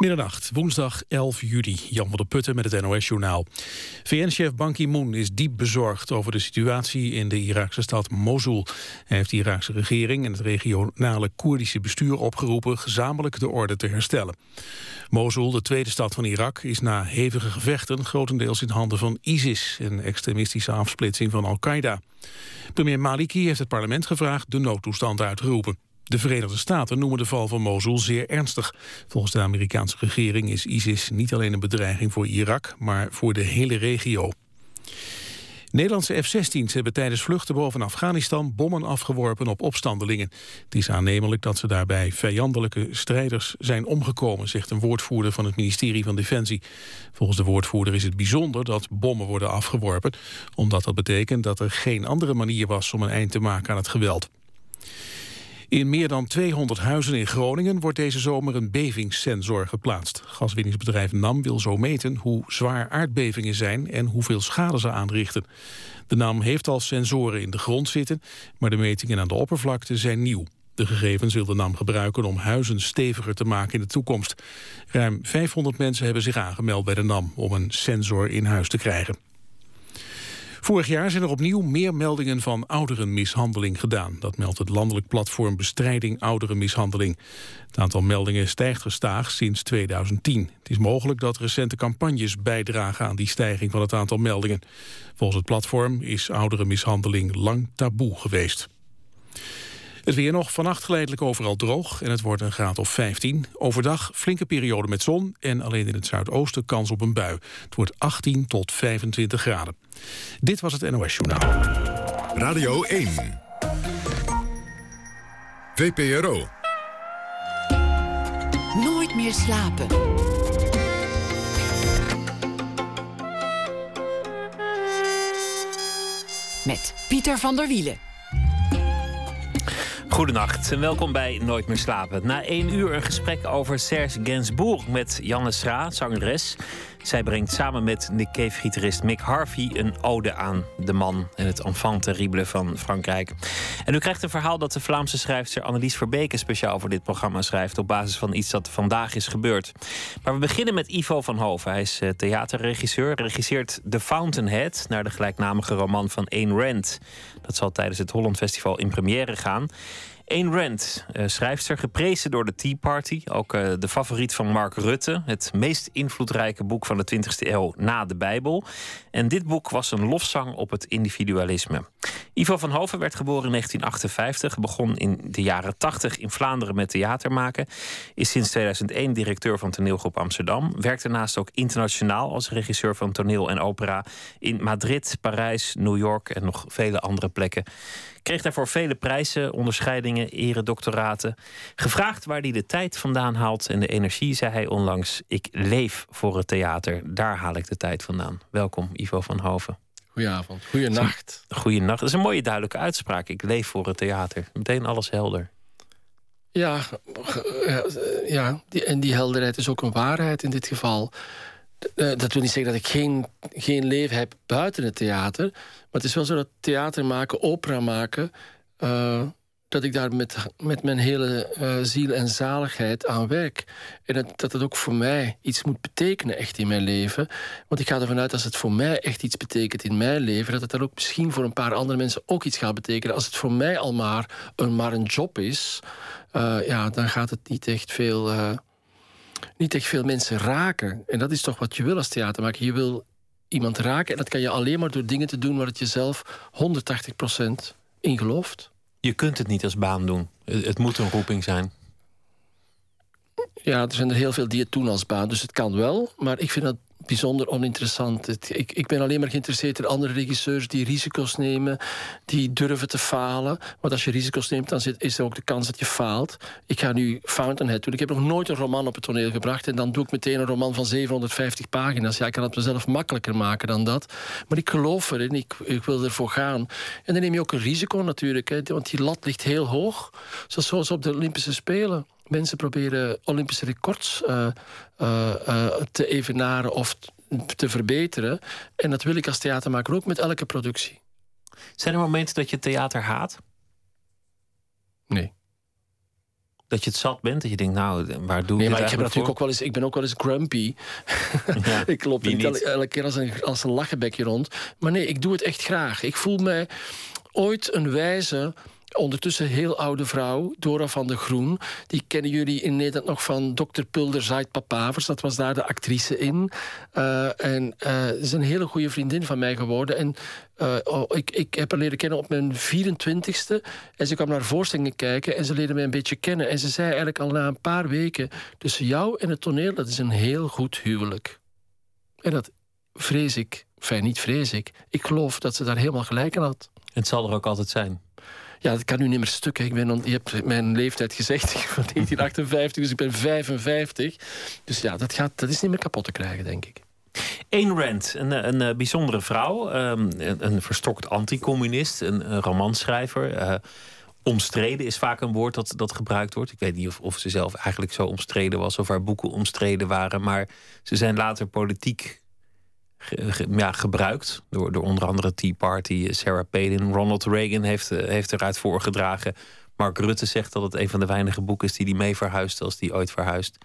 Middernacht, woensdag 11 juli. Jan van der Putten met het NOS-journaal. VN-chef Ban Ki-moon is diep bezorgd over de situatie in de Iraakse stad Mosul. Hij heeft de Iraakse regering en het regionale Koerdische bestuur opgeroepen gezamenlijk de orde te herstellen. Mosul, de tweede stad van Irak, is na hevige gevechten grotendeels in handen van ISIS, een extremistische afsplitsing van Al-Qaeda. Premier Maliki heeft het parlement gevraagd de noodtoestand uit te roepen. De Verenigde Staten noemen de val van Mosul zeer ernstig. Volgens de Amerikaanse regering is ISIS niet alleen een bedreiging voor Irak, maar voor de hele regio. Nederlandse F-16's hebben tijdens vluchten boven Afghanistan bommen afgeworpen op opstandelingen. Het is aannemelijk dat ze daarbij vijandelijke strijders zijn omgekomen, zegt een woordvoerder van het ministerie van Defensie. Volgens de woordvoerder is het bijzonder dat bommen worden afgeworpen, omdat dat betekent dat er geen andere manier was om een eind te maken aan het geweld. In meer dan 200 huizen in Groningen wordt deze zomer een bevingssensor geplaatst. Gaswinningsbedrijf NAM wil zo meten hoe zwaar aardbevingen zijn en hoeveel schade ze aanrichten. De NAM heeft al sensoren in de grond zitten, maar de metingen aan de oppervlakte zijn nieuw. De gegevens wil de NAM gebruiken om huizen steviger te maken in de toekomst. Ruim 500 mensen hebben zich aangemeld bij de NAM om een sensor in huis te krijgen. Vorig jaar zijn er opnieuw meer meldingen van ouderenmishandeling gedaan. Dat meldt het landelijk platform Bestrijding Ouderenmishandeling. Het aantal meldingen stijgt gestaag sinds 2010. Het is mogelijk dat recente campagnes bijdragen aan die stijging van het aantal meldingen. Volgens het platform is ouderenmishandeling lang taboe geweest. Het weer nog, vannacht geleidelijk overal droog en het wordt een graad of 15. Overdag flinke periode met zon en alleen in het zuidoosten kans op een bui. Het wordt 18 tot 25 graden. Dit was het NOS Journaal. Radio 1. VPRO. Nooit meer slapen. Met Pieter van der Wielen. Goedenacht en welkom bij Nooit meer slapen. Na één uur een gesprek over Serge Gainsbourg met Janne Sra, zangeres. Zij brengt samen met Nick Cave-gitarist Mick Harvey een ode aan de man en het enfant terrible van Frankrijk. En u krijgt een verhaal dat de Vlaamse schrijfster Annelies Verbeke speciaal voor dit programma schrijft op basis van iets dat vandaag is gebeurd. Maar we beginnen met Ivo van Hoven. Hij is eh, theaterregisseur, regisseert The Fountainhead naar de gelijknamige roman van Ayn Rand. Dat zal tijdens het Holland Festival in première gaan. Ayn Rand, uh, schrijfster, geprezen door de Tea Party. Ook uh, de favoriet van Mark Rutte. Het meest invloedrijke boek van de 20e eeuw na de Bijbel. En dit boek was een lofzang op het individualisme. Ivo van Hoven werd geboren in 1958. Begon in de jaren 80 in Vlaanderen met theater maken. Is sinds 2001 directeur van toneelgroep Amsterdam. Werkt daarnaast ook internationaal als regisseur van toneel en opera. In Madrid, Parijs, New York en nog vele andere plekken. Kreeg daarvoor vele prijzen, onderscheidingen, eredoctoraten. Gevraagd waar hij de tijd vandaan haalt en de energie, zei hij onlangs: Ik leef voor het theater. Daar haal ik de tijd vandaan. Welkom, Ivo van Hoven. Goedenavond, goedenacht. Goedenacht. Dat is een mooie duidelijke uitspraak. Ik leef voor het theater. Meteen alles helder. Ja, ja die, en die helderheid is ook een waarheid in dit geval. Eh, dat wil niet zeggen dat ik geen, geen leven heb buiten het theater. Maar het is wel zo dat theater maken, opera maken. Uh, dat ik daar met, met mijn hele uh, ziel en zaligheid aan werk. En dat, dat het ook voor mij iets moet betekenen, echt in mijn leven. Want ik ga ervan uit, als het voor mij echt iets betekent in mijn leven, dat het dan ook misschien voor een paar andere mensen ook iets gaat betekenen. Als het voor mij al maar een, maar een job is, ja, dan gaat het niet echt veel niet echt veel mensen raken. En dat is toch wat je wil als theatermaker. Je wil iemand raken en dat kan je alleen maar door dingen te doen waar het jezelf 180% in gelooft. Je kunt het niet als baan doen. Het moet een roeping zijn. Ja, er zijn er heel veel die het doen als baan, dus het kan wel. Maar ik vind dat bijzonder oninteressant. ik, ik ben alleen maar geïnteresseerd in andere regisseurs die risico's nemen, die durven te falen. Want als je risico's neemt, dan is er ook de kans dat je faalt. Ik ga nu Fountainhead doen. Ik heb nog nooit een roman op het toneel gebracht en dan doe ik meteen een roman van 750 pagina's. Ja, ik kan het mezelf makkelijker maken dan dat. Maar ik geloof erin, ik, ik wil ervoor gaan. En dan neem je ook een risico natuurlijk, hè, want die lat ligt heel hoog. Zoals op de Olympische Spelen mensen proberen Olympische records uh, uh, te evenaren of te verbeteren. En dat wil ik als theatermaker ook met elke productie. Zijn er momenten dat je theater haat? Nee. Dat je het zat bent, dat je denkt, nou, waar doe nee, je maar het ik, heb natuurlijk ook wel eens, ik ben ook wel eens grumpy. Ja, ik loop niet elke keer als een, als een lachenbekje rond. Maar nee, ik doe het echt graag. Ik voel mij ooit een wijze, ondertussen heel oude vrouw, Dora van de Groen. Die kennen jullie in Nederland nog van Dr. Pulder Zaait Papavers. Dat was daar de actrice in. Eh, en ze is een hele goede vriendin van mij geworden. En eh, oh, ik, ik heb haar leren kennen op mijn 24ste. En ze kwam naar voorstellingen kijken en ze leerde mij een beetje kennen. En ze zei eigenlijk al na een paar weken... tussen jou en het toneel, dat is een heel goed huwelijk. En dat vrees ik. Enfin, niet vrees ik. Ik geloof dat ze daar helemaal gelijk aan had. Het zal er ook altijd zijn. Ja, dat kan nu niet meer stukken. Ik ben, je hebt mijn leeftijd gezegd van 1958, dus ik ben 55. Dus ja, dat, gaat, dat is niet meer kapot te krijgen, denk ik. Ayn Rand, een, eh, een, eh, bijzondere vrouw. ehm, een, een verstokt anticommunist, een, een romanschrijver. eh, omstreden is vaak een woord dat, dat gebruikt wordt. Ik weet niet of, of ze zelf eigenlijk zo omstreden was... of haar boeken omstreden waren. Maar ze zijn later politiek ja, gebruikt... Door, door onder andere Tea Party, Sarah Palin. Ronald Reagan heeft, eh, heeft eruit voorgedragen. Mark Rutte zegt dat het een van de weinige boeken is... die hij mee verhuist als die ooit verhuist.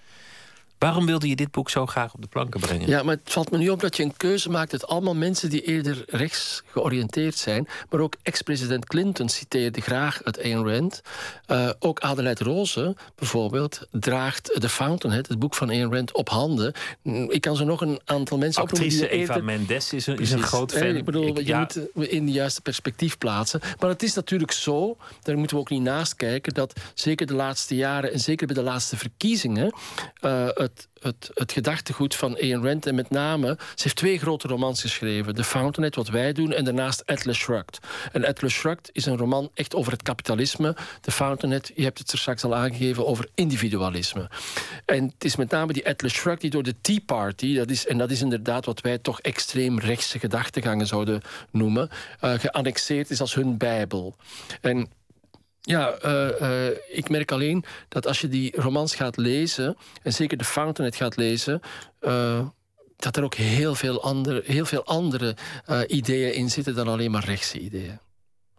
Waarom wilde je dit boek zo graag op de planken brengen? Ja, maar het valt me nu op dat je een keuze maakt uit allemaal mensen die eerder rechts georiënteerd zijn. Maar ook ex-president Clinton citeerde graag het Ayn Rand. Eh, ook Adelheid Roze bijvoorbeeld draagt The Fountainhead, het boek van Ayn Rand, op handen. Mm, Ik kan zo nog een aantal mensen opnoemen Actrice die Eva eerder... Mendes is een, is een groot Nee, fan. Ik bedoel, Ik- je ja, moet het in de juiste perspectief plaatsen. Maar het is natuurlijk zo, daar moeten we ook niet naast kijken, dat zeker de laatste jaren en zeker bij de laatste verkiezingen eh, het, het, het gedachtegoed van Ayn Rand en met name, ze heeft twee grote romans geschreven: The Fountainhead, wat wij doen, en daarnaast Atlas Shrugged. En Atlas Shrugged is een roman echt over het kapitalisme. The Fountainhead, je hebt het er straks al aangegeven, over individualisme. En het is met name die Atlas Shrugged die door de Tea Party, dat is, en dat is inderdaad wat wij toch extreem rechtse gedachtegangen zouden noemen, eh, geannexeerd is als hun Bijbel. En ja, eh, eh, ik merk alleen dat als je die romans gaat lezen, en zeker de Fountainhead gaat lezen, eh, dat er ook heel veel andere, heel veel andere ideeën in zitten dan alleen maar rechtse ideeën.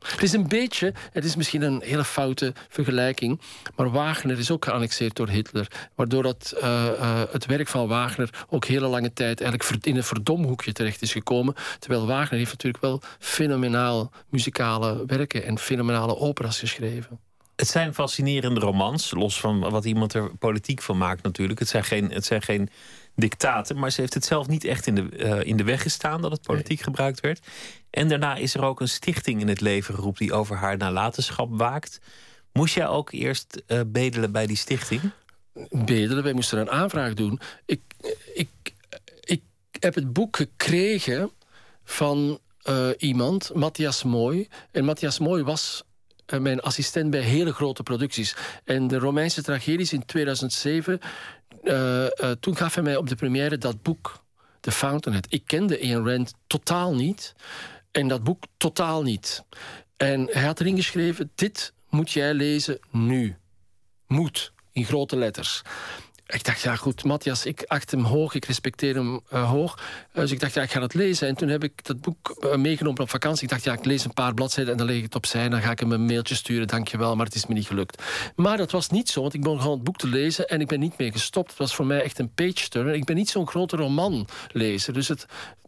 Het is een beetje, het is misschien een hele foute vergelijking, maar Wagner is ook geannexeerd door Hitler, waardoor dat, eh, eh, het werk van Wagner ook hele lange tijd eigenlijk in een verdomhoekje terecht is gekomen. Terwijl Wagner heeft natuurlijk wel fenomenaal muzikale werken en fenomenale operas geschreven. Het zijn fascinerende romans, los van wat iemand er politiek van maakt natuurlijk. Het zijn geen, het zijn geen dictaten, maar ze heeft het zelf niet echt in de, eh, in de weg gestaan dat het politiek gebruikt werd. En daarna is er ook een stichting in het leven geroepen die over haar nalatenschap waakt. Moest jij ook eerst eh, bedelen bij die stichting? bedelen. Wij moesten een aanvraag doen. Ik, ik, ik heb het boek gekregen van eh, iemand, Matthias Mooi. En Matthias Mooi was mijn assistent bij hele grote producties. En de Romeinse tragedies in 2007, eh, eh, toen gaf hij mij op de première dat boek, The Fountainhead. Ik kende Ayn Rand totaal niet. En dat boek totaal niet. En hij had erin geschreven: Dit moet jij lezen nu. Moet, in grote letters. Ik dacht, ja goed, Matthias, ik acht hem hoog, ik respecteer hem eh, hoog. Dus ik dacht, ja, ik ga het lezen. En toen heb ik dat boek eh, meegenomen op vakantie. Ik dacht, ja, ik lees een paar bladzijden en dan leg ik het opzij. Dan ga ik hem een mailtje sturen, dankjewel, maar het is me niet gelukt. Maar dat was niet zo, want ik begon het boek te lezen en ik ben niet mee gestopt. Het was voor mij echt een page-turner. Ik ben niet zo'n grote romanlezer, dus het,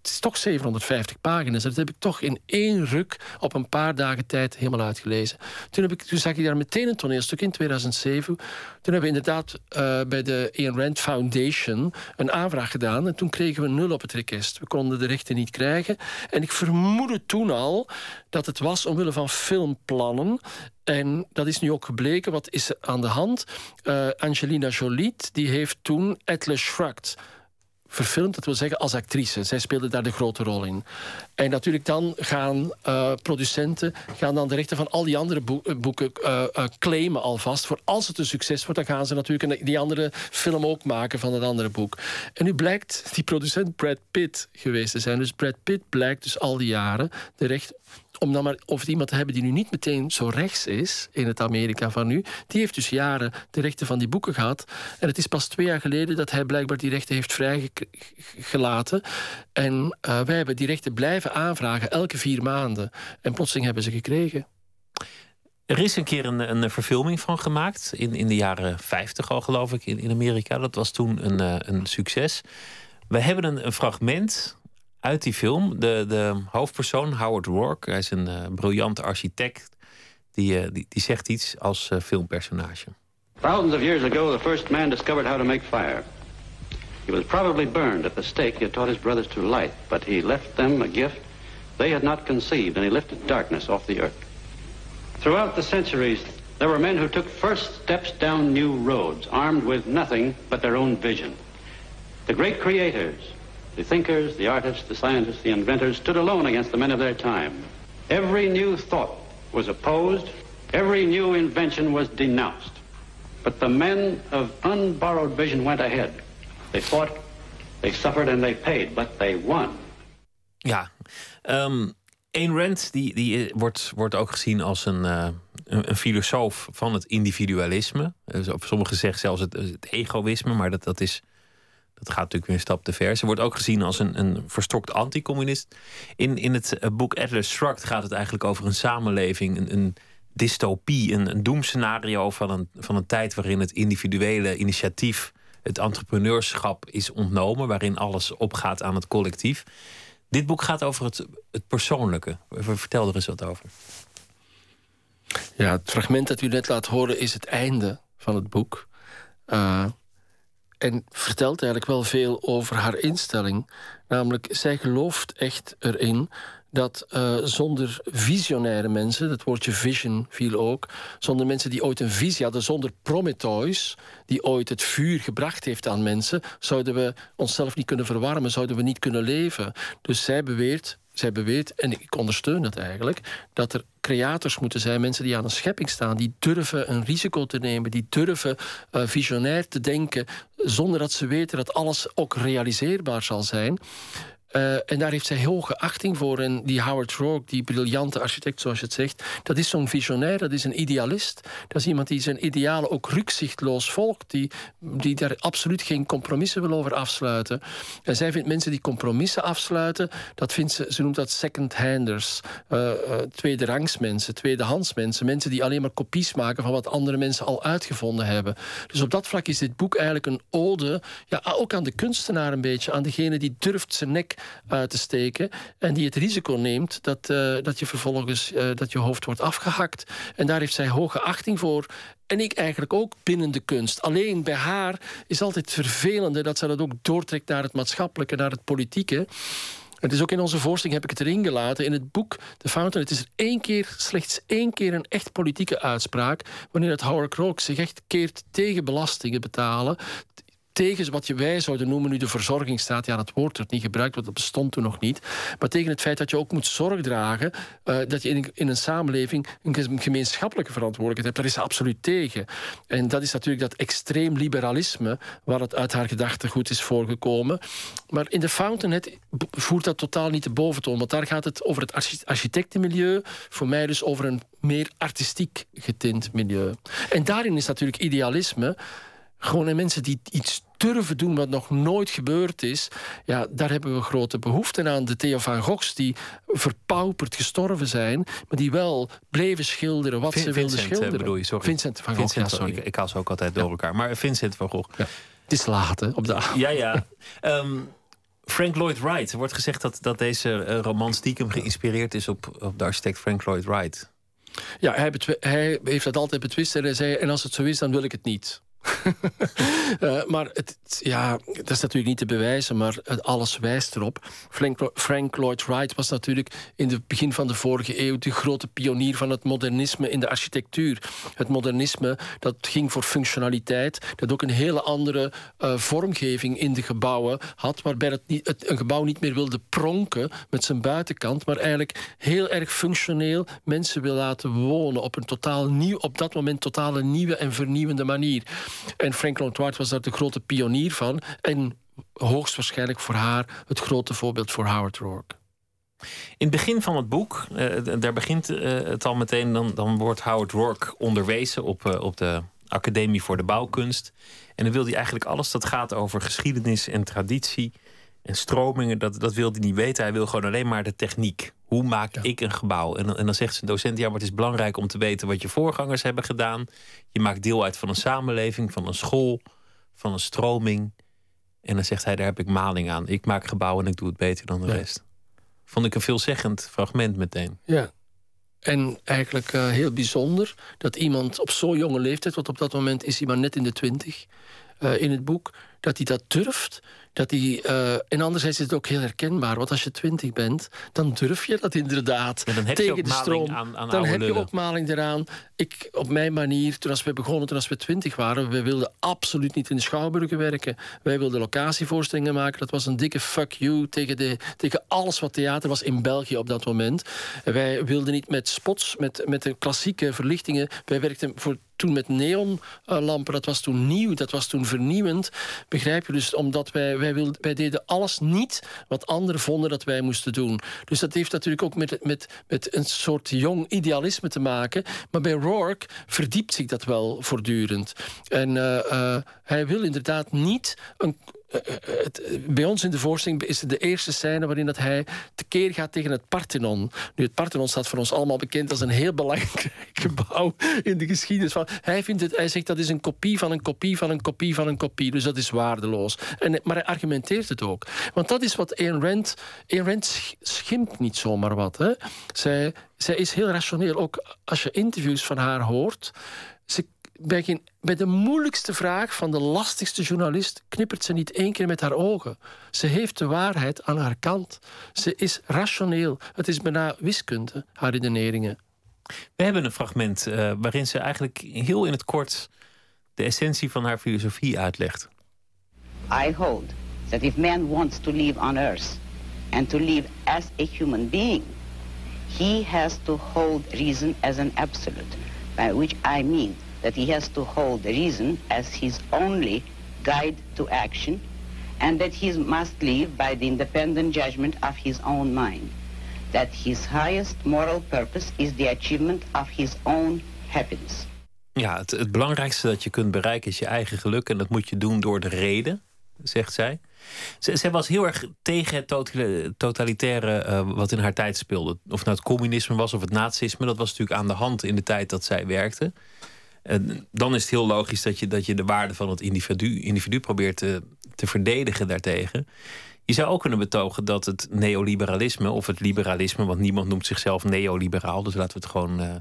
het is toch 750 pagina's. Dat heb ik toch in één ruk op een paar dagen tijd helemaal uitgelezen. Toen, heb ik, toen zag ik daar meteen een toneelstuk in 2007. Toen hebben we inderdaad eh, bij de Ayn Rand Foundation een aanvraag gedaan. En toen kregen we nul op het request. We konden de rechten niet krijgen. En ik vermoedde toen al dat het was omwille van filmplannen. En dat is nu ook gebleken. Wat is er aan de hand? Eh, Angelina Jolie die heeft toen Atlas Shrugged verfilmd, dat wil zeggen als actrice. Zij speelde daar de grote rol in. En natuurlijk dan gaan eh, producenten gaan dan de rechten van al die andere eh, boeken eh, claimen alvast. Voor als het een succes wordt, dan gaan ze natuurlijk die andere film ook maken van het andere boek. En nu blijkt die producent Brad Pitt geweest te zijn. Dus Brad Pitt blijkt dus al die jaren de recht om dan maar over iemand te hebben die nu niet meteen zo rechts is in het Amerika van nu. Die heeft dus jaren de rechten van die boeken gehad. En het is pas twee jaar geleden dat hij blijkbaar die rechten heeft vrijgelaten. En wij hebben die rechten blijven aanvragen elke vier maanden. En plotseling hebben ze gekregen. Er is een keer een, een verfilming van gemaakt. In, in de jaren 50 al, geloof ik, in, in Amerika. Dat was toen een, uh, een succes. We hebben een, een, fragment uit die film. De, de hoofdpersoon, Howard Rourke, hij is een uh, briljante architect. Die, uh, die, die, zegt iets als filmpersonage. Thousands of years ago, the first man discovered how to make fire. He was probably burned at the stake he had taught his brothers to light, but he left them a gift they had not conceived, and he lifted darkness off the earth. Throughout the centuries, there were men who took first steps down new roads, armed with nothing but their own vision. The great creators, the thinkers, the artists, the scientists, the inventors, stood alone against the men of their time. Every new thought was opposed, every new invention was denounced. But the men of unborrowed vision went ahead. They fought, they suffered, and they paid, but they won. Ja, um, Ayn Rand die, die eh, wordt, wordt ook gezien als een, uh, een, filosoof van het individualisme. Dus sommigen zeggen zelfs het, het, egoïsme, maar dat, dat, is, dat gaat natuurlijk weer een stap te ver. Ze wordt ook gezien als een, een verstokt anticommunist. In, in het eh, boek Atlas Shrugged gaat het eigenlijk over een samenleving, een, een dystopie, een, een doemscenario van een, van een tijd waarin het individuele initiatief, het entrepreneurschap is ontnomen, waarin alles opgaat aan het collectief. Dit boek gaat over het, het persoonlijke. Vertel er eens wat over. Ja, het fragment dat u net laat horen is het einde van het boek. Uh, en vertelt eigenlijk wel veel over haar instelling. Namelijk, zij gelooft echt erin dat uh, zonder visionaire mensen, dat woordje vision viel ook, zonder mensen die ooit een visie hadden, zonder Prometheus, die ooit het vuur gebracht heeft aan mensen, zouden we onszelf niet kunnen verwarmen, zouden we niet kunnen leven. Dus zij beweert, zij beweert, en ik ondersteun dat eigenlijk, dat er creators moeten zijn, mensen die aan een schepping staan, die durven een risico te nemen, die durven uh, visionair te denken, zonder dat ze weten dat alles ook realiseerbaar zal zijn. Uh, en daar heeft zij hoge achting voor. En die Howard Rourke, die briljante architect, zoals je het zegt, dat is zo'n visionair, dat is een idealist. Dat is iemand die zijn idealen ook rukzichtloos volgt, die, die daar absoluut geen compromissen wil over afsluiten. En zij vindt mensen die compromissen afsluiten, dat vindt ze, ze noemt dat second-handers, uh, uh, tweederangs mensen, tweedehands mensen, mensen die alleen maar kopies maken van wat andere mensen al uitgevonden hebben. Dus op dat vlak is dit boek eigenlijk een ode, ja, ook aan de kunstenaar een beetje, aan degene die durft zijn nek uit te steken. En die het risico neemt dat, uh, dat je vervolgens uh, dat je hoofd wordt afgehakt. En daar heeft zij hoge achting voor. En ik eigenlijk ook binnen de kunst. Alleen bij haar is altijd vervelende dat ze dat ook doortrekt naar het maatschappelijke, naar het politieke. Het is ook in onze voorstelling heb ik het erin gelaten. In het boek The Fountain, het is er één keer, slechts één keer een echt politieke uitspraak. Wanneer het Howard Rook zich echt keert tegen belastingen betalen tegen wat wij zouden noemen nu de verzorgingsstaat. Ja, dat woord wordt niet gebruikt, want dat bestond toen nog niet. Maar tegen het feit dat je ook moet zorg dragen, uh, dat je in, in, een samenleving een gemeenschappelijke verantwoordelijkheid hebt. Daar is ze absoluut tegen. En dat is natuurlijk dat extreem liberalisme waar het uit haar gedachtegoed is voorgekomen. Maar in de Fountainhead voert dat totaal niet de boventoon. Want daar gaat het over het architectenmilieu. Voor mij dus over een meer artistiek getint milieu. En daarin is natuurlijk idealisme gewoon mensen die iets durven doen wat nog nooit gebeurd is, ja, daar hebben we grote behoefte aan. De Theo van Goghs die verpauperd gestorven zijn, maar die wel bleven schilderen wat ze wilden eh, schilderen. Bedoel je, sorry. Vincent van Gogh, Vincent, ja, sorry. Ik, ik haal ze ook altijd door elkaar. Maar Vincent van Gogh. Ja. Het is laat, hè, op de avond. Ja, ja. um, Frank Lloyd Wright. Er wordt gezegd dat, dat deze uh, roman stiekem geïnspireerd is op, op de architect Frank Lloyd Wright. Ja, hij, hij, heeft dat altijd betwist en hij zei... en als het zo is, dan wil ik het niet. Uh, maar het, ja, dat is natuurlijk niet te bewijzen, maar alles wijst erop. Frank, Lloyd Wright was natuurlijk in het begin van de vorige eeuw de grote pionier van het modernisme in de architectuur. Het modernisme dat ging voor functionaliteit, dat ook een hele andere uh, vormgeving in de gebouwen had, waarbij het niet, het, een gebouw niet meer wilde pronken met zijn buitenkant, maar eigenlijk heel erg functioneel mensen wil laten wonen op een totaal nieuw, op dat moment totaal nieuwe en vernieuwende manier. En Frank Lloyd was daar de grote pionier van. En hoogstwaarschijnlijk voor haar het grote voorbeeld voor Howard Rourke. In het begin van het boek, uh, daar begint uh, het al meteen, dan, dan wordt Howard Rourke onderwezen op, uh, op de Academie voor de Bouwkunst. En dan wil hij eigenlijk alles dat gaat over geschiedenis en traditie en stromingen, dat, dat wil hij niet weten. Hij wil gewoon alleen maar de techniek. Hoe maak ik een gebouw? En, en dan zegt zijn docent: ja, maar het is belangrijk om te weten wat je voorgangers hebben gedaan. Je maakt deel uit van een samenleving, van een school, van een stroming. En dan zegt hij: daar heb ik maling aan. Ik maak gebouwen en ik doe het beter dan de rest. Vond ik een veelzeggend fragment meteen. Ja. En eigenlijk uh, heel bijzonder dat iemand op zo'n jonge leeftijd, want op dat moment is hij maar net in de twintig uh, in het boek, dat hij dat durft. Dat hij, uh, en anderzijds is het ook heel herkenbaar. Want als je twintig bent, dan durf je dat inderdaad. Ja, dan heb tegen je de stroom. Aan, aan dan heb lullen. je opmaling eraan. Ik, op mijn manier, toen als we begonnen, toen als we twintig waren, we wilden absoluut niet in de schouwburgen werken. Wij wilden locatievoorstellingen maken. Dat was een dikke fuck you tegen, de, tegen alles wat theater was in België op dat moment. Wij wilden niet met spots, met, met de klassieke verlichtingen. Wij werkten voor toen met neonlampen. Dat was toen nieuw, dat was toen vernieuwend. Begrijp je? Dus omdat wij, wij, wilden, deden alles niet wat anderen vonden dat wij moesten doen. Dus dat heeft natuurlijk ook met, met, met een soort jong idealisme te maken. Maar bij Rourke verdiept zich dat wel voortdurend. En uh, uh, hij wil inderdaad niet een het, bij ons in de voorstelling is het de eerste scène waarin dat hij tekeer gaat tegen het Parthenon. Nu, het Parthenon staat voor ons allemaal bekend als een heel belangrijk gebouw in de geschiedenis. Van, hij, vindt het, hij zegt dat is een kopie van een kopie van een kopie van een kopie. Dus dat is waardeloos. En, maar hij argumenteert het ook. Want dat is wat Ayn Rand... Ayn niet zomaar wat. Hè. Zij, zij is heel rationeel. Ook als je interviews van haar hoort... Ze bij, de moeilijkste vraag van de lastigste journalist knippert ze niet één keer met haar ogen. Ze heeft de waarheid aan haar kant. Ze is rationeel. Het is bijna wiskunde, haar redeneringen. We hebben een fragment uh, waarin ze eigenlijk heel in het kort de essentie van haar filosofie uitlegt. I hold that if man wants to live on earth and to live as a human being, he has to hold reason as an absolute, by which I mean that he has to hold reason as his only guide to action and that he must live by the independent judgment of his own mind. That his highest moral purpose is the achievement of his own happiness. Ja, het, belangrijkste dat je kunt bereiken is je eigen geluk en dat moet je doen door de reden, zegt zij. Zij was heel erg tegen het totalitaire uh, wat in haar tijd speelde. Of nou het communisme was of het nazisme, dat was natuurlijk aan de hand in de tijd dat zij werkte. En dan is het heel logisch dat je, dat je de waarde van het individu, individu probeert te, te verdedigen daartegen. Je zou ook kunnen betogen dat het neoliberalisme of het liberalisme, want niemand noemt zichzelf neoliberaal, dus laten we het gewoon uh,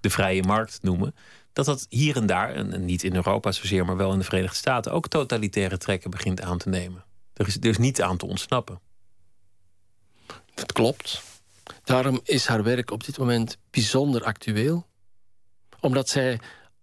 de vrije markt noemen, dat dat hier en daar, en niet in Europa zozeer, maar wel in de Verenigde Staten, ook totalitaire trekken begint aan te nemen. Er is dus niet aan te ontsnappen. Dat klopt. Daarom is haar werk op dit moment bijzonder actueel. Omdat zij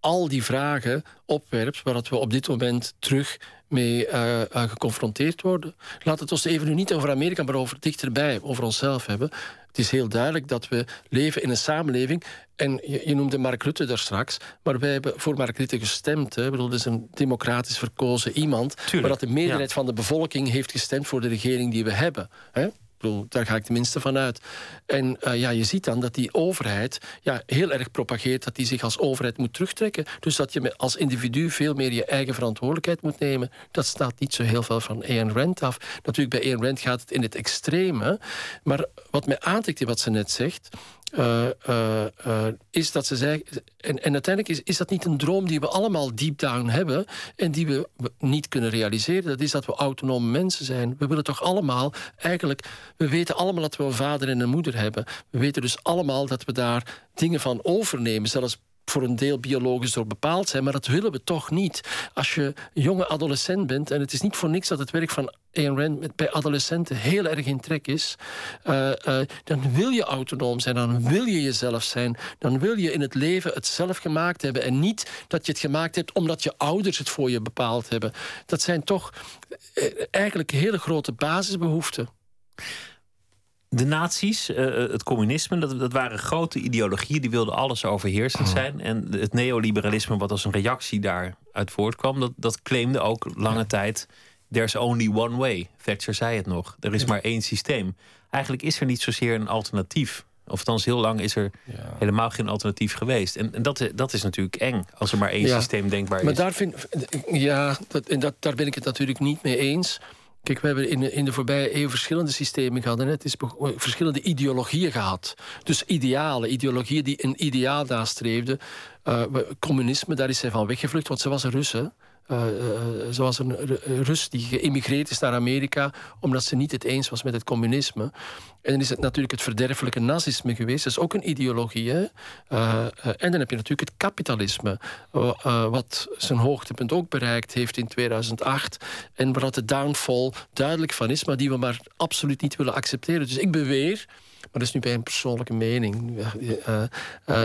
al die vragen opwerpt waar we op dit moment terug mee uh, uh, geconfronteerd worden. Laat het ons even nu niet over Amerika, maar over dichterbij, over onszelf hebben. Het is heel duidelijk dat we leven in een samenleving. En je, je noemde Mark Rutte daar straks, maar wij hebben voor Mark Rutte gestemd. Hè. Ik bedoel, dat is een democratisch verkozen iemand. Tuurlijk, maar dat de meerderheid ja. van de bevolking heeft gestemd voor de regering die we hebben. Hè. Bedoel, daar ga ik tenminste van uit. En uh, ja, je ziet dan dat die overheid ja, heel erg propageert dat die zich als overheid moet terugtrekken. Dus dat je als individu veel meer je eigen verantwoordelijkheid moet nemen. Dat staat niet zo heel veel van Ayn Rand af. Natuurlijk, bij Ayn Rand gaat het in het extreme. Maar wat mij aantrekt in wat ze net zegt. Uh, is dat ze zei. En, en uiteindelijk is, is dat niet een droom die we allemaal deep down hebben. en die we niet kunnen realiseren. Dat is dat we autonome mensen zijn. We willen toch allemaal eigenlijk. We weten allemaal dat we een vader en een moeder hebben. We weten dus allemaal dat we daar dingen van overnemen. Zelfs voor een deel biologisch door bepaald zijn, maar dat willen we toch niet. Als je jonge adolescent bent, en het is niet voor niks dat het werk van Ayn Rand bij adolescenten heel erg in trek is, uh, uh, dan wil je autonoom zijn, dan wil je jezelf zijn, dan wil je in het leven het zelf gemaakt hebben en niet dat je het gemaakt hebt omdat je ouders het voor je bepaald hebben. Dat zijn toch uh, eigenlijk hele grote basisbehoeften. De nazi's, uh, het communisme, dat, dat, waren grote ideologieën. Die wilden alles overheersend zijn. En het neoliberalisme, wat als een reactie daaruit voortkwam... dat, dat claimde ook lange ja. tijd... there's only one way. Thatcher zei het nog. Er is ja. maar één systeem. Eigenlijk is er niet zozeer een alternatief. Of althans, heel lang is er ja. helemaal geen alternatief geweest. En, en dat, dat is natuurlijk eng, als er maar één systeem denkbaar maar is. Daar vind, ja, dat, en dat, daar ben ik het natuurlijk niet mee eens Kijk, we hebben in in de voorbije eeuw verschillende systemen gehad. En het is verschillende ideologieën gehad. Dus idealen, ideologieën die een ideaal nastreefden. Uh, communisme, daar is zij van weggevlucht, want ze was een Russe. Uh, zoals een Rus die geïmmigreerd is naar Amerika omdat ze niet het eens was met het communisme. En dan is het natuurlijk het verderfelijke nazisme geweest. Dat is ook een ideologie. Hè? Uh, en dan heb je natuurlijk het kapitalisme, wat zijn hoogtepunt ook bereikt heeft in 2008. En waar de downfall duidelijk van is, maar die we maar absoluut niet willen accepteren. Dus ik beweer. Maar dat is nu bij een persoonlijke mening.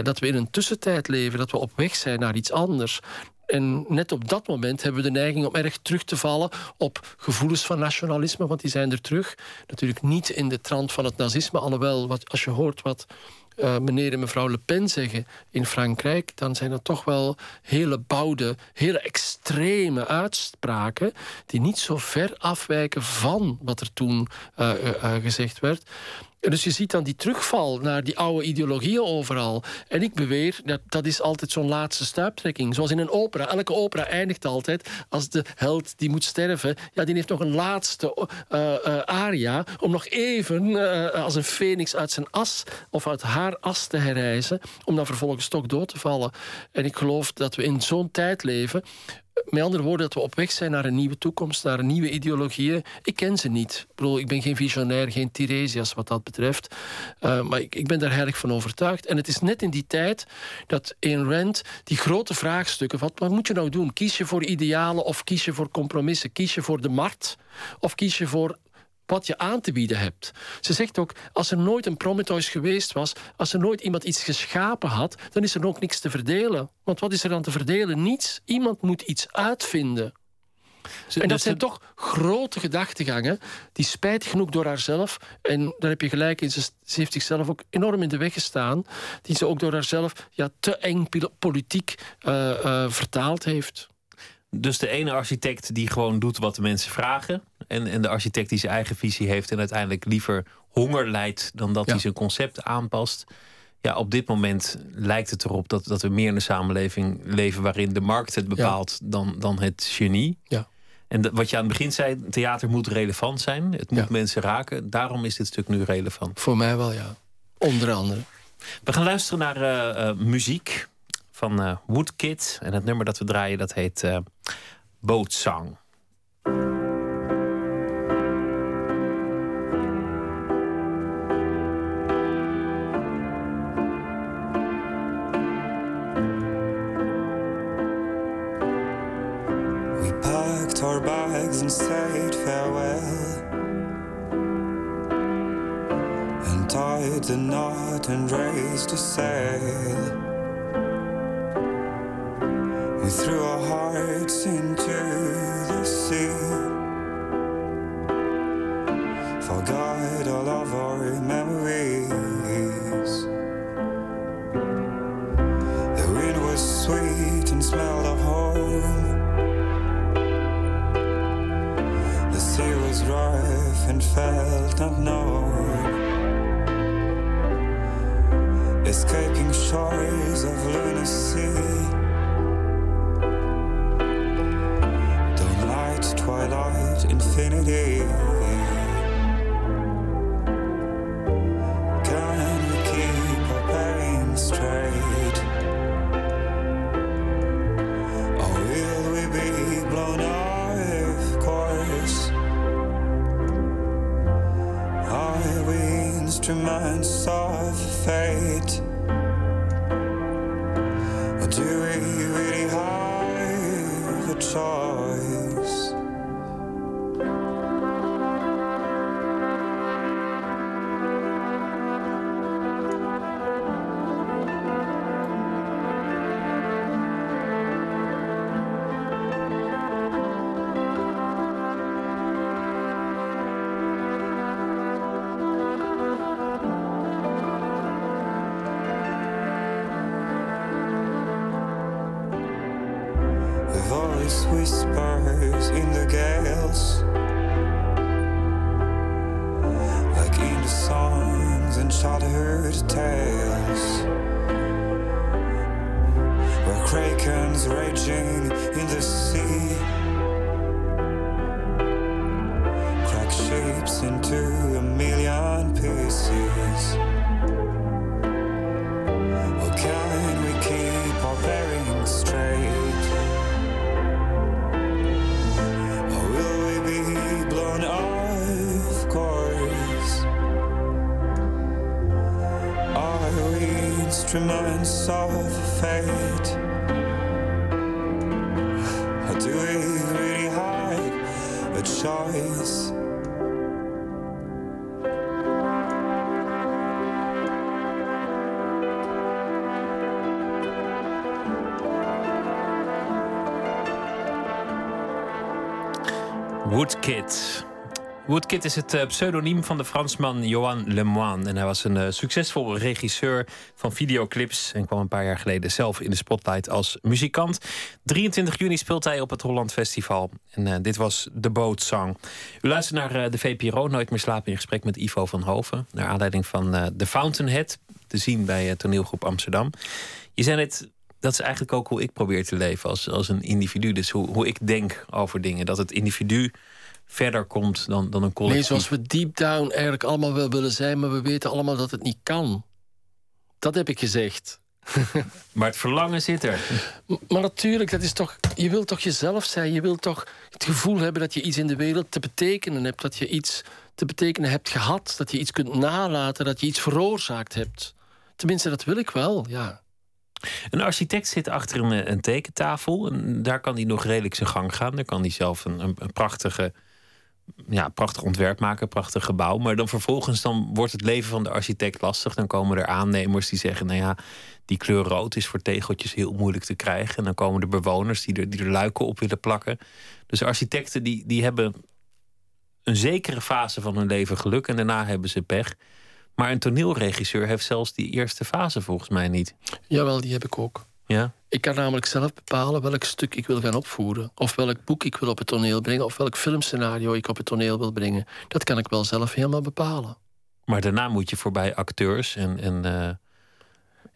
dat we in een tussentijd leven, dat we op weg zijn naar iets anders. En net op dat moment hebben we de neiging om erg terug te vallen op gevoelens van nationalisme, want die zijn er terug. Natuurlijk niet in de trant van het nazisme, alhoewel wat, als je hoort wat uh, meneer en mevrouw Le Pen zeggen in Frankrijk, dan zijn dat toch wel hele bouwde, hele extreme uitspraken die niet zo ver afwijken van wat er toen uh, uh, gezegd werd. Dus je ziet dan die terugval naar die oude ideologieën overal. En ik beweer, dat, dat is altijd zo'n laatste stuiptrekking. Zoals in een opera. Elke opera eindigt altijd als de held die moet sterven. Ja, die heeft nog een laatste uh, uh, aria om nog even uh, als een feniks uit zijn as of uit haar as te herrijzen. Om dan vervolgens toch dood te vallen. En ik geloof dat we in zo'n tijd leven met andere woorden, dat we op weg zijn naar een nieuwe toekomst, naar nieuwe ideologieën. Ik ken ze niet. Ik, bedoel, ik ben geen visionair, geen Tiresias wat dat betreft. Uh, maar ik, ik, ben daar heilig van overtuigd. En het is net in die tijd dat in Rand die grote vraagstukken... Wat, wat moet je nou doen? Kies je voor idealen of kies je voor compromissen? Kies je voor de markt of kies je voor wat je aan te bieden hebt. Ze zegt ook, als er nooit een Prometheus geweest was, als er nooit iemand iets geschapen had, dan is er ook niks te verdelen. Want wat is er dan te verdelen? Niets. Iemand moet iets uitvinden. En dat zijn toch grote gedachtegangen, die spijtig genoeg door haarzelf, en daar heb je gelijk in, ze, heeft zichzelf ook enorm in de weg gestaan, die ze ook door haarzelf ja, te eng politiek uh, uh, vertaald heeft. Dus de ene architect die gewoon doet wat de mensen vragen. En, en de architect die zijn eigen visie heeft en uiteindelijk liever honger lijdt dan dat hij zijn concept aanpast. Ja, op dit moment lijkt het erop dat, dat we meer in een samenleving leven waarin de markt het bepaalt dan, dan het genie. Ja. En wat je aan het begin zei, theater moet relevant zijn. Het moet mensen raken. Daarom is dit stuk nu relevant. Voor mij wel, ja. Onder andere. We gaan luisteren naar uh, uh, muziek van uh, Woodkid. En het nummer dat we draaien, dat heet Bootsang. And said farewell. And tied the knot and raised a sail Woodkid. Is het eh, pseudoniem van de Fransman Johan Lemoine. En hij was een uh, succesvol regisseur van videoclips... en kwam een paar jaar geleden zelf in de spotlight als muzikant. 23 juni speelt hij op het Holland Festival. En uh, dit was de Song. U luistert naar de VPRO, Nooit meer slapen in gesprek met Ivo van Hoven... naar aanleiding van The Fountainhead, te zien bij toneelgroep Amsterdam. Je zei net, dat is eigenlijk ook hoe ik probeer te leven als, als een individu. Dus hoe, hoe ik denk over dingen. Dat het individu verder komt dan, dan een collectief. Nee, zoals we deep down eigenlijk allemaal wel willen zijn... maar we weten allemaal dat het niet kan. Dat heb ik gezegd. maar het verlangen zit er. Maar natuurlijk, dat is toch, je wilt toch jezelf zijn. Je wilt toch het gevoel hebben dat je iets in de wereld te betekenen hebt. Dat je iets te betekenen hebt gehad. Dat je iets kunt nalaten. Dat je iets veroorzaakt hebt. Tenminste, dat wil ik wel, ja. Een architect zit achter een, een, tekentafel. En daar kan hij nog redelijk zijn gang gaan. Daar kan hij zelf een, een, een prachtige ja, prachtig ontwerp maken, prachtig gebouw. Maar dan vervolgens dan wordt het leven van de architect lastig. Dan komen er aannemers die zeggen: Nou ja, die kleur rood is voor tegeltjes heel moeilijk te krijgen. En dan komen de bewoners die er, die er luiken op willen plakken. Dus architecten die, die hebben een zekere fase van hun leven geluk en daarna hebben ze pech. Maar een toneelregisseur heeft zelfs die eerste fase volgens mij niet. Jawel, die heb ik ook. Ja? Ik kan namelijk zelf bepalen welk stuk ik wil gaan opvoeren. Of welk boek ik wil op het toneel brengen. Of welk filmscenario ik op het toneel wil brengen. Dat kan ik wel zelf helemaal bepalen. Maar daarna moet je voorbij acteurs en, en uh,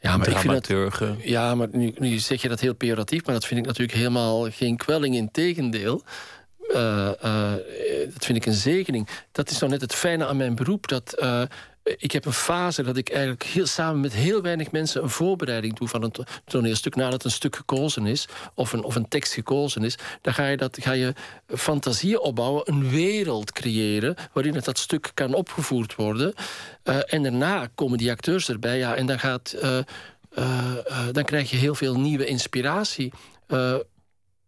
ja, maar. Ik vind ja, maar nu, nu, zeg je dat heel pejoratief. Maar dat vind ik natuurlijk helemaal geen kwelling. in tegendeel. Uh, uh, dat vind ik een zegening. Dat is nou net het fijne aan mijn beroep. Dat ik heb een fase dat ik eigenlijk heel, samen met heel weinig mensen een voorbereiding doe van een toneelstuk. Nadat een stuk gekozen is, of een, of een tekst gekozen is, dan ga je, dat, ga je fantasie opbouwen, een wereld creëren waarin het dat stuk kan opgevoerd worden. Uh, en daarna komen die acteurs erbij, ja, en dan, gaat, uh, uh, dan krijg je heel veel nieuwe inspiratie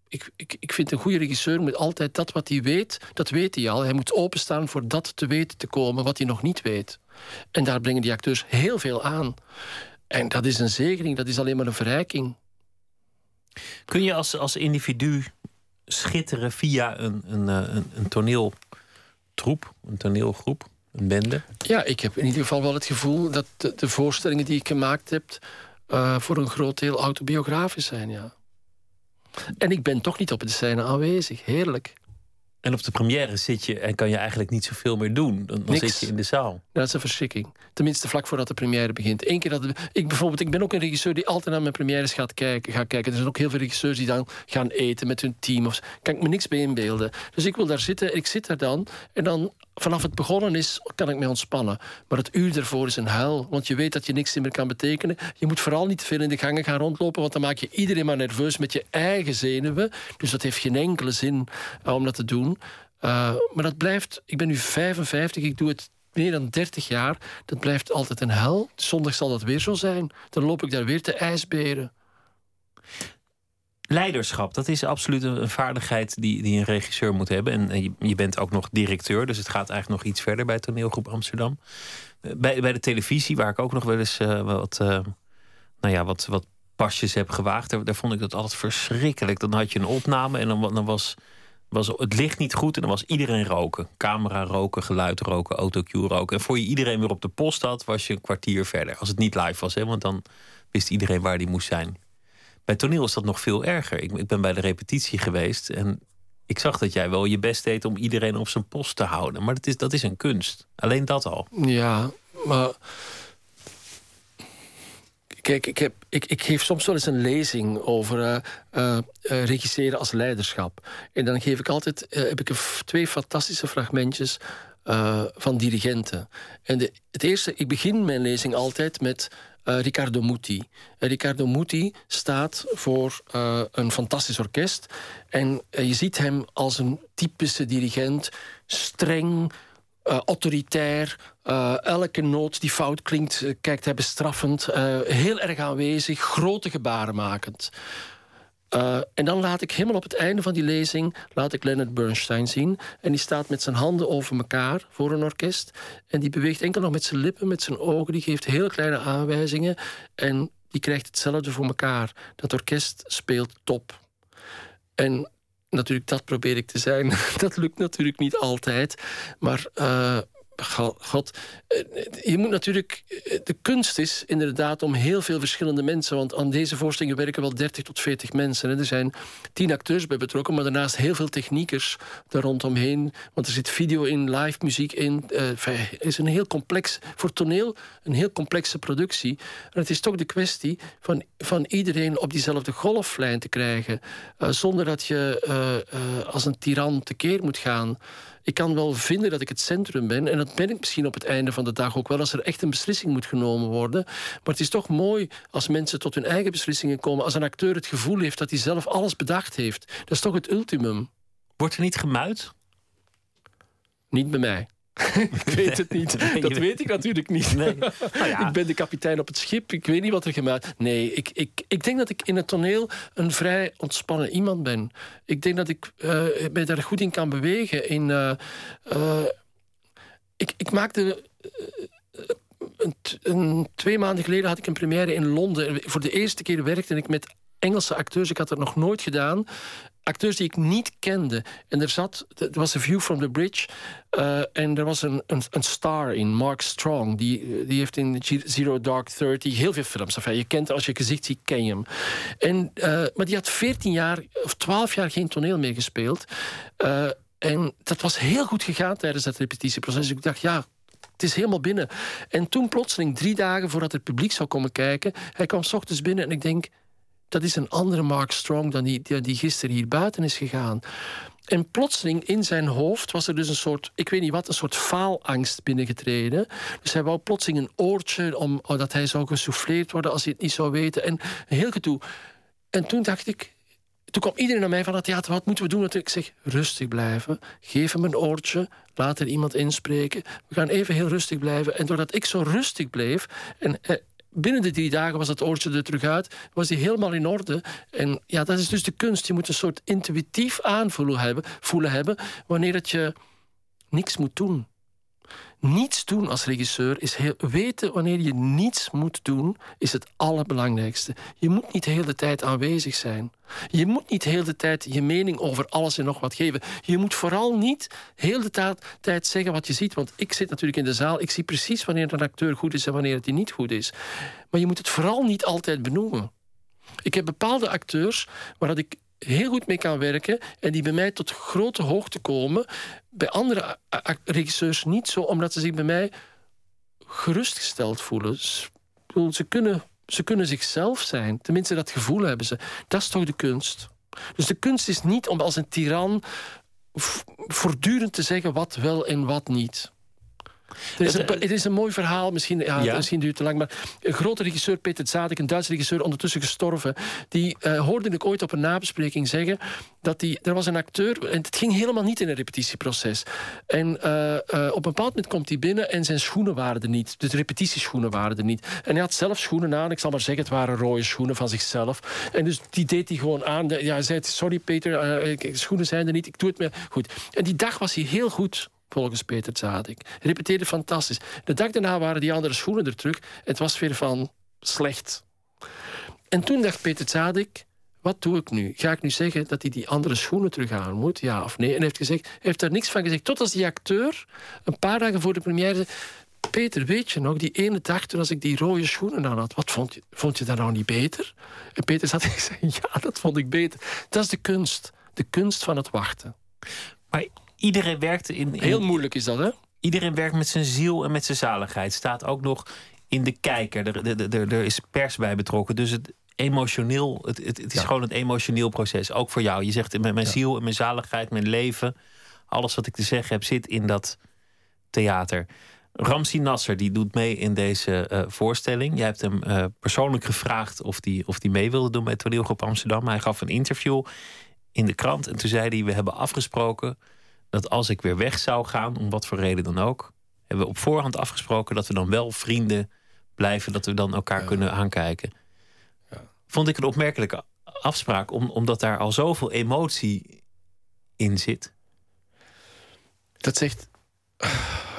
ik, ik, ik vind een goede regisseur moet altijd dat wat hij weet, dat weet hij al. Hij moet openstaan voor dat te weten te komen wat hij nog niet weet. En daar brengen die acteurs heel veel aan. En dat is een zegening, dat is alleen maar een verrijking. Kun je als, als individu schitteren via een, een, eh, een, een toneeltroep, een toneelgroep, een bende? Ja, ik heb in ieder geval wel het gevoel dat de, de voorstellingen die ik gemaakt heb... Uh, voor een groot deel autobiografisch zijn, ja. En ik ben toch niet op de scène aanwezig. Heerlijk. En op de première zit je en kan je eigenlijk niet zoveel meer doen. Dan, dan zit je in de zaal. Dat is een verschrikking. Tenminste, vlak voordat de première begint. Eén keer dat ik bijvoorbeeld, ik ben ook een regisseur die altijd naar mijn premières gaat kijken. Gaat kijken. Er zijn ook heel veel regisseurs die dan gaan eten met hun team. Of, kan ik me niks bij inbeelden. Dus ik wil daar zitten. Ik zit daar dan. En dan vanaf het begonnen is, kan ik me ontspannen. Maar het uur ervoor is een huil. Want je weet dat je niks meer kan betekenen. Je moet vooral niet veel in de gangen gaan rondlopen. Want dan maak je iedereen maar nerveus met je eigen zenuwen. Dus dat heeft geen enkele zin uh, om dat te doen. Uh, maar dat blijft, ik ben nu 55, ik doe het meer dan 30 jaar. Dat blijft altijd een hel. Zondag zal dat weer zo zijn. Dan loop ik daar weer te ijsberen. Leiderschap, dat is absoluut een vaardigheid die, die een regisseur moet hebben. En, je, je, bent ook nog directeur, dus het gaat eigenlijk nog iets verder bij Toneelgroep Amsterdam. Eh, bij, bij de televisie, waar ik ook nog wel eens uh, wat, nou ja, wat, wat pasjes heb gewaagd, daar, vond ik dat altijd verschrikkelijk. Dan had je een opname en dan was, was het licht niet goed en dan was iedereen roken. Camera roken, geluid roken, autocue roken. En voor je iedereen weer op de post had, was je een kwartier verder. Als het niet live was, hè, want dan wist iedereen waar die moest zijn. Bij toneel is dat nog veel erger. Ik, ik ben bij de repetitie geweest en ik zag dat jij wel je best deed om iedereen op zijn post te houden. Maar dat is, dat is een kunst. Alleen dat al. Ja, maar. Kijk, ik, heb, ik, ik geef soms wel eens een lezing over uh, uh, regisseren als leiderschap. En dan geef ik altijd heb ik twee fantastische fragmentjes eh, van dirigenten. En de, het eerste, ik begin mijn lezing altijd met Riccardo Muti. Riccardo Muti staat voor een fantastisch orkest. En je ziet hem als een typische dirigent, streng, autoritair. elke noot die fout klinkt, kijkt hij bestraffend. heel erg aanwezig, grote gebaren makend. En dan laat ik helemaal op het einde van die lezing laat ik Leonard Bernstein zien. En die staat met zijn handen over elkaar voor een orkest. En die beweegt enkel nog met zijn lippen, met zijn ogen. Die geeft heel kleine aanwijzingen. En die krijgt hetzelfde voor elkaar. Dat orkest speelt top. En natuurlijk, dat probeer ik te zijn. dat lukt natuurlijk niet altijd. Maar uh, God, eh, je moet natuurlijk. Eh, de kunst is inderdaad om heel veel verschillende mensen. Want aan deze voorstellingen werken wel 30 tot 40 mensen. Er zijn tien acteurs bij betrokken, maar daarnaast heel veel techniekers daar rondomheen. Want er zit video in, live muziek in. Het uh, is een heel complex. Voor toneel een heel complexe productie. En het is toch de kwestie van, van iedereen op diezelfde golflijn te krijgen. Zonder dat je als een tiran tekeer moet gaan ik kan wel vinden dat ik het centrum ben. En dat ben ik misschien op het einde van de dag ook wel, als er echt een beslissing moet genomen worden. Maar het is toch mooi als mensen tot hun eigen beslissingen komen. Als een acteur het gevoel heeft dat hij zelf alles bedacht heeft. Dat is toch het ultimum. Wordt er niet gemuid? Niet bij mij. ik weet het niet. dat weet ik natuurlijk niet. Nee. Nou ja. ik ben de kapitein op het schip. Ik weet niet wat er gemaakt Nee, ik, ik, ik denk dat ik in het toneel een vrij ontspannen iemand ben. Ik denk dat ik uh, mij daar goed in kan bewegen. In, uh, uh, ik, ik maakte. Een, een, twee maanden geleden had ik een première in Londen. Voor de eerste keer werkte ik met Engelse acteurs. Ik had het nog nooit gedaan acteurs die ik niet kende. En er zat, er was een View from the Bridge. Uh, en er was een, een, een, star in, Mark Strong. Die, die heeft in Zero Dark Thirty heel veel films. Enfin, je kent als je gezicht ziet, ken je hem. En, uh, maar die had 14 jaar of 12 jaar geen toneel meer gespeeld. En dat was heel goed gegaan tijdens dat repetitieproces. Ik dacht, ja, het is helemaal binnen. En toen plotseling, drie dagen voordat het publiek zou komen kijken... hij kwam s ochtends binnen en ik denk dat is een andere Mark Strong dan die, die, gisteren hier buiten is gegaan. En plotseling in zijn hoofd was er dus een soort, ik weet niet wat, een soort faalangst binnengetreden. Dus hij wou plotseling een oortje om, oh, dat hij zou gesouffleerd worden als hij het niet zou weten. En heel gedoe. En toen dacht ik, toen kwam iedereen naar mij van het theater, wat moeten we doen? ik zeg, rustig blijven, geef hem een oortje, laat er iemand inspreken. We gaan even heel rustig blijven. En doordat ik zo rustig bleef en eh, binnen de drie dagen was het oortje er terug uit. Was hij helemaal in orde. En ja, dat is dus de kunst. Je moet een soort intuïtief aanvoelen hebben, voelen hebben wanneer dat je niks moet doen. Niets doen als regisseur is heel, weten wanneer je niets moet doen, is het allerbelangrijkste. Je moet niet de hele tijd aanwezig zijn. Je moet niet de hele tijd je mening over alles en nog wat geven. Je moet vooral niet de hele tijd zeggen wat je ziet. Want ik zit natuurlijk in de zaal, ik zie precies wanneer een acteur goed is en wanneer het niet goed is. Maar je moet het vooral niet altijd benoemen. Ik heb bepaalde acteurs waar dat ik heel goed mee kan werken en die bij mij tot grote hoogte komen. Bij andere regisseurs niet zo, omdat ze zich bij mij gerustgesteld voelen. Ze kunnen, ze kunnen zichzelf zijn. Tenminste, dat gevoel hebben ze. Dat is toch de kunst. Dus de kunst is niet om als een tiran voortdurend te zeggen wat wel en wat niet. Het is, een, het is een mooi verhaal, misschien, ja, misschien duurt het te lang, maar een grote regisseur, Peter Zadek, een Duitse regisseur, ondertussen gestorven, die uh, hoorde ik ooit op een nabespreking zeggen dat die, er was een acteur, en het ging helemaal niet in een repetitieproces. En uh, uh, op een bepaald moment komt hij binnen en zijn schoenen waren er niet. De repetitieschoenen waren er niet. En hij had zelf schoenen aan, ik zal maar zeggen, het waren rode schoenen van zichzelf. En dus die deed hij gewoon aan. Ja, hij zei, sorry Peter, schoenen zijn er niet, ik doe het meer. Goed. En die dag was hij heel goed volgens Peter Zadek. Repeteerde fantastisch. De dag daarna waren die andere schoenen er terug. Het was weer van slecht. En toen dacht Peter Zadek, wat doe ik nu? Ga ik nu zeggen dat hij die andere schoenen terug aan moet? Ja of nee? En heeft, gezegd, heeft daar niks van gezegd. Tot als die acteur een paar dagen voor de première zei... Peter, weet je nog, die ene dag toen als ik die rode schoenen aan had... wat vond je, vond je dat nou niet beter? En Peter zat zei, ja, dat vond ik beter. Dat is de kunst. De kunst van het wachten. Maar iedereen werkt in, in, Heel moeilijk is dat, hè? Iedereen werkt met zijn ziel en met zijn zaligheid. Staat ook nog in de kijker. Er, er, er, er is pers bij betrokken. Dus het emotioneel, het, het, het is gewoon een emotioneel proces. Ook voor jou. Je zegt met mijn ziel en mijn zaligheid, mijn leven. Alles wat ik te zeggen heb, zit in dat theater. Ramsi Nasser die doet mee in deze eh, voorstelling. Jij hebt hem eh, persoonlijk gevraagd of hij die, of die mee wilde doen bij Toneelgroep Amsterdam. Hij gaf een interview in de krant en toen zei hij: We hebben afgesproken dat als ik weer weg zou gaan, om wat voor reden dan ook, hebben we op voorhand afgesproken dat we dan wel vrienden blijven, dat we dan elkaar kunnen aankijken. Ja. Vond ik een opmerkelijke afspraak, om, omdat daar al zoveel emotie in zit. Dat zegt.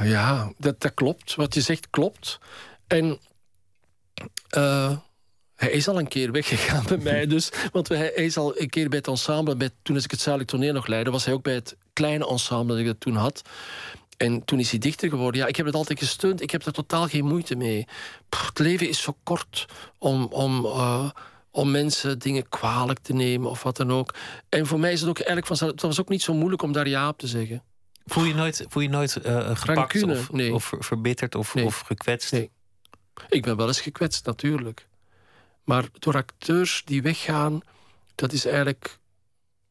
Ja, dat, dat klopt. Wat je zegt klopt. En uh, hij is al een keer weggegaan bij mij. Dus, want hij is al een keer bij het ensemble. Bij, toen ik het Zalig Toneel nog leidde, was hij ook bij het kleine ensemble dat ik dat toen had. En toen is hij dichter geworden. Ja, ik heb het altijd gesteund. Ik heb er totaal geen moeite mee. het leven is zo kort om, om, uh, om mensen dingen kwalijk te nemen of wat dan ook. En voor mij is het ook eigenlijk van. Het was ook niet zo moeilijk om daar ja op te zeggen. Voel je nooit, voel je nooit uh, gepakt of, nee. of verbitterd of, nee. of gekwetst? Nee. Ik ben wel eens gekwetst, natuurlijk. Maar door acteurs die weggaan, dat is eigenlijk.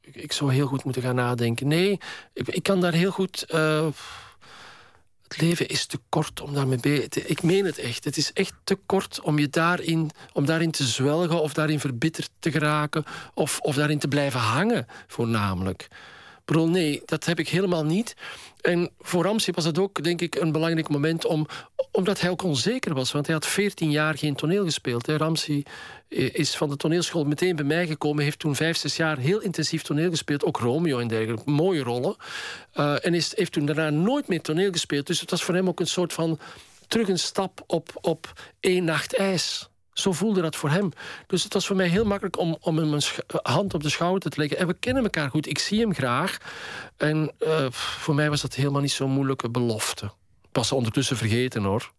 Ik, zou heel goed moeten gaan nadenken. Nee, ik, ik kan daar heel goed. Uh, het leven is te kort om daarmee bezig te Ik meen het echt. Het is echt te kort om je daarin, om daarin te zwelgen of daarin verbitterd te geraken of, of daarin te blijven hangen, voornamelijk. Bro, nee, dat heb ik helemaal niet. En voor Ramsey was het ook, denk ik, een belangrijk moment om, omdat hij ook onzeker was. Want hij had 14 jaar geen toneel gespeeld. Hè. Ramsey eh, is van de toneelschool meteen bij mij gekomen. Heeft toen vijf, zes jaar heel intensief toneel gespeeld. Ook Romeo en dergelijke. Mooie rollen. Uh, en is, heeft toen daarna nooit meer toneel gespeeld. Dus het was voor hem ook een soort van terug een stap op, op één nacht ijs. Zo voelde dat voor hem. Dus het was voor mij heel makkelijk om, om hem een hand op de schouder te leggen. En we kennen elkaar goed. Ik zie hem graag. En uh, voor mij was dat helemaal niet zo'n moeilijke belofte. Was ondertussen vergeten hoor.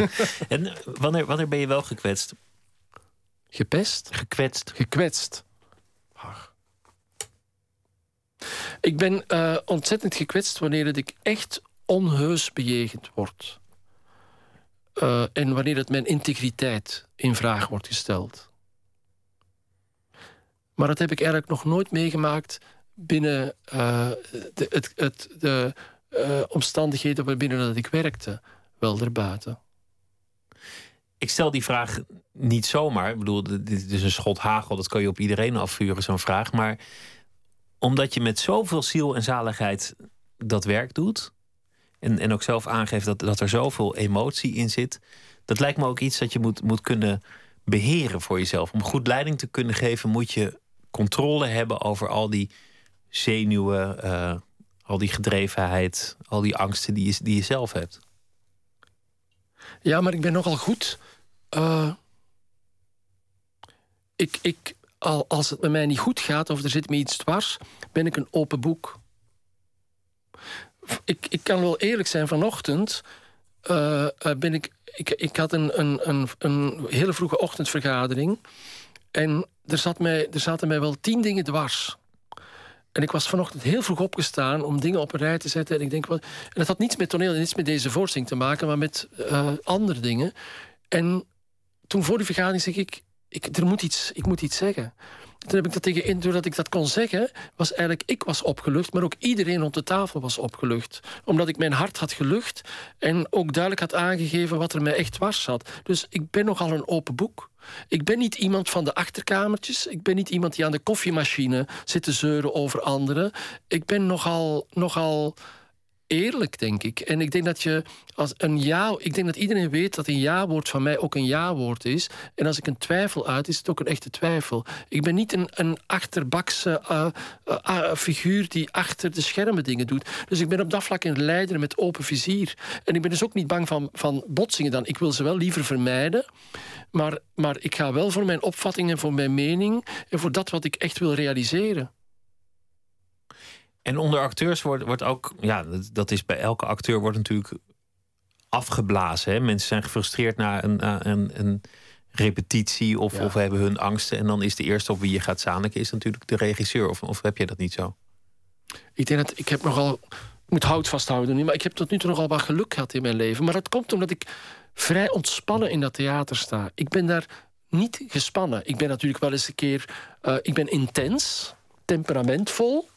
en wanneer, wanneer ben je wel gekwetst? Gepest? Gekwetst. Gekwetst. Ach. Ik ben uh, ontzettend gekwetst wanneer ik echt onheus bejegend word. Uh, en wanneer het mijn integriteit in vraag wordt gesteld. Maar dat heb ik eigenlijk nog nooit meegemaakt binnen uh, de, het, het, de uh, omstandigheden waarbinnen dat ik werkte, wel erbuiten. Ik stel die vraag niet zomaar. Ik bedoel, dit is een schot hagel, dat kan je op iedereen afvuren, zo'n vraag. Maar omdat je met zoveel ziel en zaligheid dat werk doet, en, en ook zelf aangeeft dat, dat er zoveel emotie in zit. Dat lijkt me ook iets dat je moet, moet kunnen beheren voor jezelf. Om goed leiding te kunnen geven, moet je controle hebben over al die zenuwen, uh, al die gedrevenheid, al die angsten die je, die je zelf hebt. Ja, maar ik ben nogal goed. Uh, ik, ik, al, als het met mij niet goed gaat of er zit me iets dwars, ben ik een open boek ik, ik kan wel eerlijk zijn, vanochtend uh, ben ik, ik. Ik had een, een, een, een hele vroege ochtendvergadering. En er, zat mij, er zaten mij wel tien dingen dwars. En ik was vanochtend heel vroeg opgestaan om dingen op een rij te zetten. En ik denk, wat, en dat had niets met toneel en niets met deze voorstelling te maken, maar met uh, andere dingen. En toen voor die vergadering zeg ik, ik, er moet iets, ik moet iets zeggen. Toen heb ik dat tegen doordat ik dat kon zeggen, was eigenlijk ik was opgelucht, maar ook iedereen rond de tafel was opgelucht. Omdat ik mijn hart had gelucht en ook duidelijk had aangegeven wat er mij echt was zat. Dus ik ben nogal een open boek. Ik ben niet iemand van de achterkamertjes. Ik ben niet iemand die aan de koffiemachine zit te zeuren over anderen. Ik ben nogal, nogal eerlijk, denk ik. En ik denk dat je als een ja. Ik denk dat iedereen weet dat een ja-woord van mij ook een ja-woord is. En als ik een twijfel uit, is het ook een echte twijfel. Ik ben niet een, een achterbakse uh, uh, figuur die achter de schermen dingen doet. Dus ik ben op dat vlak een leider met open vizier. En ik ben dus ook niet bang van, van botsingen dan. Ik wil ze wel liever vermijden. Maar, maar ik ga wel voor mijn opvattingen, voor mijn mening en voor dat wat ik echt wil realiseren. En onder acteurs wordt, wordt ook, ja, dat, is bij elke acteur wordt natuurlijk afgeblazen. Hè? Mensen zijn gefrustreerd na een, een, een repetitie of, of hebben hun angsten. En dan is de eerste op wie je gaat zaniken is natuurlijk de regisseur. Of, of heb je dat niet zo? Ik denk dat ik heb nogal, ik moet hout vasthouden nu, maar ik heb tot nu toe nogal wat geluk gehad in mijn leven. Maar dat komt omdat ik vrij ontspannen in dat theater sta. Ik ben daar niet gespannen. Ik ben natuurlijk wel eens een keer, uh, ik ben intens, temperamentvol.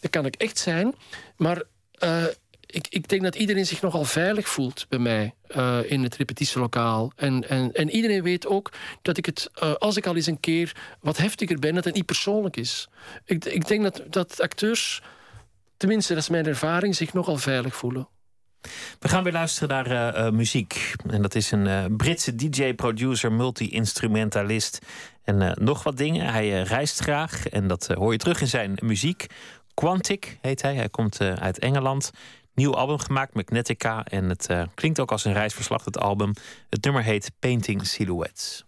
Dat kan ik echt zijn. Maar uh, ik, ik, denk dat iedereen zich nogal veilig voelt bij mij uh, in het repetitielokaal. En, en, en iedereen weet ook dat ik het, uh, als ik al eens een keer wat heftiger ben, dat het niet persoonlijk is. Ik, ik denk dat, dat acteurs, tenminste dat is mijn ervaring, zich nogal veilig voelen. We gaan weer luisteren naar muziek. En dat is een Britse DJ, producer, multi-instrumentalist en nog wat dingen. Hij reist graag en dat hoor je terug in zijn muziek. Quantic heet hij. Hij komt uit Engeland. Nieuw album gemaakt, Magnetica. En het uh, klinkt ook als een reisverslag, het album. Het nummer heet Painting Silhouettes.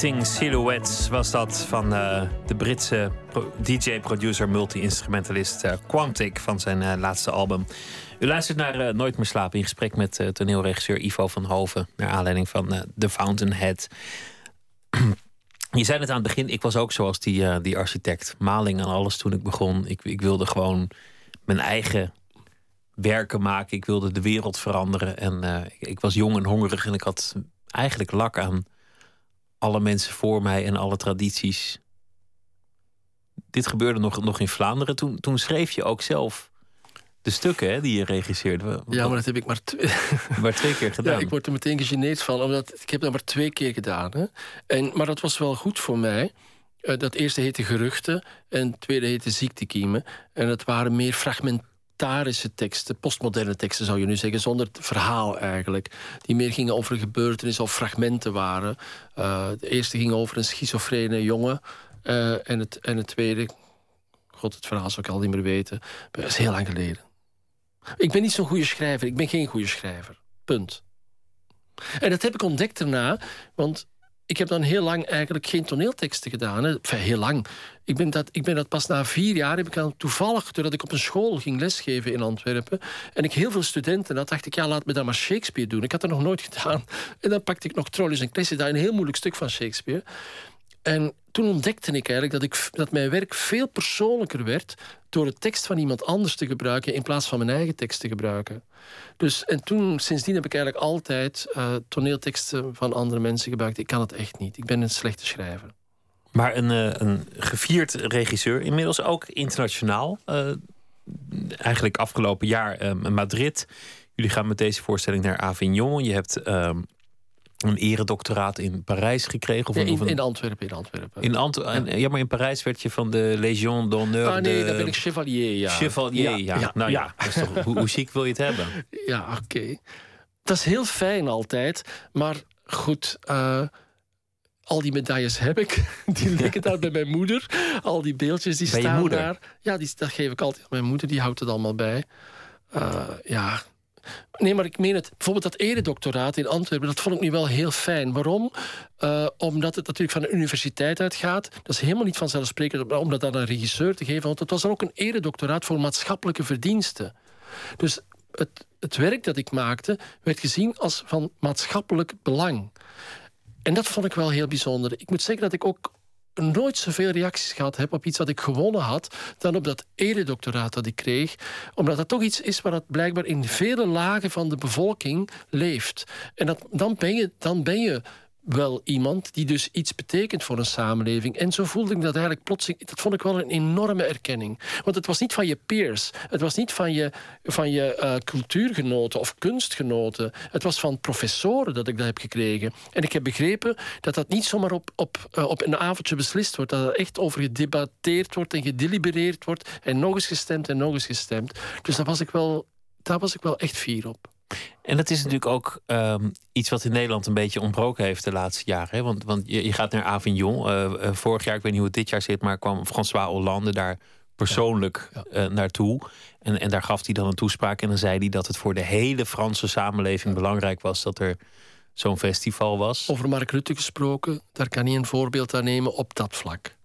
Painting Silhouettes was dat van uh, de Britse DJ, producer, multi-instrumentalist uh, Quantic van zijn uh, laatste album. U luistert naar Nooit meer slapen in gesprek met toneelregisseur Ivo van Hoven. Naar aanleiding van The Fountainhead. Je zei het aan het begin, ik was ook zoals die, die architect. Maling aan alles toen ik begon. Ik, ik wilde gewoon mijn eigen werken maken. Ik wilde de wereld veranderen. En ik, ik was jong en hongerig en ik had eigenlijk lak aan alle mensen voor mij en alle tradities. Dit gebeurde nog, nog in Vlaanderen. Toen, toen schreef je ook zelf de stukken hè, die je regisseerde. Ja, maar dat heb ik maar, twee, maar twee keer gedaan. Ja, ik word er meteen gegeneerd van, omdat ik heb dat maar twee keer gedaan. Hè. En, maar dat was wel goed voor mij. Uh, dat eerste heette Geruchten en het tweede heette Ziektekiemen. En het waren meer fragmentarische teksten, postmoderne teksten zou je nu zeggen, zonder het verhaal eigenlijk. Die meer gingen over een gebeurtenis of fragmenten waren. Uh, de eerste ging over een schizofrene jongen. Uh, en, het, en het tweede, god, het verhaal zou ik al niet meer weten. Dat is heel lang geleden. Ik ben niet zo'n goede schrijver. Ik ben geen goede schrijver. Punt. En dat heb ik ontdekt daarna, want ik heb dan heel lang eigenlijk geen toneelteksten gedaan. Hè. Heel lang. Ik ben, dat, ik ben dat pas na vier jaar heb ik dan toevallig, doordat ik op een school ging lesgeven in Antwerpen. En ik heel veel studenten had, dacht ik, ja, laat me dan maar Shakespeare doen. Ik had dat nog nooit gedaan. En dan pakte ik nog Trolleys en Cressida, een heel moeilijk stuk van Shakespeare. En toen ontdekte ik eigenlijk dat, ik, dat mijn werk veel persoonlijker werd door de tekst van iemand anders te gebruiken in plaats van mijn eigen tekst te gebruiken. Dus, en toen, sindsdien heb ik eigenlijk altijd uh, toneelteksten van andere mensen gebruikt. Ik kan het echt niet. Ik ben een slechte schrijver. Maar een, uh, een gevierd regisseur, inmiddels ook internationaal. Uh, eigenlijk afgelopen jaar Madrid. Jullie gaan met deze voorstelling naar Avignon. Je hebt ehm, een eredoctoraat in Parijs gekregen? Of in, of een... in, Antwerpen. In Antwerpen. In Ant ja. ja. maar in Parijs werd je van de Légion d'honneur... Ah nee, de... daar ben ik chevalier, ja. Chevalier, ja. ja. Nou ja, toch, hoe, hoe chic wil je het hebben? Ja, oké. Okay. Dat is heel fijn altijd, maar goed... Uh, al die medailles heb ik. Die liggen daar bij mijn moeder. Al die beeldjes die bij staan daar. Ja, die, dat geef ik altijd aan mijn moeder. Die houdt het allemaal bij. Uh, ja, Nee, maar ik meen het. Bijvoorbeeld dat eredoctoraat in Antwerpen, dat vond ik nu wel heel fijn. Waarom? Uh, omdat het natuurlijk van de universiteit uitgaat. Dat is helemaal niet vanzelfsprekend om dat aan een regisseur te geven. Want het was dan ook een eredoctoraat voor maatschappelijke verdiensten. Dus het, het werk dat ik maakte werd gezien als van maatschappelijk belang. En dat vond ik wel heel bijzonder. Ik moet zeggen dat ik ook nooit zoveel reacties gehad heb op iets wat ik gewonnen had, dan op dat eredoctoraat dat ik kreeg. Omdat dat toch iets is waar dat blijkbaar in vele lagen van de bevolking leeft. En dat, dan, ben je, dan ben je wel iemand die dus iets betekent voor een samenleving. En zo voelde ik dat eigenlijk plotseling. Dat vond ik wel een enorme erkenning. Want het was niet van je peers. Het was niet van je, van je uh, cultuurgenoten of kunstgenoten. Het was van professoren dat ik dat heb gekregen. En ik heb begrepen dat dat niet zomaar op, op, uh, op een avondje beslist wordt. Dat er echt over gedebatteerd wordt en gedelibereerd wordt. En nog eens gestemd en nog eens gestemd. Dus daar was ik wel, daar was ik wel echt fier op. En dat is natuurlijk ook um, iets wat in Nederland een beetje ontbroken heeft de laatste jaren. Hè? Want, want je, je, gaat naar Avignon. Uh, uh, vorig jaar, ik weet niet hoe het dit jaar zit, maar kwam François Hollande daar persoonlijk ja, ja. Uh, naartoe. En, en daar gaf hij dan een toespraak. En dan zei hij dat het voor de hele Franse samenleving ja. belangrijk was dat er zo'n festival was. Over Mark Rutte gesproken, daar kan hij een voorbeeld aan nemen op dat vlak.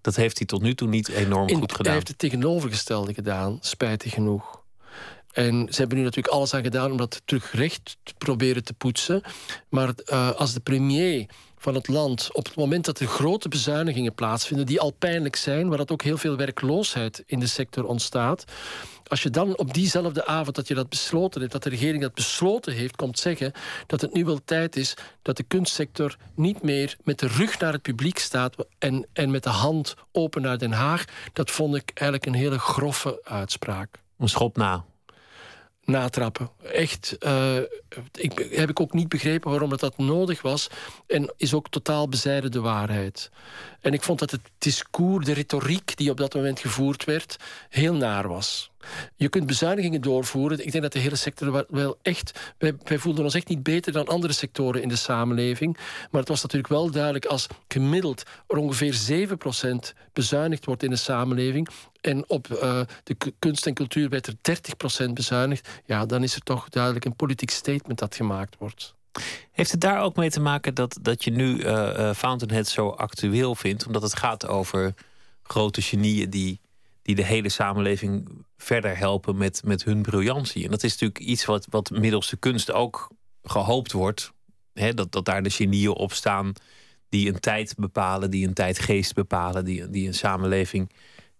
Dat heeft hij tot nu toe niet enorm in, goed gedaan. Hij heeft het tegenovergestelde gedaan, spijtig genoeg. En ze hebben nu natuurlijk alles aan gedaan om dat terug recht te proberen te poetsen. Maar uh, als de premier van het land op het moment dat er grote bezuinigingen plaatsvinden, die al pijnlijk zijn, waar dat ook heel veel werkloosheid in de sector ontstaat. Als je dan op diezelfde avond dat je dat besloten hebt, dat de regering dat besloten heeft, komt zeggen dat het nu wel tijd is dat de kunstsector niet meer met de rug naar het publiek staat en, en met de hand open naar Den Haag, dat vond ik eigenlijk een hele grove uitspraak. Een schop na natrappen. Echt, uh, ik, heb ik ook niet begrepen waarom dat, dat nodig was. En is ook totaal bezijden de waarheid. En ik vond dat het discours, de retoriek die op dat moment gevoerd werd, heel naar was. Je kunt bezuinigingen doorvoeren. Ik denk dat de hele sector wel echt. Wij, voelden ons echt niet beter dan andere sectoren in de samenleving. Maar het was natuurlijk wel duidelijk als gemiddeld er ongeveer 7% bezuinigd wordt in de samenleving. En op uh, de kunst en cultuur werd er 30% bezuinigd. Ja, dan is er toch duidelijk een politiek statement dat gemaakt wordt. Heeft het daar ook mee te maken dat, dat je nu uh, uh, Fountainhead zo actueel vindt? Omdat het gaat over grote genieën die, die de hele samenleving verder helpen met, met hun briljantie. En dat is natuurlijk iets wat, wat middels de kunst ook gehoopt wordt. Hè, dat, dat daar de genieën op staan die een tijd bepalen, die een tijdgeest bepalen, die, die een samenleving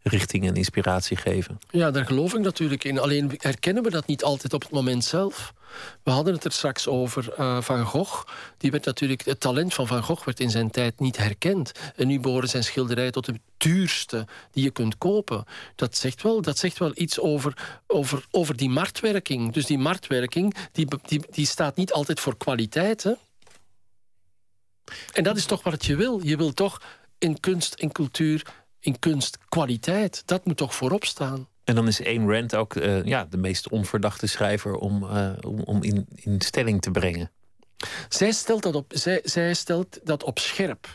richting en inspiratie geven. Ja, daar geloof ik natuurlijk in. Alleen herkennen we dat niet altijd op het moment zelf. We hadden het er straks over uh, Van Gogh. Die werd natuurlijk, het talent van Van Gogh werd in zijn tijd niet herkend. En nu behoren zijn schilderijen tot de duurste die je kunt kopen. Dat zegt wel, dat zegt wel iets over, over, over die marktwerking. Dus die marktwerking die, die, die staat niet altijd voor kwaliteit. Hè? En dat is toch wat je wil. Je wil toch in kunst en cultuur in kunst kwaliteit. Dat moet toch voorop staan. En dan is Ayn Rand ook uh, ja, de meest onverdachte schrijver om, uh, om, om in, in stelling te brengen. Zij stelt dat op, zij, zij stelt dat op scherp.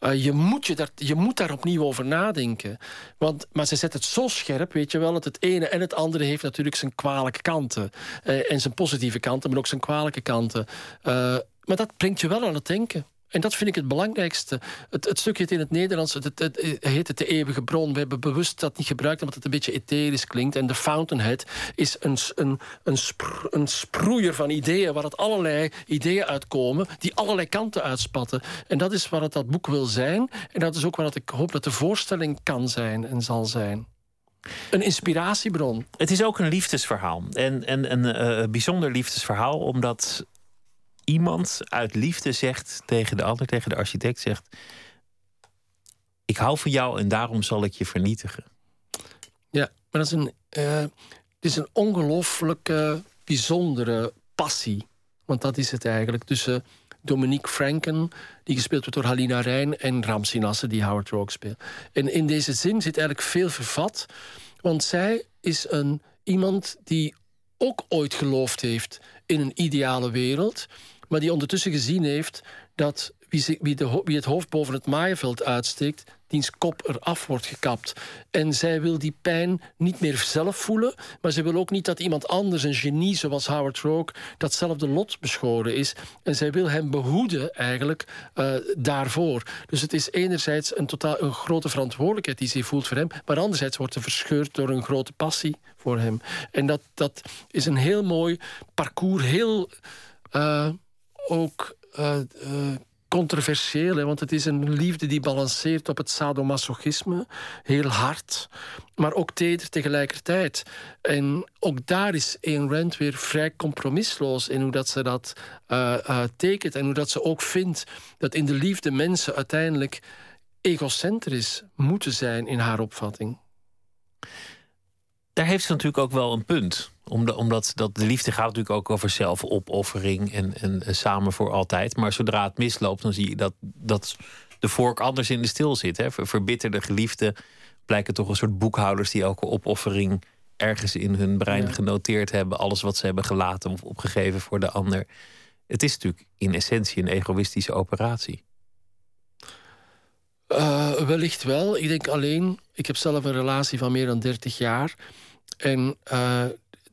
Uh, je, moet je, daar, je moet daar opnieuw over nadenken. Want, maar ze zet het zo scherp, weet je wel, dat het ene en het andere heeft natuurlijk zijn kwalijke kanten. en zijn positieve kanten, maar ook zijn kwalijke kanten. maar dat brengt je wel aan het denken. En dat vind ik het belangrijkste. Het, het stukje in het Nederlands, het, het, heet het de eeuwige bron. We hebben bewust dat niet gebruikt, omdat het een beetje etherisch klinkt. En de Fountainhead is een, een, een, een sproeier van ideeën, waar het allerlei ideeën uitkomen, die allerlei kanten uitspatten. En dat is wat het dat boek wil zijn. En dat is ook wat ik hoop dat de voorstelling kan zijn en zal zijn. Een inspiratiebron. Het is ook een liefdesverhaal. En, en een uh, bijzonder liefdesverhaal, omdat iemand uit liefde zegt tegen de ander, tegen de architect, zegt: Ik hou van jou en daarom zal ik je vernietigen. Ja, maar dat is een, uh, het is een ongelooflijke, bijzondere passie. Want dat is het eigenlijk. Tussen Dominique Franken, die gespeeld wordt door Halina Rijn, en Ramsey Nasser, die Howard Rogue speelt. En in deze zin zit eigenlijk veel vervat. Want zij is een, iemand die ook ooit geloofd heeft in een ideale wereld maar die ondertussen gezien heeft dat wie, wie, de, wie het hoofd boven het maaienveld uitsteekt, diens kop eraf wordt gekapt. En zij wil die pijn niet meer zelf voelen, maar ze wil ook niet dat iemand anders, een genie zoals Howard Rogue, datzelfde lot beschoren is. En zij wil hem behoeden eigenlijk uh, daarvoor. Dus het is enerzijds een, totaal, een grote verantwoordelijkheid die ze voelt voor hem, maar anderzijds wordt ze verscheurd door een grote passie voor hem. En dat, dat is een heel mooi parcours, heel. Uh, ook uh, uh, controversieel, hè, want het is een liefde die balanceert op het sadomasochisme, heel hard, maar ook teder tegelijkertijd. En ook daar is Ayn Rand weer vrij compromisloos in hoe dat ze dat uh, tekent en hoe dat ze ook vindt dat in de liefde mensen uiteindelijk egocentrisch moeten zijn in haar opvatting. Daar heeft ze natuurlijk ook wel een punt omdat dat de liefde gaat natuurlijk ook over zelfopoffering en, en, samen voor altijd. Maar zodra het misloopt, dan zie je dat, dat de vork anders in de stil zit. Hè. Verbitterde geliefden blijken toch een soort boekhouders die elke opoffering ergens in hun brein genoteerd hebben. Alles wat ze hebben gelaten of opgegeven voor de ander. Het is natuurlijk in essentie een egoïstische operatie. Uh, wellicht wel. Ik denk alleen, ik heb zelf een relatie van meer dan 30 jaar. En uh,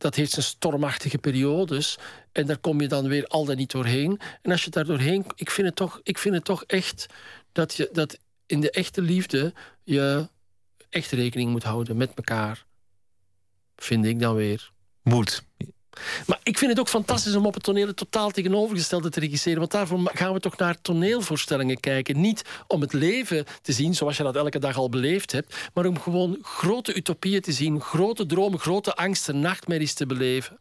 dat heeft zijn stormachtige periodes. En daar kom je dan weer al dan niet doorheen. En als je daar doorheen... Ik vind het toch, ik vind het toch echt dat, je, dat in de echte liefde... je echt rekening moet houden met elkaar. Vind ik dan weer. Moet. Maar ik vind het ook fantastisch om op het toneel het totaal tegenovergestelde te regisseren. Want daarvoor gaan we toch naar toneelvoorstellingen kijken. Niet om het leven te zien zoals je dat elke dag al beleefd hebt. Maar om gewoon grote utopieën te zien. Grote dromen, grote angsten, nachtmerries te beleven.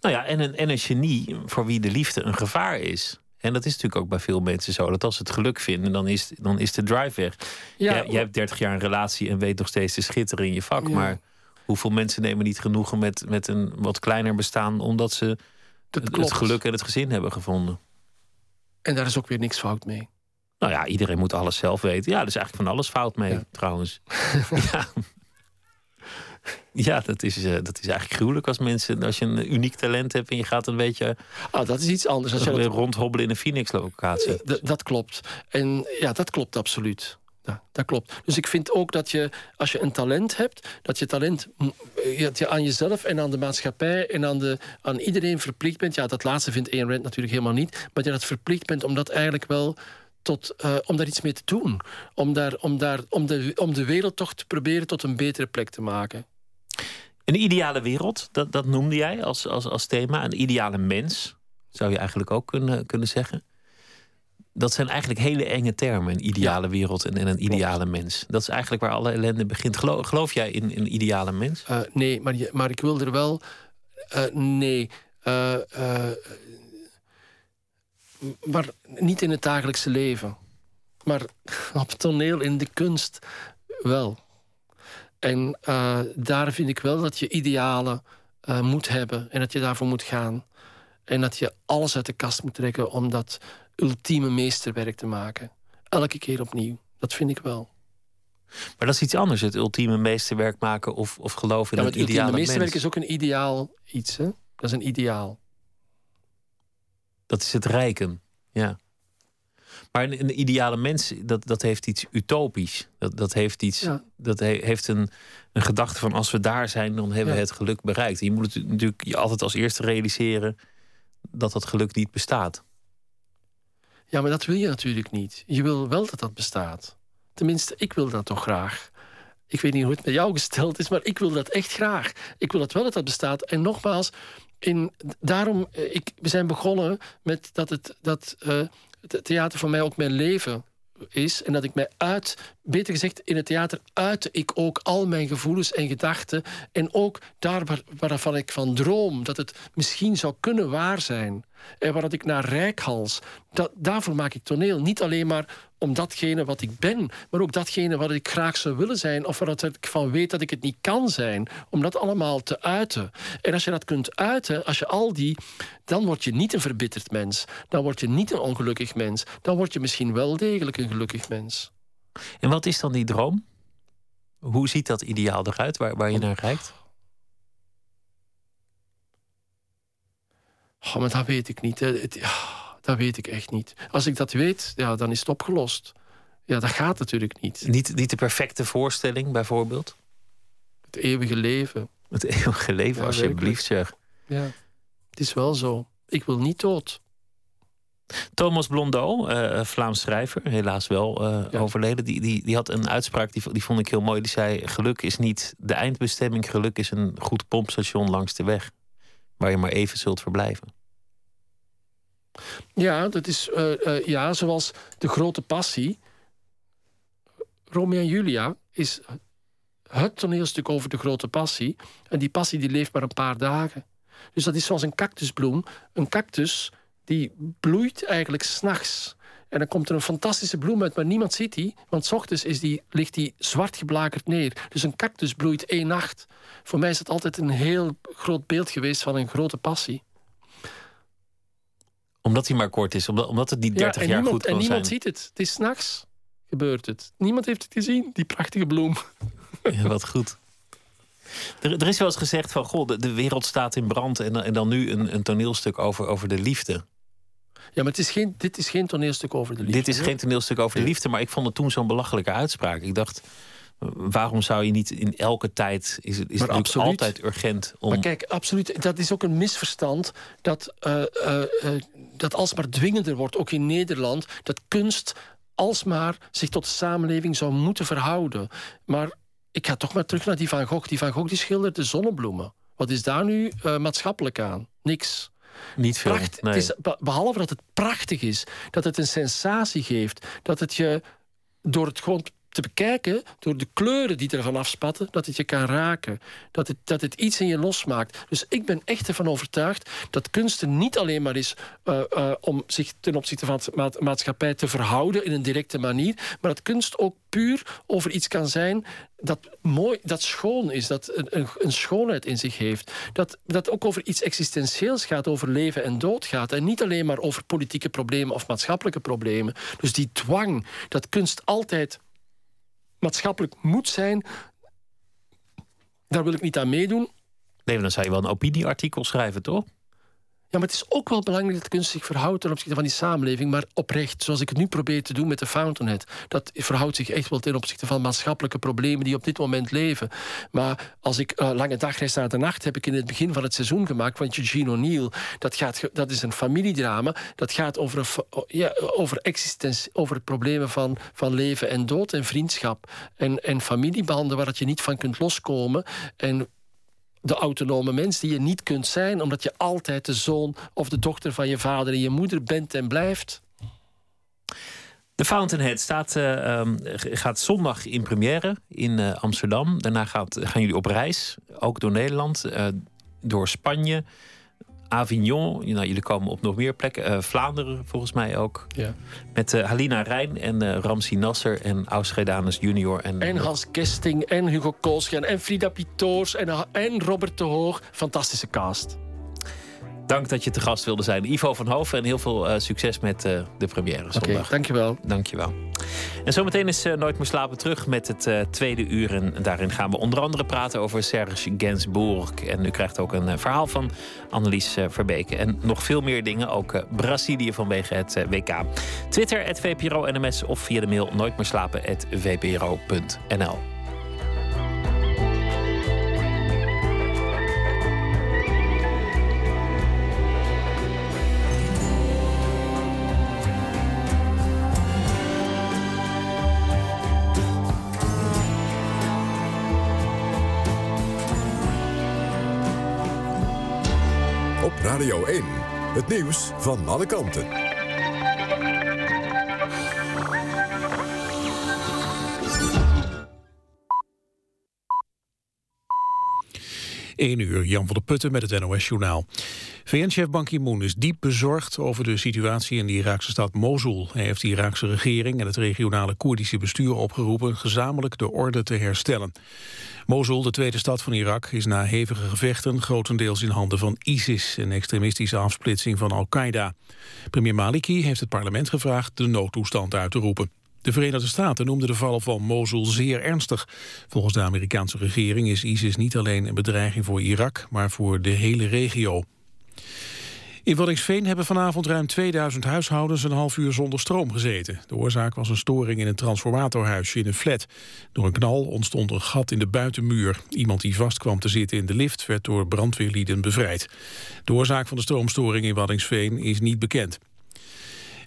Nou ja, en een, en een genie voor wie de liefde een gevaar is. En dat is natuurlijk ook bij veel mensen zo. Dat als ze het geluk vinden, dan is, dan is de drive weg. Ja, jij, jij hebt 30 jaar een relatie en weet nog steeds te schitteren in je vak. Maar Hoeveel mensen nemen niet genoegen met, met een wat kleiner bestaan omdat ze het, het, geluk en het gezin hebben gevonden? En daar is ook weer niks fout mee. Nou ja, iedereen moet alles zelf weten. Ja, er is eigenlijk van alles fout mee, trouwens. ja. Ja, dat is, uh, dat is eigenlijk gruwelijk als mensen, als je een uniek talent hebt en je gaat een beetje. Ah, dat is iets anders. Als je weer rondhobbelen in een Phoenix-locatie. dat klopt. En ja, dat klopt absoluut. Ja, dat klopt. Dus ik vind ook dat je, als je een talent hebt, dat je talent dat je aan jezelf en aan de maatschappij en aan, de, aan iedereen verplicht bent. Ja, dat laatste vindt Ayn Rand natuurlijk helemaal niet. Maar dat je dat verplicht bent om dat eigenlijk wel tot, uh, om daar iets mee te doen. Om, daar, om, daar, om, de, om de wereld toch te proberen tot een betere plek te maken. Een ideale wereld, dat, dat noemde jij als, als, als thema. Een ideale mens, zou je eigenlijk ook kunnen, kunnen zeggen dat zijn eigenlijk hele enge termen. Een ideale wereld en, een ideale mens. Dat is eigenlijk waar alle ellende begint. Geloof, geloof jij in een ideale mens? Uh, nee, maar, maar ik wil er wel. Uh, nee. Uh, maar niet in het dagelijkse leven. Maar op toneel, in de kunst wel. En daar vind ik wel dat je idealen moet hebben. En dat je daarvoor moet gaan. En dat je alles uit de kast moet trekken om dat ultieme meesterwerk te maken. Elke keer opnieuw. Dat vind ik wel. Maar dat is iets anders, het ultieme meesterwerk maken of, of geloven in ja, een ideale mens. Het ultieme meesterwerk is ook een ideaal iets. Hè? Dat is een ideaal. Dat is het rijken, ja. Maar een, een, ideale mens, dat, dat heeft iets utopisch. Dat, dat heeft iets. Dat heeft een, een gedachte van als we daar zijn, dan hebben we het geluk bereikt. je moet het natuurlijk je altijd als eerste realiseren dat dat geluk niet bestaat. Ja, maar dat wil je natuurlijk niet. Je wil wel dat dat bestaat. Tenminste, ik wil dat toch graag. Ik weet niet hoe het met jou gesteld is, maar ik wil dat echt graag. Ik wil dat wel dat dat bestaat. En nogmaals, in, daarom, eh, ik, we zijn begonnen met dat het, dat, uh, het theater voor mij ook mijn leven is. En dat ik mij uit, beter gezegd, in het theater uitte ik ook al mijn gevoelens en gedachten. En ook daar waar, waarvan ik van droom, dat het misschien zou kunnen waar zijn. En waar ik naar rijkhals. Dat, daarvoor maak ik toneel. Niet alleen maar om datgene wat ik ben, maar ook datgene wat ik graag zou willen zijn, of waar ik van weet dat ik het niet kan zijn, om dat allemaal te uiten. En als je dat kunt uiten, als je al die, dan word je niet een verbitterd mens, dan word je niet een ongelukkig mens, dan word je misschien wel degelijk een gelukkig mens. En wat is dan die droom? Hoe ziet dat ideaal eruit waar, waar je naar kijkt? Oh, maar dat weet ik niet. Het, dat weet ik echt niet. Als ik dat weet, ja, dan is het opgelost. Ja, dat gaat natuurlijk niet. Niet, niet de perfecte voorstelling, bijvoorbeeld? Het eeuwige leven. Het eeuwige leven, alsjeblieft zeg. Ja, het is wel zo. Ik wil niet dood. Thomas Blondeau, uh, Vlaams schrijver, helaas wel uh, overleden, die, die, die had een uitspraak die, die vond ik heel mooi. Die zei: Geluk is niet de eindbestemming, geluk is een goed pompstation langs de weg, waar je maar even zult verblijven. Ja, dat is uh, ja, zoals de grote passie. Romeo en Julia is het toneelstuk over de grote passie. En die passie die leeft maar een paar dagen. Dus dat is zoals een cactusbloem. Een cactus die bloeit eigenlijk s'nachts. En dan komt er een fantastische bloem uit, maar niemand ziet die. Want s ochtends is die, ligt die zwart geblakerd neer. Dus een cactus bloeit één nacht. Voor mij is het altijd een heel groot beeld geweest van een grote passie omdat hij maar kort is, omdat, omdat het niet 30 jaar goed kan zijn. En niemand ziet het. Het is s'nachts gebeurt het. Niemand heeft het gezien, die prachtige bloem. Ja, wat goed. Er, er is wel eens gezegd van, goh, de, de wereld staat in brand... en, en dan nu een, een toneelstuk over, over de liefde. Ja, maar het is geen, dit is geen toneelstuk over de liefde. Dit is geen toneelstuk over de liefde, maar ik vond het toen zo'n belachelijke uitspraak. Ik dacht, waarom zou je niet in elke tijd is het, is het altijd urgent om. Maar kijk, absoluut, dat is ook een misverstand dat, uh, uh, dat alsmaar dwingender wordt, ook in Nederland, dat kunst alsmaar zich tot de samenleving zou moeten verhouden. Maar ik ga toch maar terug naar die Van Gogh. Die Van Gogh die schilderde zonnebloemen. Wat is daar nu maatschappelijk aan? Niks. Niet veel. nee. is, behalve dat het prachtig is, dat het een sensatie geeft, dat het je door het gewoon te bekijken door de kleuren die ervan afspatten, dat het je kan raken. Dat het, dat het iets in je losmaakt. Dus ik ben echt ervan overtuigd dat kunsten niet alleen maar is uh, uh, om zich ten opzichte van de maatschappij te verhouden in een directe manier, maar dat kunst ook puur over iets kan zijn dat mooi, dat schoon is, dat een, een, schoonheid in zich heeft. Dat, dat ook over iets existentieels gaat, over leven en dood gaat. En niet alleen maar over politieke problemen of maatschappelijke problemen. Dus die dwang dat kunst altijd maatschappelijk moet zijn, daar wil ik niet aan meedoen. Nee, dan zou je wel een opinieartikel schrijven, toch? Ja, maar het is ook wel belangrijk dat kunst zich verhoudt ten opzichte van die samenleving, maar oprecht, zoals ik het nu probeer te doen met de Fountainhead. Dat verhoudt zich echt wel ten opzichte van maatschappelijke problemen die op dit moment leven. Maar als ik uh, Lange Dagreis naar de Nacht heb ik in het begin van het seizoen gemaakt van Eugene O'Neill. Dat, gaat, dat is een familiedrama. Dat gaat over, een, ja, over, existentie, over problemen van, van leven en dood en vriendschap. En, en familiebanden waar dat je niet van kunt loskomen. En de autonome mens die je niet kunt zijn, omdat je altijd de zoon of de dochter van je vader en je moeder bent en blijft. De Fountainhead uh, um, gaat zondag in première in uh, Amsterdam. Daarna gaat, gaan jullie op reis, ook door Nederland, uh, door Spanje, Avignon. Nou, jullie komen op nog meer plekken. Uh, Vlaanderen volgens mij ook. Ja. Met uh, Halina Rijn en uh, Ramsi Nasser en Ausgedanus junior. En, en Hans Kesting en Hugo Koolschen en Frida Pitoors en, en Robert de Hoog. Fantastische cast. Dank dat je te gast wilde zijn. Ivo van Hoven en heel veel uh, succes met uh, de première zondag. Okay, dankjewel. Dankjewel. En zometeen is uh, Nooit meer slapen terug met het tweede uur. En daarin gaan we onder andere praten over Serge Gainsbourg. En u krijgt ook een verhaal van Annelies Verbeke. En nog veel meer dingen, ook Brazilië vanwege het WK. Twitter, het VPRO NMS of via de mail nooitmeerslapen.vpro.nl. nieuws van alle kanten. 1 uur, Jan van der Putten met het NOS-journaal. VN-chef Ban Ki-moon is diep bezorgd over de situatie in de Iraakse stad Mosul. Hij heeft de Iraakse regering en het regionale Koerdische bestuur opgeroepen gezamenlijk de orde te herstellen. Mosul, de tweede stad van Irak, is na hevige gevechten grotendeels in handen van ISIS, een extremistische afsplitsing van Al-Qaeda. Premier Maliki heeft het parlement gevraagd de noodtoestand uit te roepen. De Verenigde Staten noemden de val van Mosul zeer ernstig. Volgens de Amerikaanse regering is ISIS niet alleen een bedreiging voor Irak, maar voor de hele regio. In Waddinxveen hebben vanavond ruim 2000 huishoudens een half uur zonder stroom gezeten. De oorzaak was een storing in een transformatorhuisje in een flat. Door een knal ontstond een gat in de buitenmuur. Iemand die vast kwam te zitten in de lift werd door brandweerlieden bevrijd. De oorzaak van de stroomstoring in Waddinxveen is niet bekend.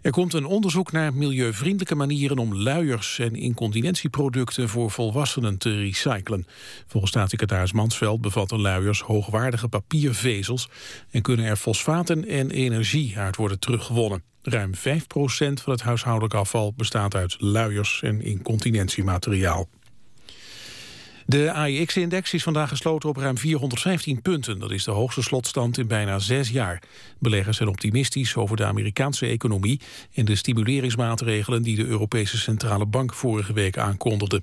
Er komt een onderzoek naar milieuvriendelijke manieren om luiers en incontinentieproducten voor volwassenen te recyclen. Volgens staatssecretaris Mansveld bevatten luiers hoogwaardige papiervezels en kunnen er fosfaten en energie uit worden teruggewonnen. Ruim 5% van het huishoudelijk afval bestaat uit luiers en incontinentiemateriaal. De AIX-index is vandaag gesloten op ruim 415 punten. Dat is de hoogste slotstand in bijna zes jaar. Beleggers zijn optimistisch over de Amerikaanse economie... en de stimuleringsmaatregelen die de Europese Centrale Bank vorige week aankondigde.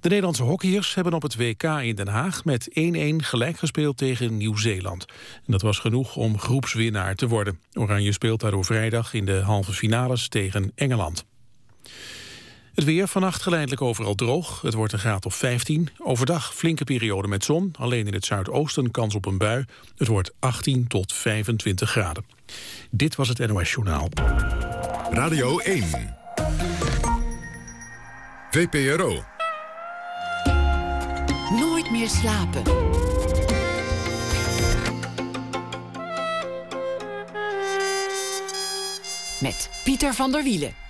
De Nederlandse hockeyers hebben op het WK in Den Haag met 1-1 gelijk gespeeld tegen Nieuw-Zeeland. En dat was genoeg om groepswinnaar te worden. Oranje speelt daardoor vrijdag in de halve finales tegen Engeland. Het weer vannacht geleidelijk overal droog. Het wordt een graad of 15. Overdag flinke periode met zon. Alleen in het zuidoosten kans op een bui. Het wordt 18 tot 25 graden. Dit was het NOS Journaal. Radio 1. VPRO. Nooit meer slapen. Met Pieter van der Wielen.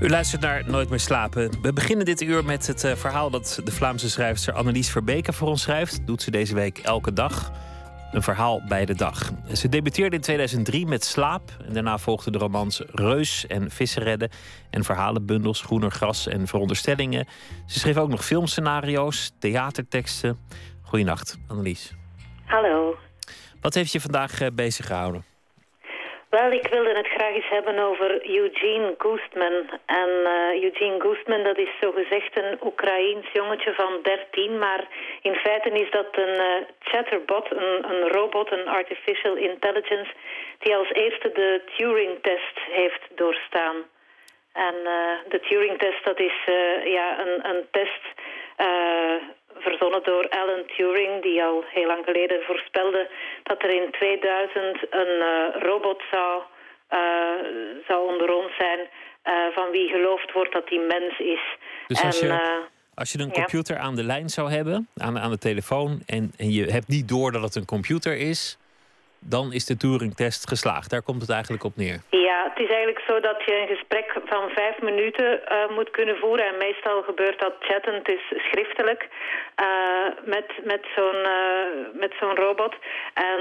U luistert naar Nooit meer slapen. We beginnen dit uur met het eh, verhaal dat de Vlaamse schrijfster Annelies Verbeke voor ons schrijft. Doet ze deze week elke dag. Een verhaal bij de dag. Ze debuteerde in 2003 met Slaap. En daarna volgden de romans Reus en Vissenredden. En verhalenbundels Groener Gras en Veronderstellingen. Ze schreef ook nog filmscenario's, theaterteksten. Goedenacht, Annelies. Hallo. Wat heeft je vandaag eh, bezig gehouden? Wel, ik wilde het graag eens hebben over Eugene Goostman. En uh, Eugene Goostman, dat is zogezegd een Oekraïens jongetje van 13. Maar in feite is dat een uh, chatterbot, een, een robot, een artificial intelligence... die als eerste de Turing-test heeft doorstaan. En uh, de Turing-test, dat is ja, een, een test verzonnen door Alan Turing, die al heel lang geleden voorspelde dat er in 2000 een uh, robot zou, uh, zou onder ons zijn uh, van wie geloofd wordt dat die mens is. Dus als je, als je een computer aan de lijn zou hebben, aan, aan de telefoon, en, en je hebt niet door dat het een computer is, dan is de Turing-test geslaagd. Daar komt het eigenlijk op neer. Ja, het is eigenlijk zo dat je een gesprek van vijf minuten uh, moet kunnen voeren. En meestal gebeurt dat chattend, dus schriftelijk, uh, met, met zo'n uh, met zo'n robot. En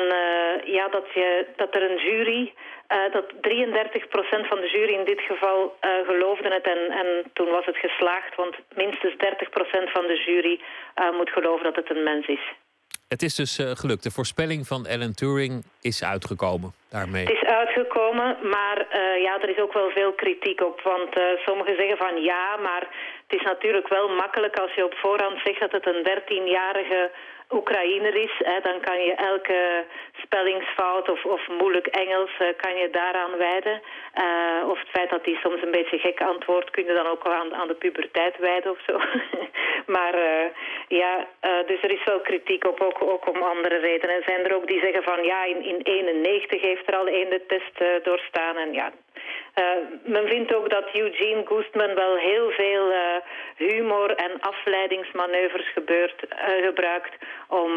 ja, dat, je, dat er een jury... Dat 33% van de jury in dit geval geloofde het en, en toen was het geslaagd, want minstens 30% van de jury moet geloven dat het een mens is. Het is dus uh, gelukt. De voorspelling van Alan Turing is uitgekomen daarmee. Het is uitgekomen, maar uh, ja, er is ook wel veel kritiek op. Want uh, sommigen zeggen van ja, maar het is natuurlijk wel makkelijk als je op voorhand zegt dat het een 13-jarige Oekraïner is, hè, dan kan je elke spellingsfout of, of moeilijk Engels uh, kan je daaraan wijden. Uh, of het feit dat hij soms een beetje gek antwoordt, kun je dan ook aan, aan de puberteit wijden of zo. maar uh, ja, dus er is wel kritiek op, ook, om andere redenen. Zijn er ook die zeggen van ja, in, in 91 heeft er al één de test doorstaan. En ja, uh, men vindt ook dat Eugene Goostman wel heel veel uh, humor en afleidingsmanoeuvres gebeurt, uh, gebruikt om,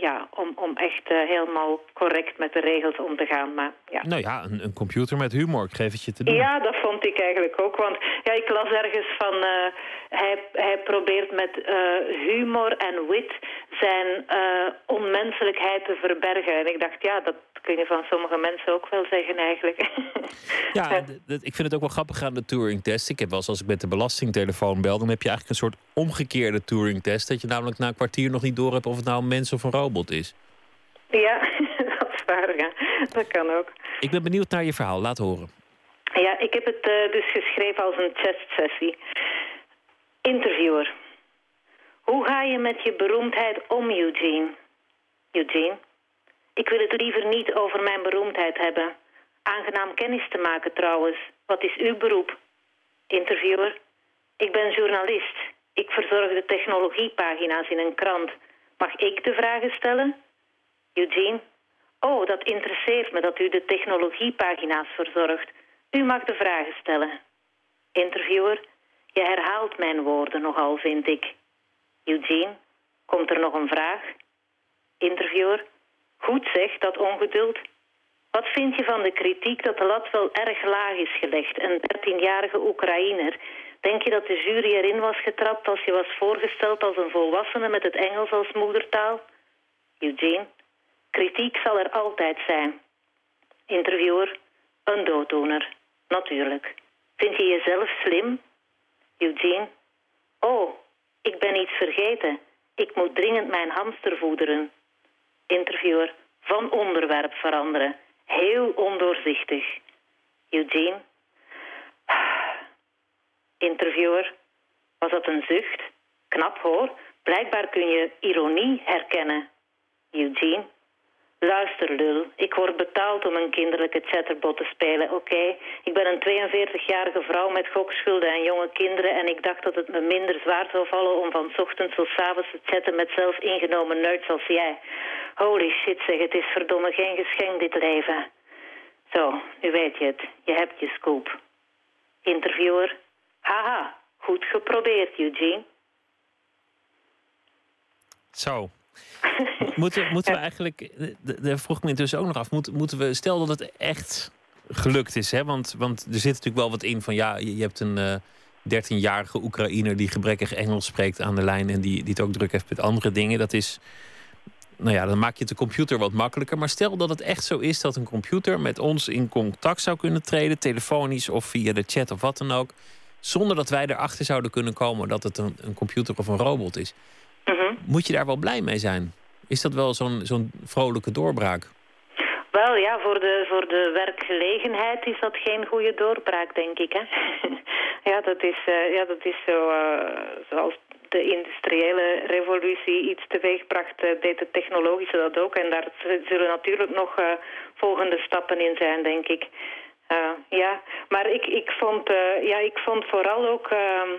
ja, om, om echt helemaal correct met de regels om te gaan. Maar, ja. Nou ja, een, een, computer met humor, ik geef het je te doen. Ja, dat vond ik eigenlijk ook. Want ja, ik las ergens van hij, hij probeert met uh, humor en wit zijn uh, onmenselijkheid te verbergen. En ik dacht, ja, dat kun je van sommige mensen ook wel zeggen eigenlijk. ja, ik vind het ook wel grappig aan de Turing-test. Ik heb wel eens als ik met de belastingtelefoon bel... dan heb je eigenlijk een soort omgekeerde Turing-test. Dat je namelijk na een kwartier nog niet door hebt of het nou een mens of een robot is. Ja, dat is waar, ja. Dat kan ook. Ik ben benieuwd naar je verhaal. Laat horen. Ja, ik heb het uh, dus geschreven als een testsessie. Interviewer. Hoe ga je met je beroemdheid om, Eugene? Eugene? Ik wil het liever niet over mijn beroemdheid hebben. Aangenaam kennis te maken trouwens. Wat is uw beroep? Interviewer. Ik ben journalist. Ik verzorg de technologiepagina's in een krant. Mag ik de vragen stellen? Eugene. Oh, dat interesseert me dat u de technologiepagina's verzorgt. U mag de vragen stellen. Interviewer. Je herhaalt mijn woorden nogal, vind ik. Eugene, komt er nog een vraag? Interviewer, goed zeg, dat ongeduld. Wat vind je van de kritiek dat de lat wel erg laag is gelegd? Een 13-jarige Oekraïner. Denk je dat de jury erin was getrapt als je was voorgesteld als een volwassene met het Engels als moedertaal? Eugene, kritiek zal er altijd zijn. Interviewer, een dooddoener, natuurlijk. Vind je jezelf slim? Eugene. Oh, ik ben iets vergeten. Ik moet dringend mijn hamster voederen. Interviewer. Van onderwerp veranderen. Heel ondoorzichtig. Eugene. Interviewer. Was dat een zucht? Knap hoor. Blijkbaar kun je ironie herkennen. Eugene. Luister, lul. Ik word betaald om een kinderlijke chatterbot te spelen, oké? Ik ben een 42-jarige vrouw met gokschulden en jonge kinderen... en ik dacht dat het me minder zwaar zou vallen om van ochtends tot avonds te chatten... met zelf ingenomen nerds als jij. Holy shit, zeg, het is verdomme geen geschenk, dit leven. Zo, nu weet je het. Je hebt je scoop. Interviewer. Haha, goed geprobeerd, Eugene. Zo, moeten, moeten we eigenlijk, daar vroeg ik me intussen ook nog af, moeten, moeten we, stel dat het echt gelukt is, hè? Want, want er zit natuurlijk wel wat in van ja, je, hebt een uh, eh, 13-jarige Oekraïner die gebrekkig Engels spreekt aan de lijn en die, die het ook druk heeft met andere dingen. Dat is, nou ja, dan maak je de computer wat makkelijker. Maar stel dat het echt zo is dat een computer met ons in contact zou kunnen treden, telefonisch of via de chat of wat dan ook, zonder dat wij erachter zouden kunnen komen dat het een, een computer of een robot is. Mhm. Moet je daar wel blij mee zijn? Is dat wel zo'n zo'n vrolijke doorbraak? Wel ja, voor de, voor de werkgelegenheid is dat geen goede doorbraak, denk ik. Hè? ja, dat is, uh, ja, dat is zo uh, zoals de industriële revolutie iets teweegbracht, uh, deed de technologische dat ook. En daar zullen natuurlijk nog volgende stappen in zijn, denk ik. ja, maar ik, ik, vond, ja, ik vond vooral ook ehm,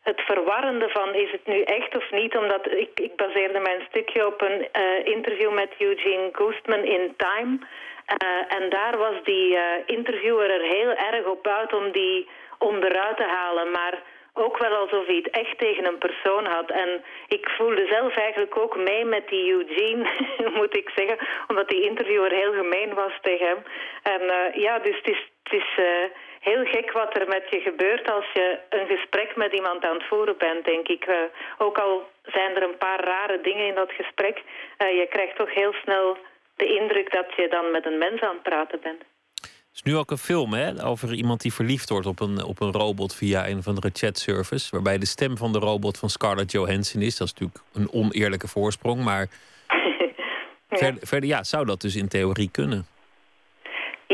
het verwarrende van is het nu echt of niet, omdat ik, ik baseerde mijn stukje op een uh, interview met Eugene Goostman in Time. Uh, en daar was die uh, interviewer er heel erg op uit om die onderuit te halen. Maar ook wel alsof hij het echt tegen een persoon had. En ik voelde zelf eigenlijk ook mee met die Eugene, moet ik zeggen. Omdat die interviewer heel gemeen was tegen hem. En ja, dus het is... Het is heel gek wat er met je gebeurt als je een gesprek met iemand aan het voeren bent, denk ik. Uh, ook al zijn er een paar rare dingen in dat gesprek, uh, je krijgt toch heel snel de indruk dat je dan met een mens aan het praten bent. Er is nu ook een film hè, over iemand die verliefd wordt op een, op een robot via een of andere chatservice. Waarbij de stem van de robot van Scarlett Johansson is. Dat is natuurlijk een oneerlijke voorsprong. Maar ja. Verder, verder ja, zou dat dus in theorie kunnen?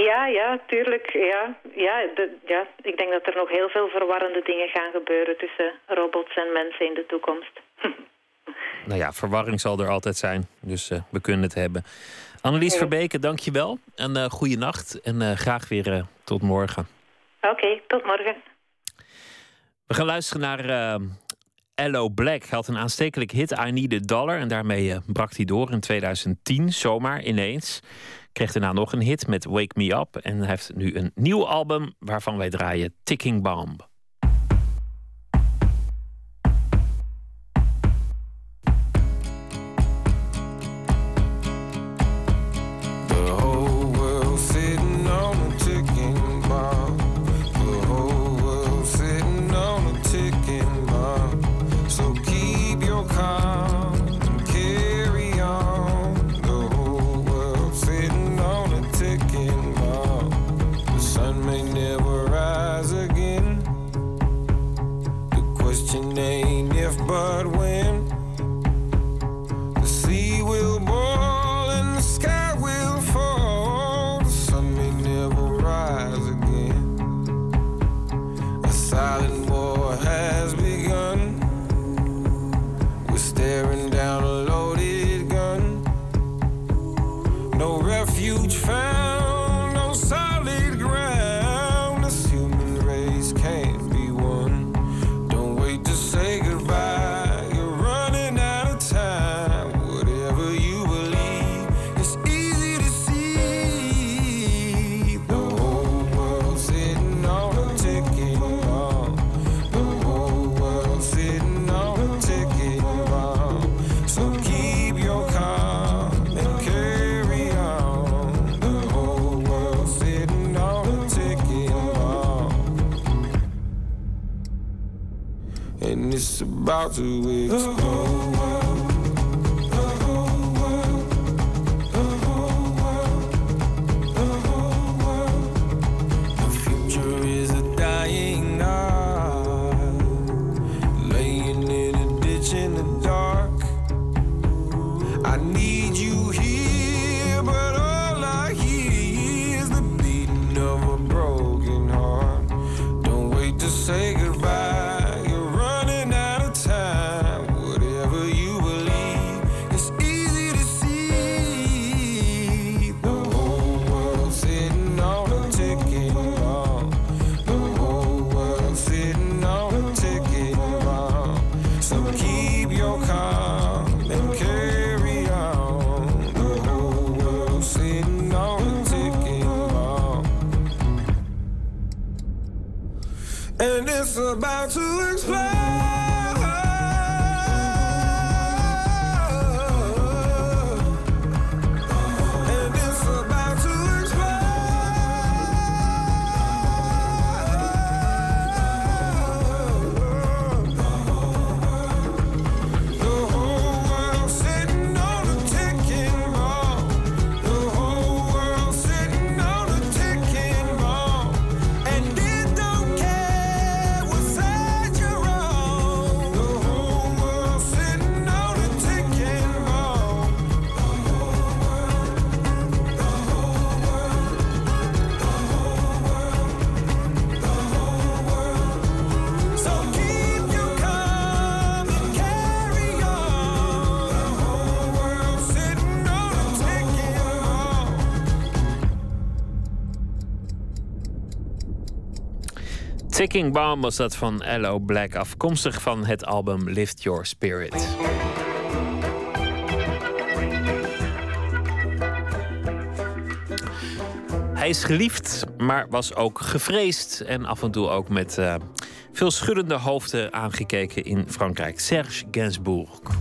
Ja, ja, tuurlijk. Ja, ja, de, ja, ik denk dat er nog heel veel verwarrende dingen gaan gebeuren tussen robots en mensen in de toekomst. nou ja, verwarring zal er altijd zijn, dus uh, we kunnen het hebben. Annelies ja. Verbeke, dank je wel. En uh, goede nacht en uh, graag weer tot morgen. Oké, okay, tot morgen. We gaan luisteren naar Ello Black. Had een aanstekelijk hit, I Need a Dollar. En daarmee brak hij door in 2010, zomaar ineens. Kreeg daarna nog een hit met Wake Me Up. En hij heeft nu een nieuw album waarvan wij draaien Ticking Bomb. About to explode. Ticking Bomb was dat van Hello Black, afkomstig van het album Lift Your Spirit. Hij is geliefd, maar was ook gevreesd en af en toe ook met uh, veel schuddende hoofden aangekeken in Frankrijk. Serge Gainsbourg.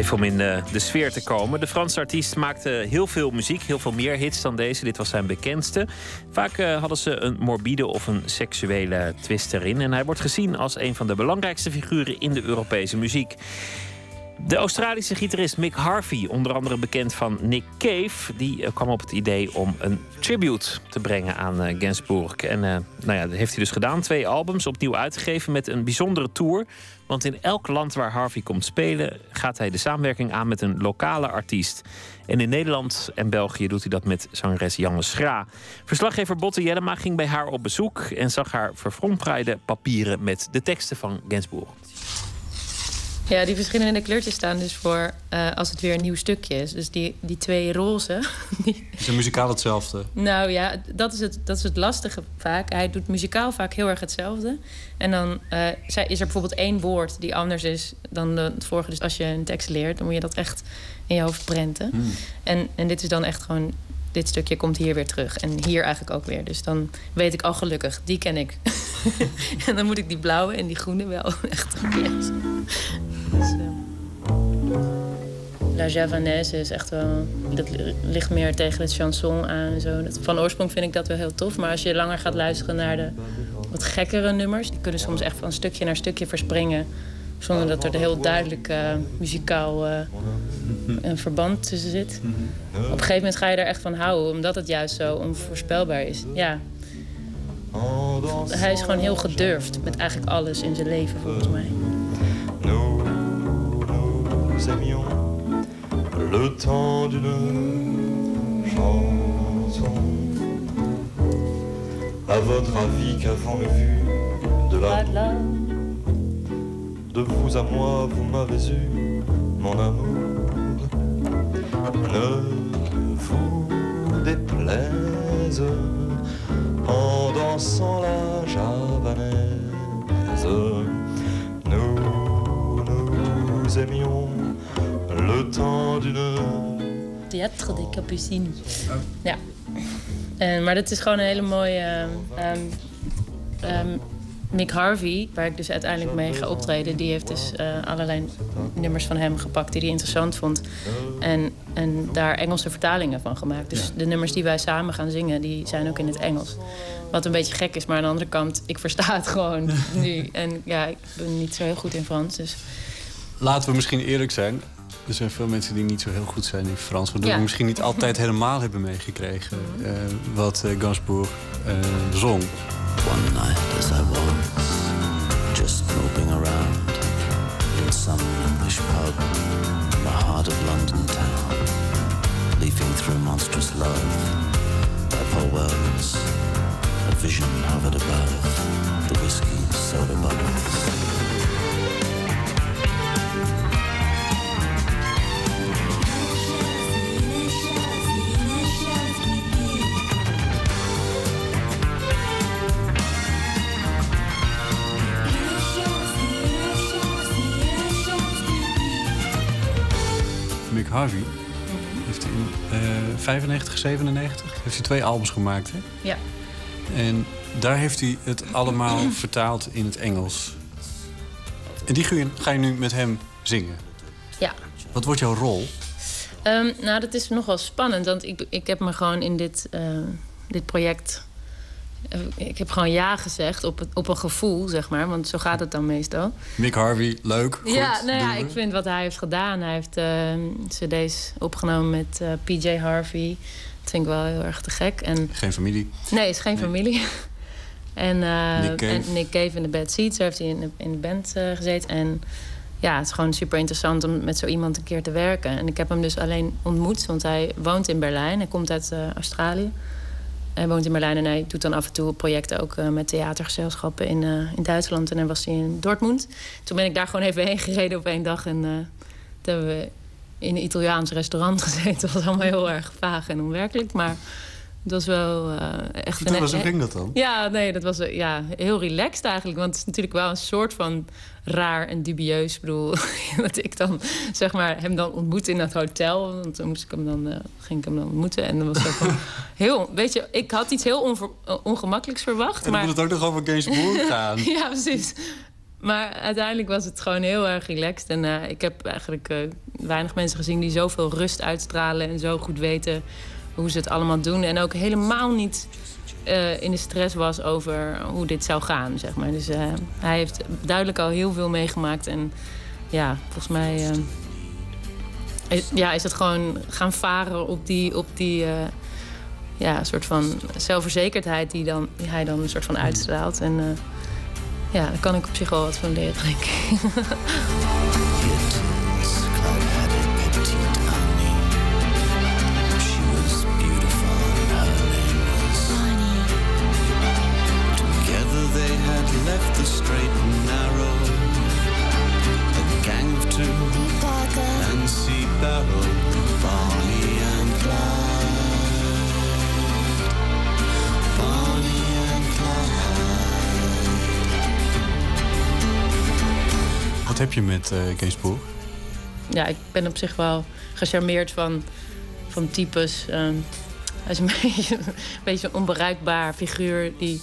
Om in de, de, sfeer te komen. De Franse artiest maakte heel veel muziek, heel veel meer hits dan deze. Dit was zijn bekendste. Vaak uh, hadden ze een morbide of een seksuele twist erin. En hij wordt gezien als een van de belangrijkste figuren in de Europese muziek. De Australische gitarist Mick Harvey, onder andere bekend van Nick Cave, die eh, kwam op het idee om een tribute te brengen aan uh. En nou ja, dat heeft hij dus gedaan. Twee albums opnieuw uitgegeven met een bijzondere tour. Want in elk land waar Harvey komt spelen, gaat hij de samenwerking aan met een lokale artiest. En in Nederland en België doet hij dat met zangeres Janne Schra. Verslaggever Botte Jellema ging bij haar op bezoek en zag haar verfrompraaide papieren met de teksten van Gainsbourg. Ja, die verschillende kleurtjes staan dus voor uh, als het weer een nieuw stukje is. Dus die, die twee roze. Die... Is het muzikaal hetzelfde? Nou ja, dat is, het, dat is het lastige vaak. Hij doet muzikaal vaak heel erg hetzelfde. En dan uh, is er bijvoorbeeld één woord die anders is dan het vorige. Dus als je een tekst leert, dan moet je dat echt in je hoofd prenten. Hmm. En, en dit is dan echt gewoon dit stukje komt hier weer terug. En hier eigenlijk ook weer. Dus dan weet ik al gelukkig, die ken ik. en dan moet ik die blauwe en die groene wel echt lezen. Dus, uh, La Javanaise is echt wel... Dat ligt meer tegen het chanson aan. zo. Dat, van oorsprong vind ik dat wel heel tof. Maar als je langer gaat luisteren naar de wat gekkere nummers... die kunnen soms echt van stukje naar stukje verspringen... zonder dat er heel duidelijk uh, muzikaal uh, een verband tussen zit. Op een gegeven moment ga je er echt van houden... omdat het juist zo onvoorspelbaar is. Ja. Hij is gewoon heel gedurfd met eigenlijk alles in zijn leven, volgens mij. nous aimions le temps d'une chanson. À votre avis, qu'avons-nous vu de la De vous à moi, vous m'avez eu, mon amour. Ne vous déplaise en dansant la javanaise. Nous nous aimions le temps d'une. Théâtre des Capucines. Ja. En, maar dat is gewoon een hele mooie. Um, um, Mick Harvey, waar ik dus uiteindelijk mee ga optreden, die heeft dus uh, allerlei nummers van hem gepakt die hij interessant vond. En, en daar Engelse vertalingen van gemaakt. Dus de nummers die wij samen gaan zingen, die zijn ook in het Engels. Wat een beetje gek is, maar aan de andere kant, ik versta het gewoon nu. En ja, ik ben niet zo heel goed in Frans. Dus. Laten we misschien eerlijk zijn. Er zijn veel mensen die niet zo heel goed zijn in Frans. Waardoor we misschien niet altijd helemaal hebben meegekregen uh, wat uh, uh, zong. One night as I was just moping around in some English pub in the heart of London town, leafing through monstrous love by Paul Wells. A vision hovered above the whiskey soda bubbles. Harvey heeft in uh, 95, 97 heeft hij twee albums gemaakt. Hè? Ja. En daar heeft hij het allemaal vertaald in het Engels. En die ga je nu met hem zingen. Ja. Wat wordt jouw rol? Um, nou, dat is nogal spannend. Want ik, ik heb me gewoon in dit, uh, dit project ik heb gewoon ja gezegd op, op een gevoel, zeg maar. Want zo gaat het dan meestal. Mick Harvey, leuk. Goed, ja, nou ja, ik vind wat hij heeft gedaan. Hij heeft uh, cd's opgenomen met uh, eh, PJ Harvey. Dat vind ik wel heel erg te gek. En, geen familie? Nee, is geen familie. en, Nick Cave. en Nick Cave in de Bad. Daar heeft hij in de, in de band gezeten. En ja, het is gewoon super interessant om met zo iemand een keer te werken. En ik heb hem dus alleen ontmoet, want hij woont in Berlijn. Hij komt uit Australië. Hij woont in Berlijn en hij doet dan af en toe projecten ook uh, met theatergezelschappen in, uh, in Duitsland. En dan was hij in Dortmund. Toen ben ik daar gewoon even heen gereden op één dag. En uh, toen hebben we in een Italiaans restaurant gezeten. Dat was allemaal heel erg vaag en onwerkelijk. Maar het was wel echt... Vertel hoe ging dat dan? Ja, nee, dat was ja, heel relaxed eigenlijk. Want het is natuurlijk wel een soort van raar en dubieus. Ik bedoel, dat ik dan zeg maar hem dan ontmoet in dat hotel. Want toen moest ik hem dan, uh, ging ik hem dan ontmoeten. En dan was dat van heel, weet je, ik had iets heel onver, uh, ongemakkelijks verwacht. En dan maar... moet het ook nog over Gainsbourg gaan. ja, precies. Maar uiteindelijk was het gewoon heel erg relaxed. En uh, ik heb eigenlijk weinig mensen gezien die zoveel rust uitstralen en zo goed weten hoe ze het allemaal doen. En ook helemaal niet uh, in de stress was over hoe dit zou gaan, zeg maar. Dus uh, hij heeft duidelijk al heel veel meegemaakt. En ja, volgens mij is, ja, is het gewoon gaan varen op die, op die ja, soort van zelfverzekerdheid die, dan, die hij dan een soort van uitstraalt. En ja, daar kan ik op zich wel wat van leren, denk ik. heb je met uh, Gainsbourg? Ja, ik ben op zich wel gecharmeerd van, van types. Um, hij is een beetje, een beetje een onbereikbaar figuur die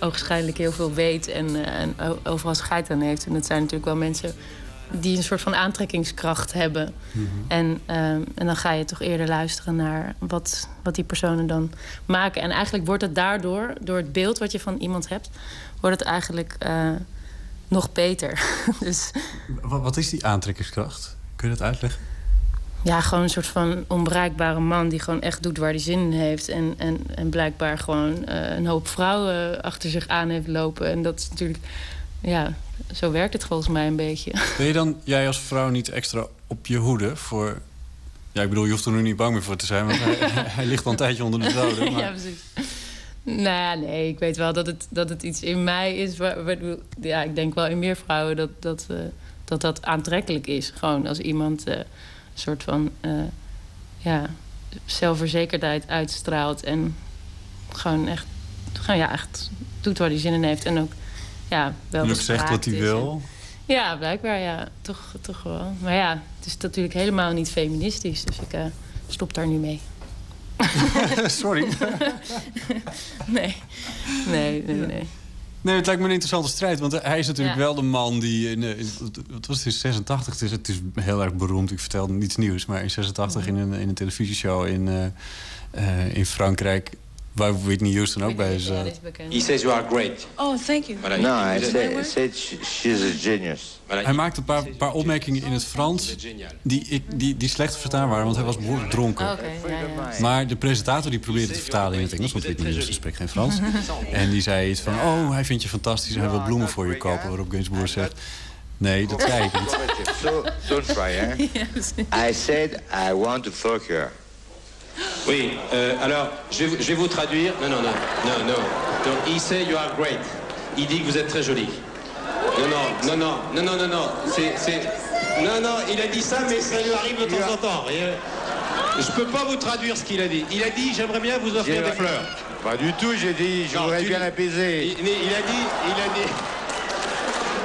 ogenschijnlijk heel veel weet en, uh, en overal scheid aan heeft. En dat zijn natuurlijk wel mensen die een soort van aantrekkingskracht hebben. Mm -hmm. en, um, en dan ga je toch eerder luisteren naar wat, wat die personen dan maken. En eigenlijk wordt het daardoor, door het beeld wat je van iemand hebt, wordt het eigenlijk. Uh, nog beter. dus, wat, is die aantrekkingskracht? Kun je dat uitleggen? Ja, gewoon een soort van onbereikbare man die gewoon echt doet waar hij zin in heeft. En, en, en blijkbaar gewoon uh, een hoop vrouwen achter zich aan heeft lopen. En dat is natuurlijk, ja, zo werkt het volgens mij een beetje. Ben je dan, jij als vrouw, niet extra op je hoede voor. Ja, ik bedoel, je hoeft er nu niet bang meer voor te zijn, want hij, hij ligt al een tijdje onder de doden. Maar... Ja, precies. Nou nee, ik weet wel dat het, dat het iets in mij is. Waar, ja, ik denk wel in meer vrouwen dat dat, uh, dat, dat aantrekkelijk is. Gewoon als iemand uh, een soort van uh, ja, zelfverzekerdheid uitstraalt. En gewoon echt, gewoon, ja, echt doet waar hij zin in heeft. En ook, ja, wel zegt wat hij wil. Ja, blijkbaar, ja. Toch, toch wel. Maar ja, het is natuurlijk helemaal niet feministisch. Dus ik stop daar nu mee. Sorry. nee. nee, nee, nee. Nee, het lijkt me een interessante strijd. Want hij is natuurlijk Ja. wel de man die... In, eh, in- wat was het, in 86? Het is, het is heel erg beroemd. Ik vertelde niets nieuws. Maar in 86 in een, in een televisieshow in, eh, eh, in Frankrijk... waar Whitney Houston ook bij is. eh, He says you are great. Oh, thank you. No, I said, she's a genius. Hij maakte een paar, paar opmerkingen in het Frans die, ik, die, die slecht te verstaan waren, want hij was behoorlijk dronken. Oké, ja, ja. Maar de presentator die probeerde te vertalen in het Engels, want Whitney Houston spreekt geen Frans. En die zei iets van, oh, hij vindt je fantastisch en hij wil bloemen voor je kopen. Waarop Gainsbourg zegt, nee, dat zei ik niet. So don't try, eh? I said I want to fuck her. Oui, euh, alors, je, vais vous- je vais vous traduire. Non, non, non, non, non. Donc, you are great. Il dit que vous êtes très jolie. Non, non, non, non, non, non, non, non. C'est. Non, non, il a dit ça, mais ça lui arrive de temps en temps. Je peux pas vous traduire ce qu'il a dit. Il a dit, j'aimerais bien vous offrir des fleurs. Pas du tout, j'ai dit, je Non, voudrais tu- bien l'apaiser. Il, il a dit, il a dit...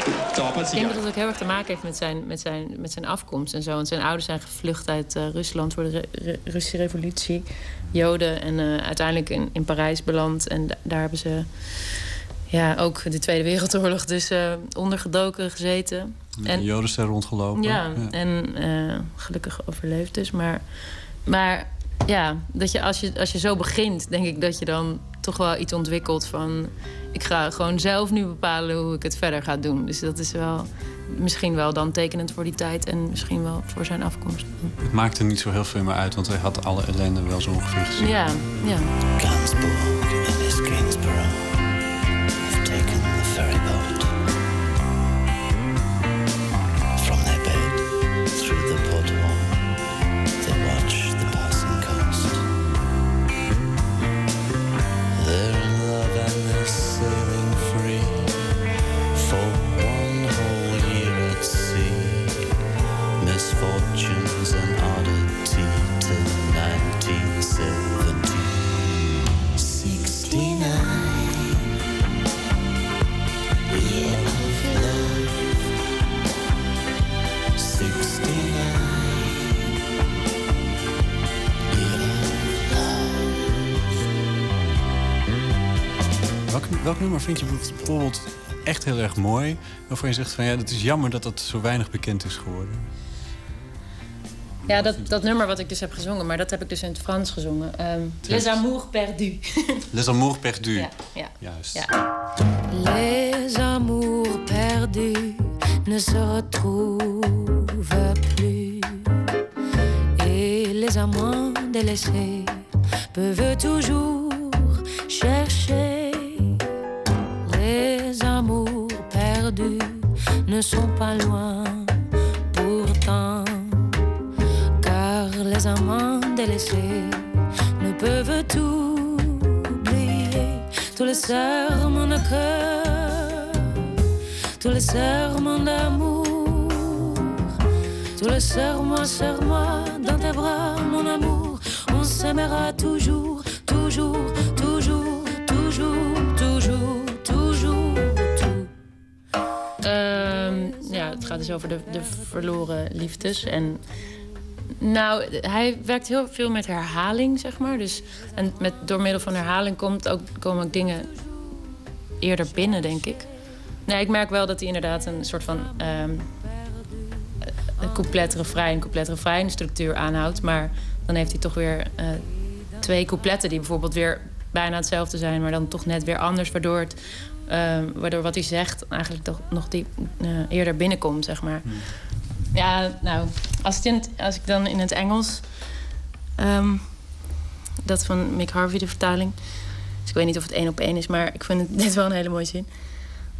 De Ik denk dat het ook heel erg te maken heeft met zijn, met zijn, met zijn afkomst en zo. Want zijn ouders zijn gevlucht uit eh, Rusland voor de re- re- Russische revolutie. Joden. En eh, uiteindelijk in, in Parijs beland. En da- daar hebben ze ja, ook de Tweede Wereldoorlog dus eh, ondergedoken gezeten. Met een jodenster rondgelopen. Ja, en eh, gelukkig overleefd dus. Maar, maar ja, dat je als, je als je zo begint, denk ik dat je dan toch wel iets ontwikkelt van... ik ga gewoon zelf nu bepalen hoe ik het verder ga doen. Dus dat is wel misschien wel dan tekenend voor die tijd... en misschien wel voor zijn afkomst. Het maakte niet zo heel veel meer uit, want hij had alle ellende wel zo ongeveer gezien. Ja, ja. Nummer vind je bijvoorbeeld echt heel erg mooi? Waarvan je zegt van ja, het is jammer dat dat zo weinig bekend is geworden. Ja, dat, dat nummer wat ik dus heb gezongen, maar dat heb ik dus in het Frans gezongen. Ehm, Les Amours Perdus. Les Amours Perdus. Ja, ja. Juist. Ja. Les amours perdus ne se retrouvent plus. Et les amants délaissés peuvent toujours ne sont pas loin pourtant. Car les amants délaissés ne peuvent tout oublier. Tous les serments de cœur, tous les serments d'amour, tous les serments, serments dans tes bras, mon amour. On s'aimera toujours, gaat dus over de, de verloren liefdes. En nou, hij werkt heel veel met herhaling, zeg maar. Dus, en met, door middel van herhaling komt ook, komen ook dingen eerder binnen, denk ik. Nee, ik merk wel dat hij inderdaad een soort van ehm een couplet, refrein, couplet, refrein structuur aanhoudt. Maar dan heeft hij toch weer eh, twee coupletten die bijvoorbeeld weer bijna hetzelfde zijn, maar dan toch net weer anders, waardoor het ehm, waardoor wat hij zegt eigenlijk toch nog die, eh, eerder binnenkomt, zeg maar. Ja, nou, als, het in het- als ik dan in het Engels... ehm, dat van Mick Harvey, de vertaling... Dus ik weet niet of het één op één is, maar ik vind het, dit wel een hele mooie zin.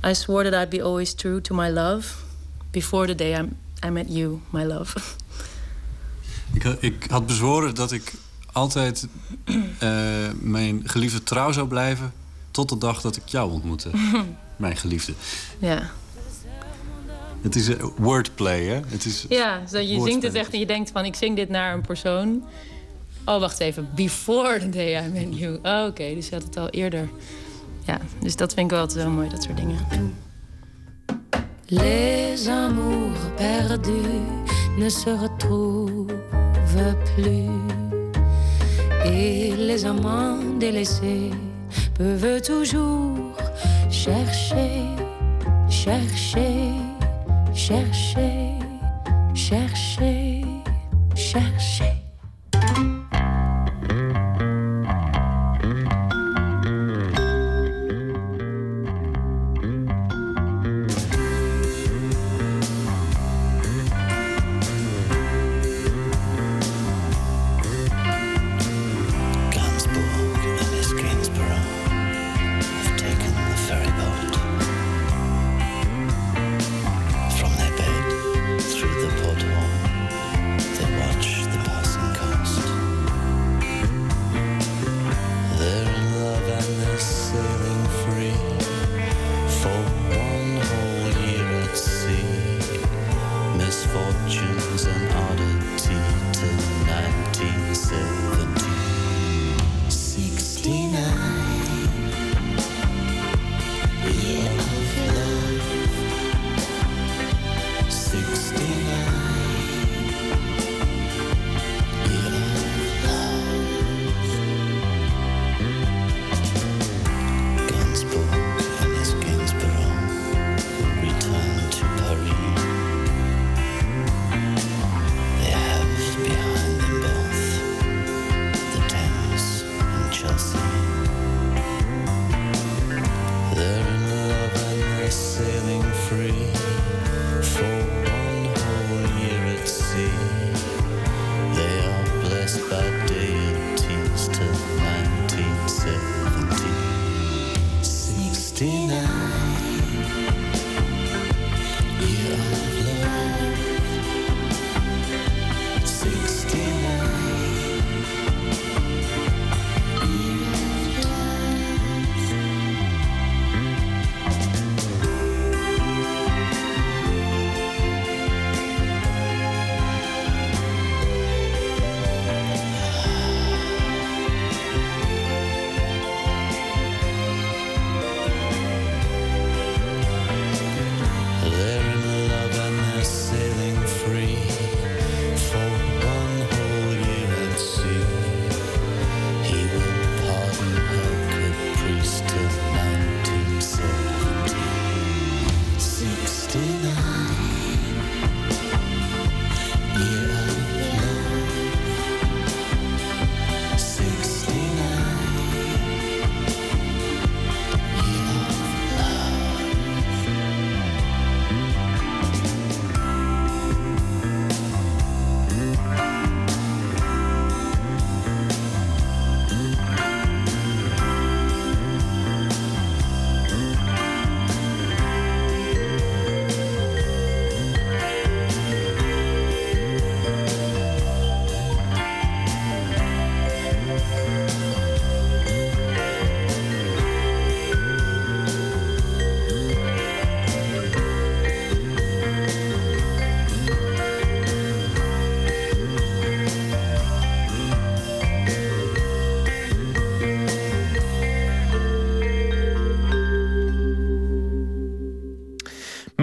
I swore that I'd be always true to my love... before the day I, I met you, my love. Ik, had- ik had bezworen dat ik altijd eh, mijn geliefde trouw zou blijven... tot de dag dat ik jou ontmoette, mijn geliefde. ja. Het is eh, wordplay, hè? Het is Ja, zo je zingt het echt en je denkt van... ik zing dit naar een persoon. Oh, wacht even. Before the day I met you. Oh, oké. dus je had het al eerder. Ja, dus dat vind ik wel altijd wel mooi, dat soort dingen. Les amours perdus ne se retrouvent plus. Et les amants délaissés peuvent toujours chercher, chercher, chercher, chercher, chercher.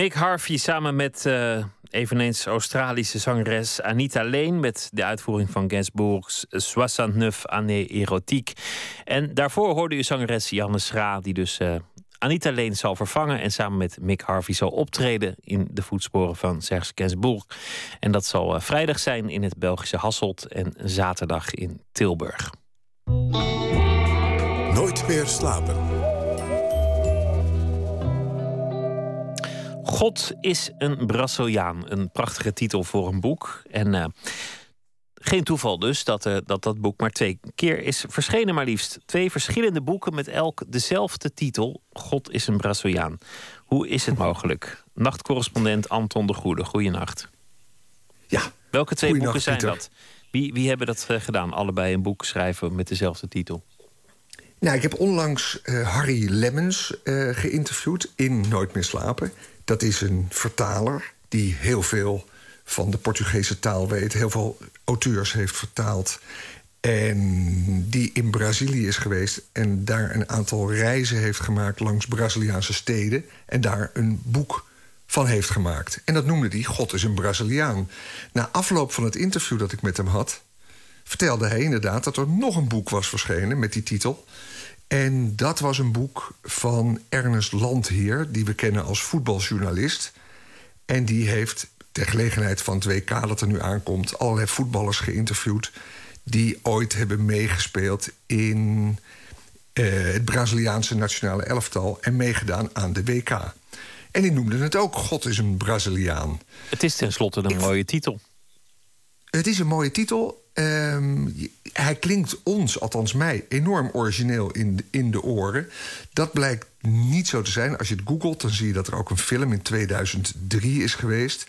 Mick Harvey samen met eh, eveneens Australische zangeres Anita Lane... met de uitvoering van Gainsbourg's 69 Années Erotiek. En daarvoor hoorde u zangeres Janne Schra... die dus eh, Anita Lane zal vervangen... en samen met Mick Harvey zal optreden... in de voetsporen van Serge Gainsbourg. En dat zal eh, vrijdag zijn in het Belgische Hasselt... en zaterdag in Tilburg. Nooit meer slapen. God is een Braziliaan. Een prachtige titel voor een boek. En eh, geen toeval dus dat, eh, dat dat boek maar twee keer is verschenen, maar liefst. Twee verschillende boeken met elk dezelfde titel. God is een Braziliaan. Hoe is het mogelijk? Nachtcorrespondent Anton de Goede, goeienacht. Ja. Welke twee boeken zijn Pieter. dat? Wie, wie hebben dat eh, gedaan? Allebei een boek schrijven met dezelfde titel. Nou, ik heb onlangs Harry Lemmens geïnterviewd in Nooit meer slapen. Dat is een vertaler die heel veel van de Portugese taal weet. Heel veel auteurs heeft vertaald. En die in Brazilië is geweest en daar een aantal reizen heeft gemaakt langs Braziliaanse steden. En daar een boek van heeft gemaakt. En dat noemde hij God is een Braziliaan. Na afloop van het interview dat ik met hem had, vertelde hij inderdaad dat er nog een boek was verschenen met die titel. En dat was een boek van Ernest Landheer, die we kennen als voetbaljournalist. En die heeft ter gelegenheid van het WK dat er nu aankomt, allerlei voetballers geïnterviewd die ooit hebben meegespeeld in eh, het Braziliaanse nationale elftal en meegedaan aan de WK. En die noemden het ook God is een Braziliaan. Het is tenslotte een mooie titel. Het is een mooie titel. Ehm, hij klinkt ons, althans mij, enorm origineel in in de oren. Dat blijkt niet zo te zijn. Als je het googelt, dan zie je dat er ook een film in 2003 is geweest.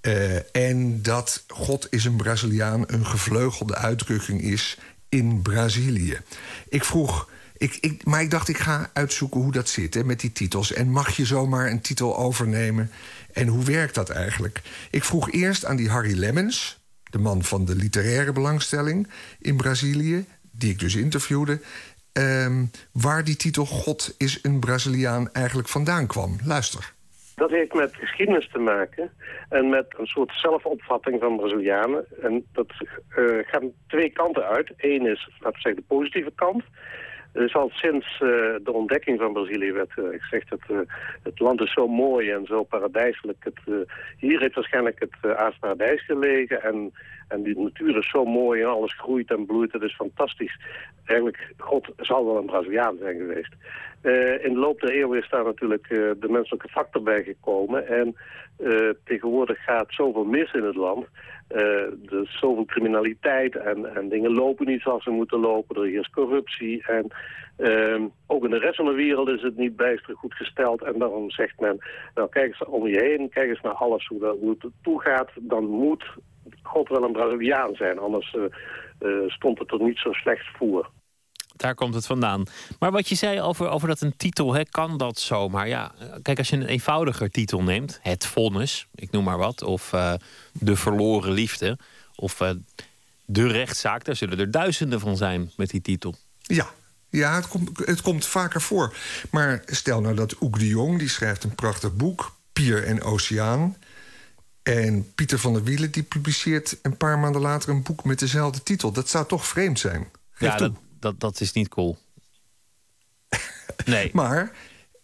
Eh, en dat God is een Braziliaan een gevleugelde uitdrukking is in Brazilië. Ik vroeg, ik, ik, maar ik dacht ik ga uitzoeken hoe dat zit hè, met die titels. En mag je zomaar een titel overnemen? En hoe werkt dat eigenlijk? Ik vroeg eerst aan die Harry Lemmens, de man van de literaire belangstelling in Brazilië, die ik dus interviewde, ehm, waar die titel God is een Braziliaan eigenlijk vandaan kwam. Luister. Dat heeft met geschiedenis te maken en met een soort zelfopvatting van Brazilianen. En dat eh, gaat twee kanten uit. Eén is, laten we zeggen, de positieve kant. Er is al sinds eh, de ontdekking van Brazilië werd uh, gezegd dat het land is zo mooi en zo paradijselijk. Het, hier heeft waarschijnlijk het aardparadijs gelegen en, en die natuur is zo mooi en alles groeit en bloeit. Het is fantastisch. Eigenlijk, God zal wel een Braziliaan zijn geweest. In de loop der eeuwen is daar natuurlijk de menselijke factor bij gekomen. En tegenwoordig gaat zoveel mis in het land. Er is zoveel criminaliteit en, en dingen lopen niet zoals ze moeten lopen. Er is corruptie en ehm, ook in de rest van de wereld is het niet bijster goed gesteld. En daarom zegt men, nou kijk eens om je heen, kijk eens naar alles hoe, dat, hoe het toegaat. Dan moet God wel een Braziliaan zijn, anders stond het er niet zo slecht voor daar komt het vandaan. Maar wat je zei over, over dat een titel, hè, kan dat zomaar? Ja, kijk, als je een eenvoudiger titel neemt, Het Vonnis, ik noem maar wat, of uh, De Verloren Liefde, of uh, De Rechtszaak, daar zullen er duizenden van zijn met die titel. Ja, ja, het komt, het komt vaker voor. Maar stel nou dat Oek de Jong, die schrijft een prachtig boek... Pier en Oceaan. En Pieter van der Wielen die publiceert een paar maanden later... een boek met dezelfde titel. Dat zou toch vreemd zijn? ja, dat, dat, dat is niet cool. Nee. maar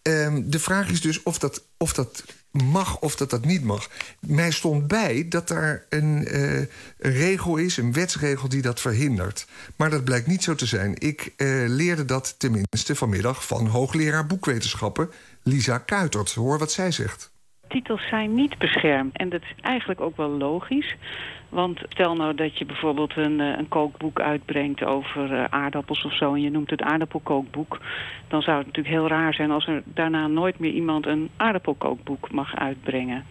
um, de vraag is dus of dat, of dat mag of dat dat niet mag. Mij stond bij dat daar een, een regel is, een wetsregel die dat verhindert. Maar dat blijkt niet zo te zijn. Ik uh, leerde dat tenminste vanmiddag van hoogleraar boekwetenschappen Lisa Kuitert. Hoor wat zij zegt. Titels zijn niet beschermd en dat is eigenlijk ook wel logisch. Want stel nou dat je bijvoorbeeld een, eh, een kookboek uitbrengt over uh, aardappels of zo... en je noemt het aardappelkookboek... dan zou het natuurlijk heel raar zijn als er daarna nooit meer iemand een aardappelkookboek mag uitbrengen.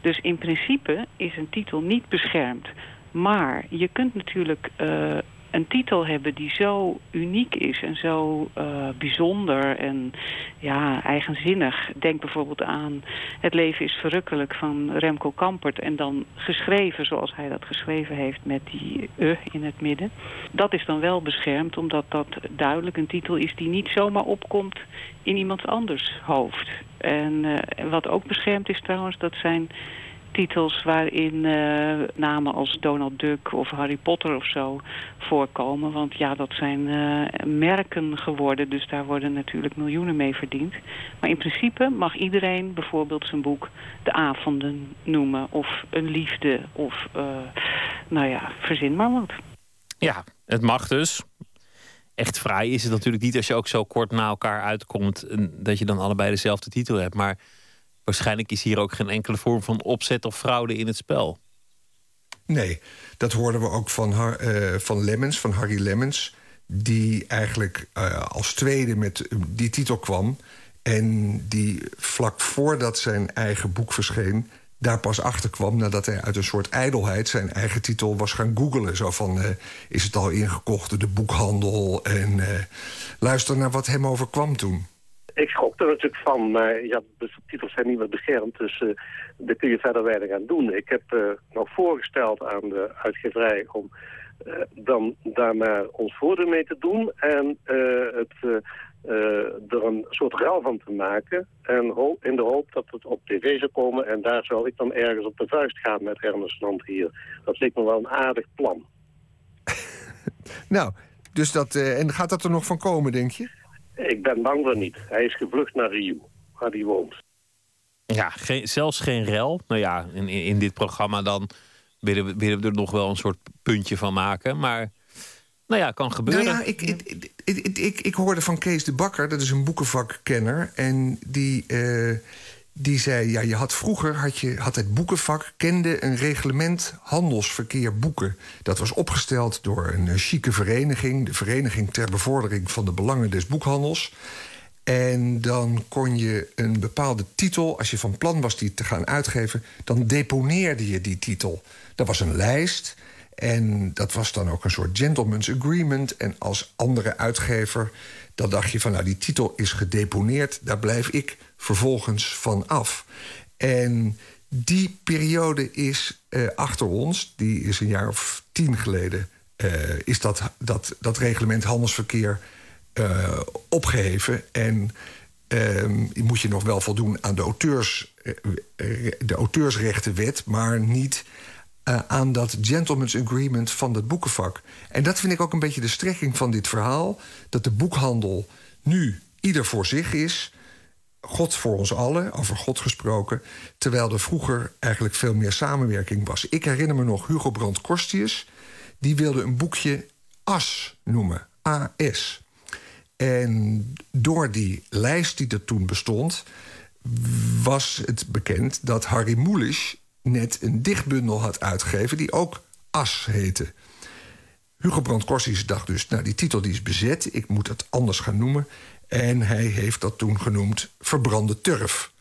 Dus in principe is een titel niet beschermd. Maar je kunt natuurlijk uh, een titel hebben die zo uniek is en zo uh, bijzonder en ja, eigenzinnig. Denk bijvoorbeeld aan Het leven is verrukkelijk van Remco Kampert... en dan geschreven zoals hij dat geschreven heeft met die e in het midden. Dat is dan wel beschermd omdat dat duidelijk een titel is... die niet zomaar opkomt in iemand anders hoofd. En uh, wat ook beschermd is trouwens, dat zijn titels waarin uh, namen als Donald Duck of Harry Potter of zo voorkomen. Want ja, dat zijn uh, merken geworden, dus daar worden natuurlijk miljoenen mee verdiend. Maar in principe mag iedereen bijvoorbeeld zijn boek De Avonden noemen of Een Liefde of, uh, nou ja, verzin maar wat. Ja, het mag dus. Echt vrij is het natuurlijk niet als je ook zo kort na elkaar uitkomt... dat je dan allebei dezelfde titel hebt, maar waarschijnlijk is hier ook geen enkele vorm van opzet of fraude in het spel. Nee, dat hoorden we ook van, uh, van Lemmens, van Harry Lemmens... die eigenlijk uh, als tweede met die titel kwam... en die vlak voordat zijn eigen boek verscheen... daar pas achter kwam nadat hij uit een soort ijdelheid... zijn eigen titel was gaan googelen. Zo van, is het al ingekocht, de boekhandel... en luister naar wat hem overkwam toen. Ik schrok er natuurlijk van, maar ja, de titels zijn niet meer beschermd, dus uh, daar kun je verder weinig aan doen. Ik heb uh, nog voorgesteld aan de uitgeverij om uh, dan daar maar ons voordeel mee te doen en het, er een soort ruil van te maken. En in de hoop dat het op tv zou komen en daar zou ik dan ergens op de vuist gaan met Ernest Land hier. Dat leek me wel een aardig plan. nou, dus dat, en gaat dat er nog van komen, denk je? Ik ben bang voor niet. Hij is gevlucht naar Rio, waar hij woont. Ja, geen, zelfs geen rel. Nou ja, in, in, dit programma dan willen we, willen we er nog wel een soort puntje van maken. Maar nou ja, kan gebeuren. Nou ja, ik, ik, ik, ik, ik hoorde van Kees de Bakker, dat is een boekenvakkenner. En die, eh, die zei, ja, je had vroeger had, je, had het boekenvak... kende een reglement handelsverkeer boeken. Dat was opgesteld door een eh, chique vereniging... de Vereniging ter Bevordering van de Belangen des Boekhandels... En dan kon je een bepaalde titel, als je van plan was die te gaan uitgeven, dan deponeerde je die titel. Dat was een lijst en dat was dan ook een soort gentleman's agreement. En als andere uitgever, dan dacht je van nou die titel is gedeponeerd, daar blijf ik vervolgens van af. En die periode is eh, achter ons, die is een jaar of tien geleden, eh, is dat, dat, dat reglement handelsverkeer uh, opgeheven. En uh, moet je nog wel voldoen aan de, auteurs, de auteursrechtenwet, maar niet aan dat gentleman's agreement van het boekenvak. En dat vind ik ook een beetje de strekking van dit verhaal: dat de boekhandel nu ieder voor zich is. God voor ons allen, over God gesproken. Terwijl er vroeger eigenlijk veel meer samenwerking was. Ik herinner me nog Hugo Brandt Korstius. Die wilde een boekje AS noemen. AS. En door die lijst die er toen bestond, was het bekend dat Harry Mulisch net een dichtbundel had uitgegeven die ook As heette. Hugo Brandt Corsius dacht dus, nou die titel die is bezet, ik moet het anders gaan noemen. En hij heeft dat toen genoemd Verbrande Turf.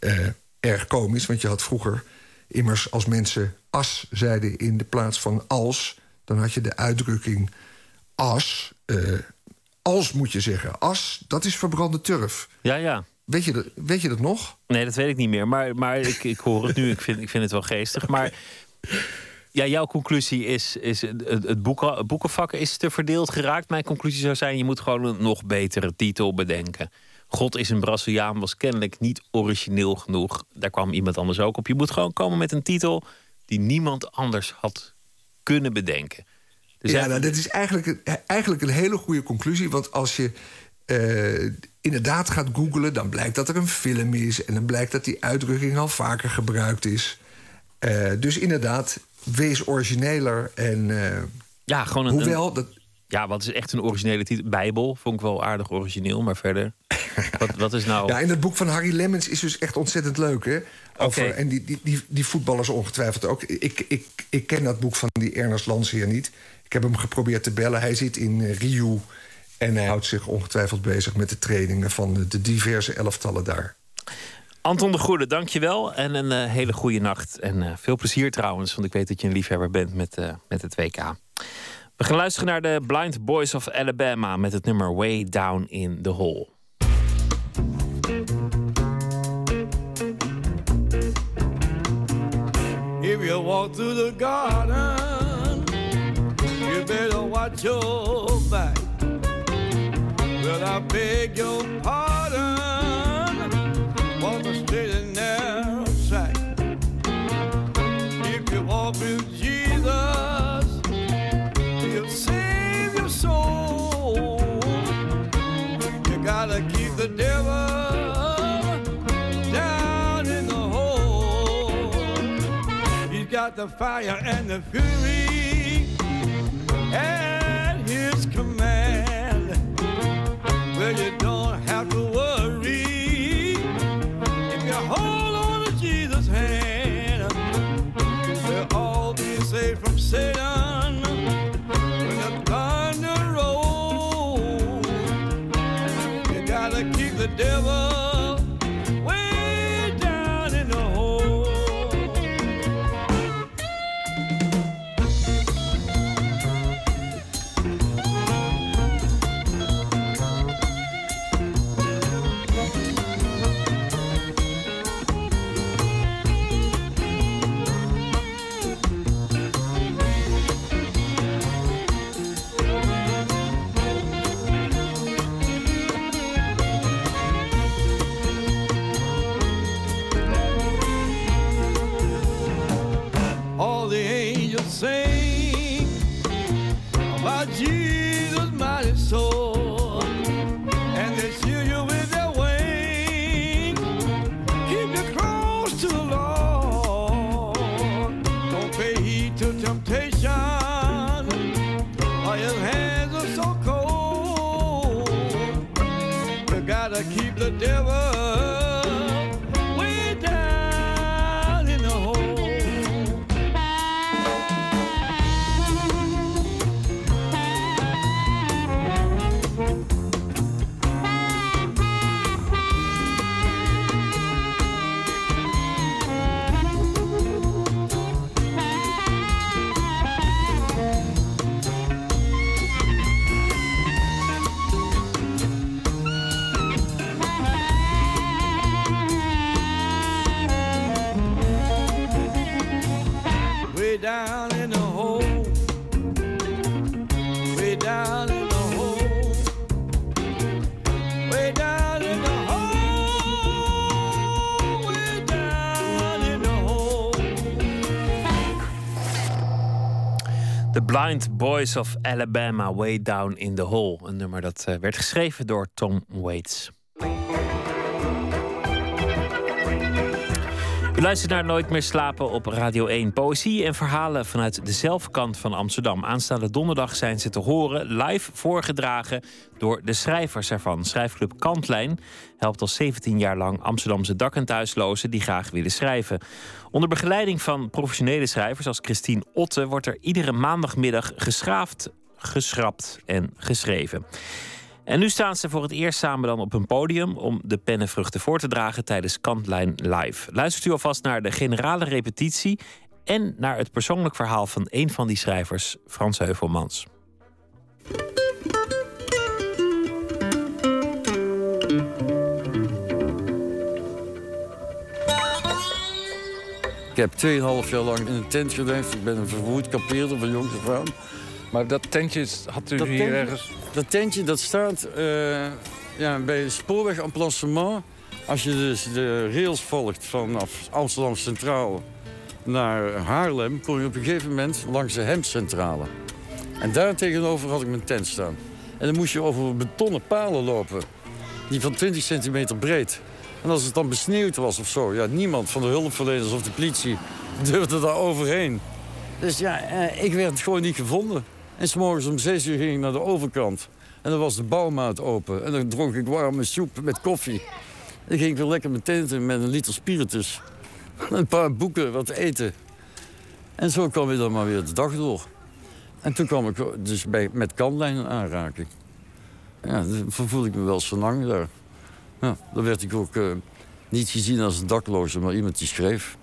Uh, erg komisch, want je had vroeger immers als mensen as zeiden in de plaats van als, dan had je de uitdrukking as. Uh, als moet je zeggen. As, dat is verbrande turf. Ja, ja. Weet je, dat, weet je dat nog? Nee, dat weet ik niet meer. Maar, maar ik, ik hoor het nu. Ik vind, ik vind het wel geestig. Maar ja, jouw conclusie is, is het, het boeken, boekenvak is te verdeeld geraakt. Mijn conclusie zou zijn, je moet gewoon een nog betere titel bedenken. God is een Braziliaan was kennelijk niet origineel genoeg. Daar kwam iemand anders ook op. Je moet gewoon komen met een titel die niemand anders had kunnen bedenken. Dus ja, nou, dat is eigenlijk, eigenlijk een hele goede conclusie. Want als je uh, inderdaad gaat googlen, dan blijkt dat er een film is. En dan blijkt dat die uitdrukking al vaker gebruikt is. Uh, dus inderdaad, wees origineler. En, uh, ja, gewoon een, hoewel dat. Ja, wat is echt een originele titel? Bijbel vond ik wel aardig origineel, maar verder. wat, wat is nou. Ja, in het boek van Harry Lemmens is dus echt ontzettend leuk, hè? Over, okay. En die, die, die, die voetballers ongetwijfeld ook. Ik, ik, ik ken dat boek van die Ernest Landsheer niet. Ik heb hem geprobeerd te bellen. Hij zit in Rio en hij houdt zich ongetwijfeld bezig met de trainingen van de diverse elftallen daar. Anton de Goede, dankjewel en een uh, hele goede nacht. En uh, veel plezier trouwens, want ik weet dat je een liefhebber bent met, met het WK. We gaan luisteren naar de Blind Boys of Alabama met het nummer Way Down in the Hole. If you walk through the garden, you better watch your back. Well, I beg your pardon for the and narrow track. If you walk with Jesus, he'll save your soul. You gotta keep the devil down in the hole. He's got the fire and the fury at devil the devil Blind Boys of Alabama, Way Down in the Hole. Een nummer dat eh, werd geschreven door Tom Waits. U luistert naar Nooit meer slapen op Radio 1. Poëzie en verhalen vanuit de zelfkant van Amsterdam. Aanstaande donderdag zijn ze te horen, live voorgedragen door de schrijvers ervan. Schrijfclub Kantlijn helpt al 17 jaar lang Amsterdamse dak- en thuislozen die graag willen schrijven. Onder begeleiding van professionele schrijvers als Christine Otte wordt er iedere maandagmiddag geschraafd, geschrapt en geschreven. En nu staan ze voor het eerst samen dan op een podium om de pennenvruchten voor te dragen tijdens Kantlijn Live. Luistert u alvast naar de generale repetitie en naar het persoonlijk verhaal van een van die schrijvers, Frans Heuvelmans. Ik heb 2,5 jaar lang in een tent geleefd. Ik ben een verwoed kampeerder van jongs af aan. Maar dat tentje had u Dat hier tentje- ergens... Dat tentje dat staat eh, ja, bij de spoorweg Emplacement. Als je dus de rails volgt vanaf Amsterdam Centraal naar Haarlem... kom je op een gegeven moment langs de Hemcentrale. En daar tegenover had ik mijn tent staan. En dan moest je over betonnen palen lopen. Die van 20 centimeter breed. En als het dan besneeuwd was of zo... Ja, niemand van de hulpverleners of de politie durfde daar overheen. Dus ja, eh, ik werd gewoon niet gevonden. En s'morgens om 6 uur ging ik naar de overkant. En dan was de bouwmaat open. En dan dronk ik warme soep met koffie. En dan ging ik weer lekker mijn tent in met een liter spiritus. Een paar boeken, wat eten. En zo kwam ik dan maar weer de dag door. En toen kwam ik dus bij, met kantlijn in aanraking. Ja, dan voelde ik me wel zo lang daar. Ja, dan werd ik ook eh, niet gezien als een dakloze, maar iemand die schreef.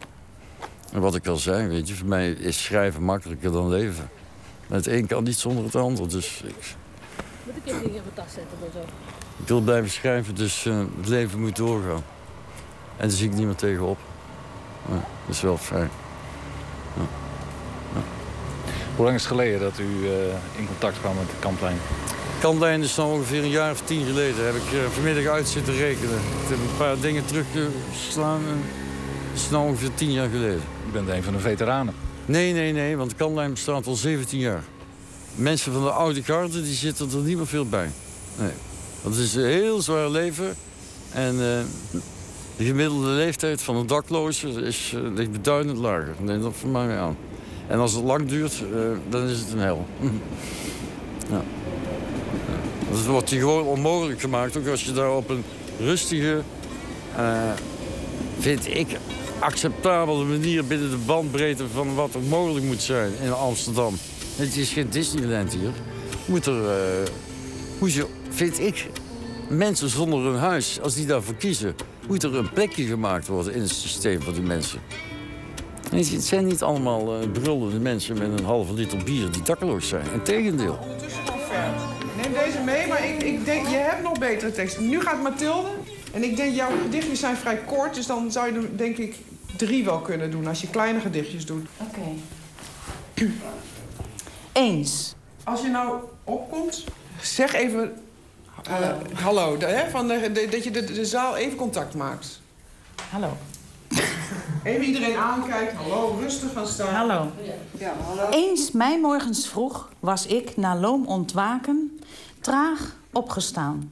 En wat ik al zei, weet je, voor mij is schrijven makkelijker dan leven. Maar het een kan niet zonder het ander, dus ik, Moet ik even dingen in mijn tas zetten of zo? ik wil blijven schrijven, dus eh, het leven moet doorgaan. En daar zie ik niet meer tegenop. Ja, dat is wel fijn. Hoe lang is het geleden dat u eh, in contact kwam met de kamplijn? Kantlijn is dan ongeveer een jaar of tien geleden. Heb ik eh, vanmiddag uit zitten rekenen. Ik heb een paar dingen teruggeslaan. en Dat is nou ongeveer tien jaar geleden. U bent een van de veteranen. Nee, nee, nee, want Kantlijn bestaat al 17 jaar. Mensen van de oude garde die zitten er niet meer veel bij. Nee. Want het is een heel zwaar leven. En eh, de gemiddelde leeftijd van een dakloze is, eh, ligt beduidend lager. Neem dat voor mij aan. En als het lang duurt, eh, dan is het een hel. ja. Dus het wordt je gewoon onmogelijk gemaakt. Ook als je daar op een rustige, vind ik, acceptabele manier binnen de bandbreedte van wat er mogelijk moet zijn in Amsterdam. Het is geen Disneyland hier. Moet er, eh, moet je, vind ik, mensen zonder een huis, als die daarvoor kiezen, moet er een plekje gemaakt worden in het systeem voor die mensen. Je, Het zijn niet allemaal eh, brullende mensen met een halve liter bier die dakloos zijn. Integendeel. Neem deze mee, maar ik, ik denk, je hebt nog betere teksten. Nu gaat Mathilde. En ik denk, jouw gedichtjes zijn vrij kort. Dus dan zou je er, denk ik, drie wel kunnen doen als je kleine gedichtjes doet. Oké. Eens. Als je nou opkomt, zeg even eh, hallo. de- hè, van de, de- dat je de, de zaal even contact maakt. Hallo. Even iedereen aankijkt. Hallo, rustig gaan staan. Hallo. Ja, hallo. Eens mij morgens vroeg was ik na loom ontwaken traag opgestaan.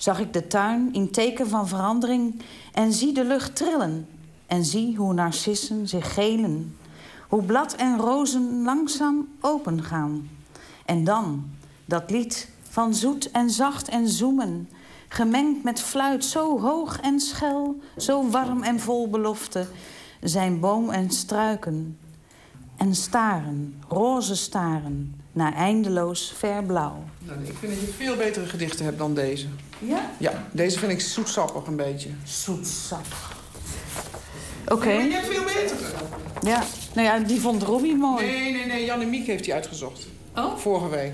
Zag ik de tuin in teken van verandering en zie de lucht trillen. En zie hoe narcissen zich gelen. Hoe blad en rozen langzaam opengaan. En dan, Dat lied van zoet en zacht en zoemen, gemengd met fluit zo hoog en schel, zo warm en vol belofte, zijn boom en struiken. En staren, roze staren, naar eindeloos ver blauw. Nou, ik vind dat je veel betere gedichten hebt dan deze. Ja? Ja, deze vind ik zoetsappig een beetje. Zoetsappig. Oké. Maar je hebt veel betere. Ja, nou ja, die vond Robbie mooi. Nee, nee, nee. Jan en Miek heeft die uitgezocht. Oh? Vorige week.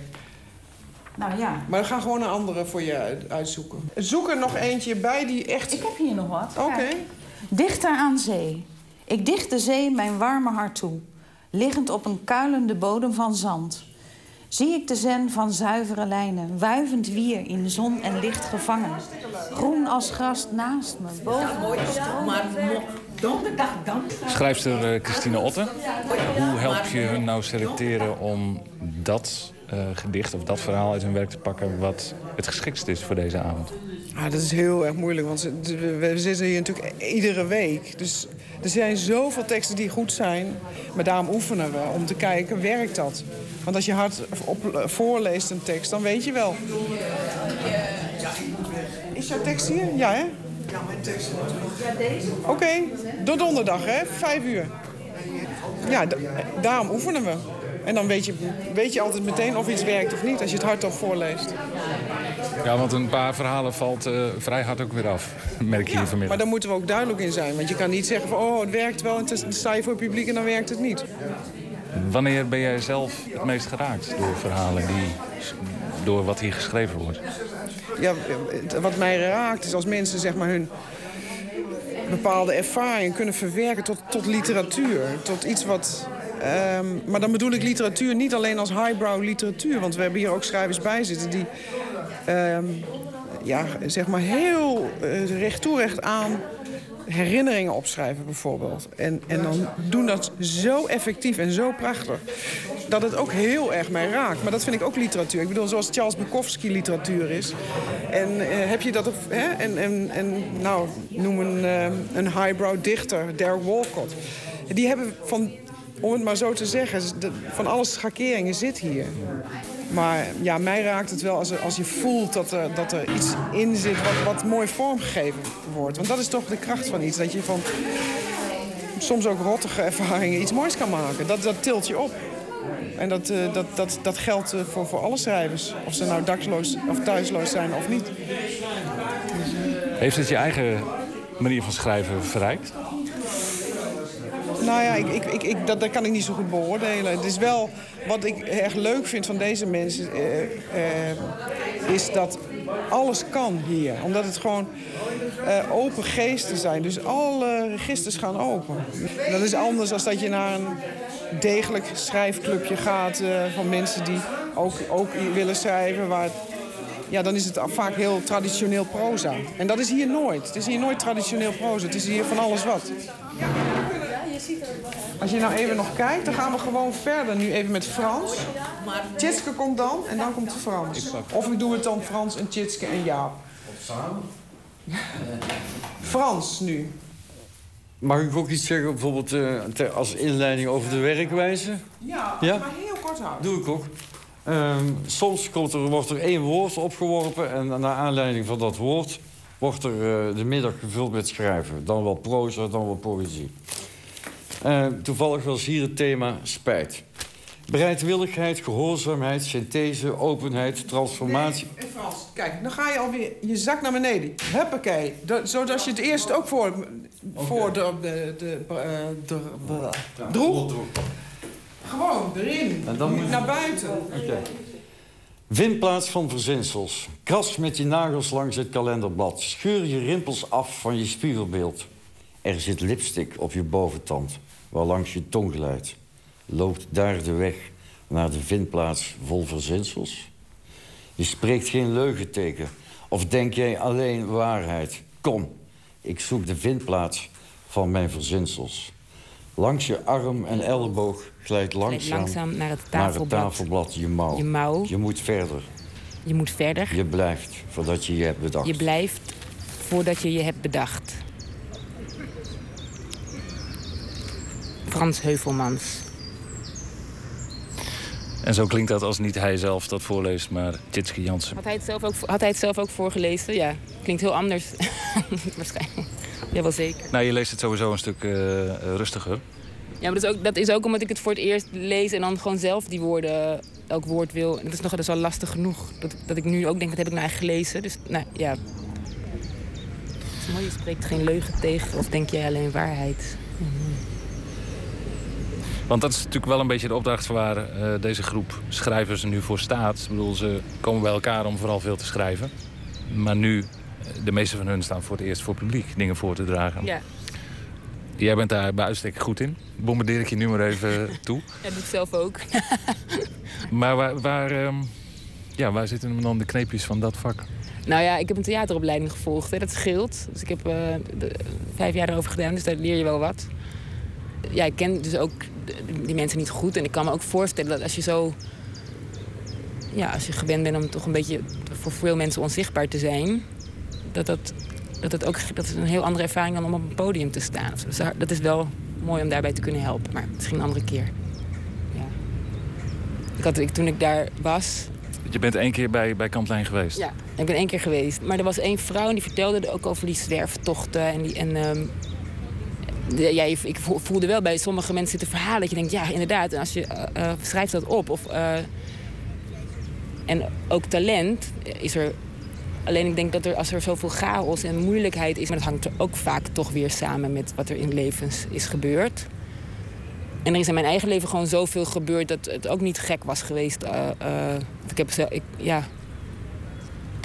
Nou ja. Maar we gaan gewoon een andere voor je uit- uitzoeken. Zoek er nog eentje bij die echt... Ik heb hier nog wat. Oké. Dichter aan zee. Ik dicht de zee mijn warme hart toe. Liggend op een kuilende bodem van zand. Zie ik de zen van zuivere lijnen, wuivend wier in zon en licht gevangen. Groen als gras naast me, boven me. donderdag dan. Schrijfster eh, Christine Otten. Hoe help je hun nou selecteren om dat gedicht of dat verhaal uit hun werk te pakken... wat het geschiktst is voor deze avond? Ah, dat is heel erg moeilijk, want we, zitten hier natuurlijk iedere week. Dus er zijn zoveel teksten die goed zijn. Maar daarom oefenen we om te kijken, werkt dat? Want als je hard voorleest een tekst, dan weet je wel. Is jouw tekst hier? Ja, hè? Ja, mijn tekst Oké, door donderdag, hè? Vijf uur. Ja, da- daarom oefenen we. En dan weet je, weet je altijd meteen of iets werkt of niet, als je het hardop voorleest. Ja, want een paar verhalen valt eh, vrij hard ook weer af, merk je hier Maar vanmiddag. daar moeten we ook duidelijk in zijn. Want je kan niet zeggen van, oh, het werkt wel... en dan sta je voor het publiek en dan werkt het niet. Wanneer ben jij zelf het meest geraakt door verhalen die... door wat hier geschreven wordt? Ja, wat mij raakt is als mensen zeg maar hun bepaalde ervaring kunnen verwerken tot, tot literatuur. Tot iets wat... ehm, maar dan bedoel ik literatuur niet alleen als highbrow literatuur. Want we hebben hier ook schrijvers bij zitten die... ehm, ja, zeg maar heel eh, recht aan herinneringen opschrijven bijvoorbeeld. En, en dan doen dat zo effectief en zo prachtig... dat het ook heel erg mij raakt. Maar dat vind ik ook literatuur. Ik bedoel, zoals Charles Bukowski literatuur is. En eh, heb je dat... Op, hè? En, en, en nou, noem een, eh, een highbrow dichter, Derek Walcott. Die hebben van, om het maar zo te zeggen... van alle schakeringen zit hier. Maar ja, mij raakt het wel als, als je voelt dat er, dat er iets in zit wat, wat mooi vormgegeven wordt. Want dat is toch de kracht van iets. Dat je van soms ook rottige ervaringen iets moois kan maken. Dat, dat tilt je op. En dat, eh, dat, dat, dat geldt eh, voor, voor alle schrijvers. Of ze nou daksloos of thuisloos zijn of niet. Heeft het je eigen manier van schrijven verrijkt? Nou ja, ik, ik, ik, dat, dat kan ik niet zo goed beoordelen. Het is wel wat ik erg leuk vind van deze mensen... eh, eh, is dat alles kan hier. Omdat het gewoon eh, open geesten zijn. Dus alle registers gaan open. Dat is anders dan dat je naar een degelijk schrijfclubje gaat... van mensen die ook, ook willen schrijven... Waar, ja, dan is het vaak heel traditioneel proza. En dat is hier nooit. Het is hier nooit traditioneel proza. Het is hier van alles wat. Als je nou even nog kijkt, dan gaan we gewoon verder. Nu even met Frans. Tjitske komt dan en dan komt Frans. Of ik doe het dan Frans en Tjitske en Jaap. Frans nu. Mag ik ook iets zeggen, bijvoorbeeld eh, ter- als inleiding over de werkwijze? Ja, Ja? maar heel kort houden. Doe ik ook. Ehm, soms komt er, wordt er één woord opgeworpen en naar aanleiding van dat woord wordt er eh, de middag gevuld met schrijven. Dan wel proza, dan wel poëzie. Eh, toevallig was hier het thema spijt. Bereidwilligheid, gehoorzaamheid, synthese, openheid, transformatie. Nee, Frans, kijk, dan ga je alweer je zak naar beneden. Huppakee. Dat, zodat je het eerst ook voor, voor de, de, de, eh, de, de, droeg. Gewoon, erin. En dan Niet moet- naar buiten. Oké. Vindplaats van verzinsels. Kras met je nagels langs het kalenderblad. Scheur je rimpels af van je spiegelbeeld. Er zit lipstick op je boventand, waarlangs je tong glijdt. Loopt daar de weg naar de vindplaats vol verzinsels? Je spreekt geen leugenteken. Of denk jij alleen waarheid? Kom, ik zoek de vindplaats van mijn verzinsels. Langs je arm en elleboog glijdt langzaam, langzaam naar het naar het tafelblad. tafelblad je mouw. Je mouw. Je moet verder. Je moet verder. Je blijft voordat je je hebt bedacht. Je blijft voordat je je hebt bedacht. Frans Heuvelmans. En zo klinkt dat als niet hij zelf dat voorleest, maar Tjitske Jansen. Had hij, het zelf ook, had hij het zelf ook voorgelezen? Ja, klinkt heel anders. Waarschijnlijk. Ja, wel zeker. Nou, je leest het sowieso een stuk eh, rustiger. Ja, maar dat is, ook, dat is ook omdat ik het voor het eerst lees en dan gewoon zelf die woorden, elk woord wil. En dat is nog dat is wel lastig genoeg. Dat, dat ik nu ook denk, dat heb ik nou eigenlijk gelezen. Dus nou ja. Het is mooi, je spreekt geen leugen tegen of denk jij alleen waarheid. Want dat is natuurlijk wel een beetje de opdracht waar eh, deze groep schrijvers nu voor staat. Ik bedoel, ze komen bij elkaar om vooral veel te schrijven. Maar nu, eh, de meeste van hun staan voor het eerst voor publiek dingen voor te dragen. Ja. Jij bent daar bij uitstek goed in. Bombardeer ik je nu maar even toe. Ja, dat doe ik zelf ook. Maar waar, waar, ehm, ja, waar zitten dan de kneepjes van dat vak? Nou ja, ik heb een theateropleiding gevolgd. Hè. Dat scheelt. Dus ik heb eh, de- vijf jaar erover gedaan, dus daar leer je wel wat. Ja, ik ken dus ook die mensen niet goed. En ik kan me ook voorstellen dat als je zo... Ja, als je gewend bent om toch een beetje voor veel mensen onzichtbaar te zijn... dat dat, dat, het ook, dat is een heel andere ervaring dan om op een podium te staan. Dus dat is wel mooi om daarbij te kunnen helpen. Maar misschien een andere keer. Ja. Ik had, ik, toen ik daar was, Je bent één keer bij, bij Kamplijn geweest. ja, ik ben één keer geweest. Maar er was één vrouw en die vertelde ook over die zwerftochten. En, die, en ehm, ik vo- voelde wel bij sommige mensen zitten verhalen dat je denkt, ja, inderdaad. En als je eh, schrijft dat op. Of, eh, en ook talent is er. Alleen ik denk dat er, als er zoveel chaos en moeilijkheid is... maar dat hangt er ook vaak toch weer samen met wat er in levens is gebeurd. En er is in mijn eigen leven gewoon zoveel gebeurd dat het ook niet gek was geweest. ik heb zelf, ik, ja,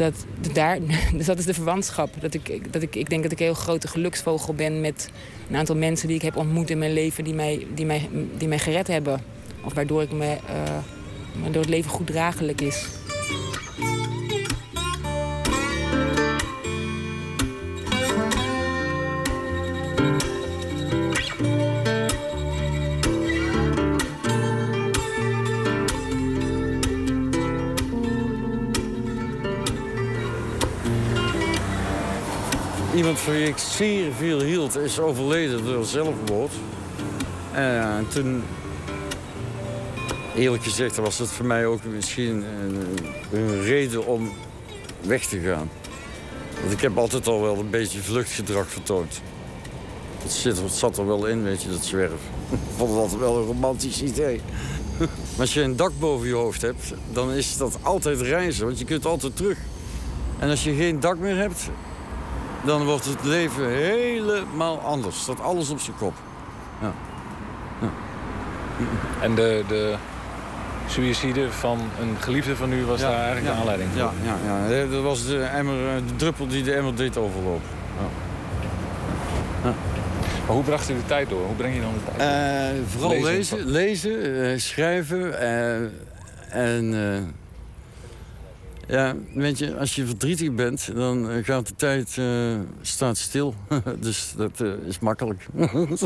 dat, daar, dus dat is de verwantschap. Dat ik, dat ik, ik denk dat ik een heel grote geluksvogel ben met een aantal mensen die ik heb ontmoet in mijn leven die mij, die mij, die mij gered hebben. Of waardoor, ik me, eh, waardoor het leven goed draaglijk is. Wie ik zeer veel hield is overleden door zelfmoord. En toen, eerlijk gezegd, was het voor mij ook misschien een, een reden om weg te gaan. Want ik heb altijd al wel een beetje vluchtgedrag vertoond. Het, zit, zat er wel in, weet je, dat zwerf. Ik vond altijd wel een romantisch idee. Maar als je een dak boven je hoofd hebt, dan is dat altijd reizen, want je kunt altijd terug. En als je geen dak meer hebt, dan wordt het leven helemaal anders. Staat alles op zijn kop. Ja. En de, de suïcide van een geliefde van u was daar eigenlijk de aanleiding voor? Ja, ja, ja. dat was de, emmer, eh, de druppel die de emmer deed overlopen. Ja. Maar hoe bracht u de tijd door? Hoe breng je dan de tijd door? Eh, vooral Lezen. lezen, lezen eh, schrijven. en ja, weet je, als je verdrietig bent, dan eh, gaat de tijd eh, staat stil. dus dat eh, is makkelijk.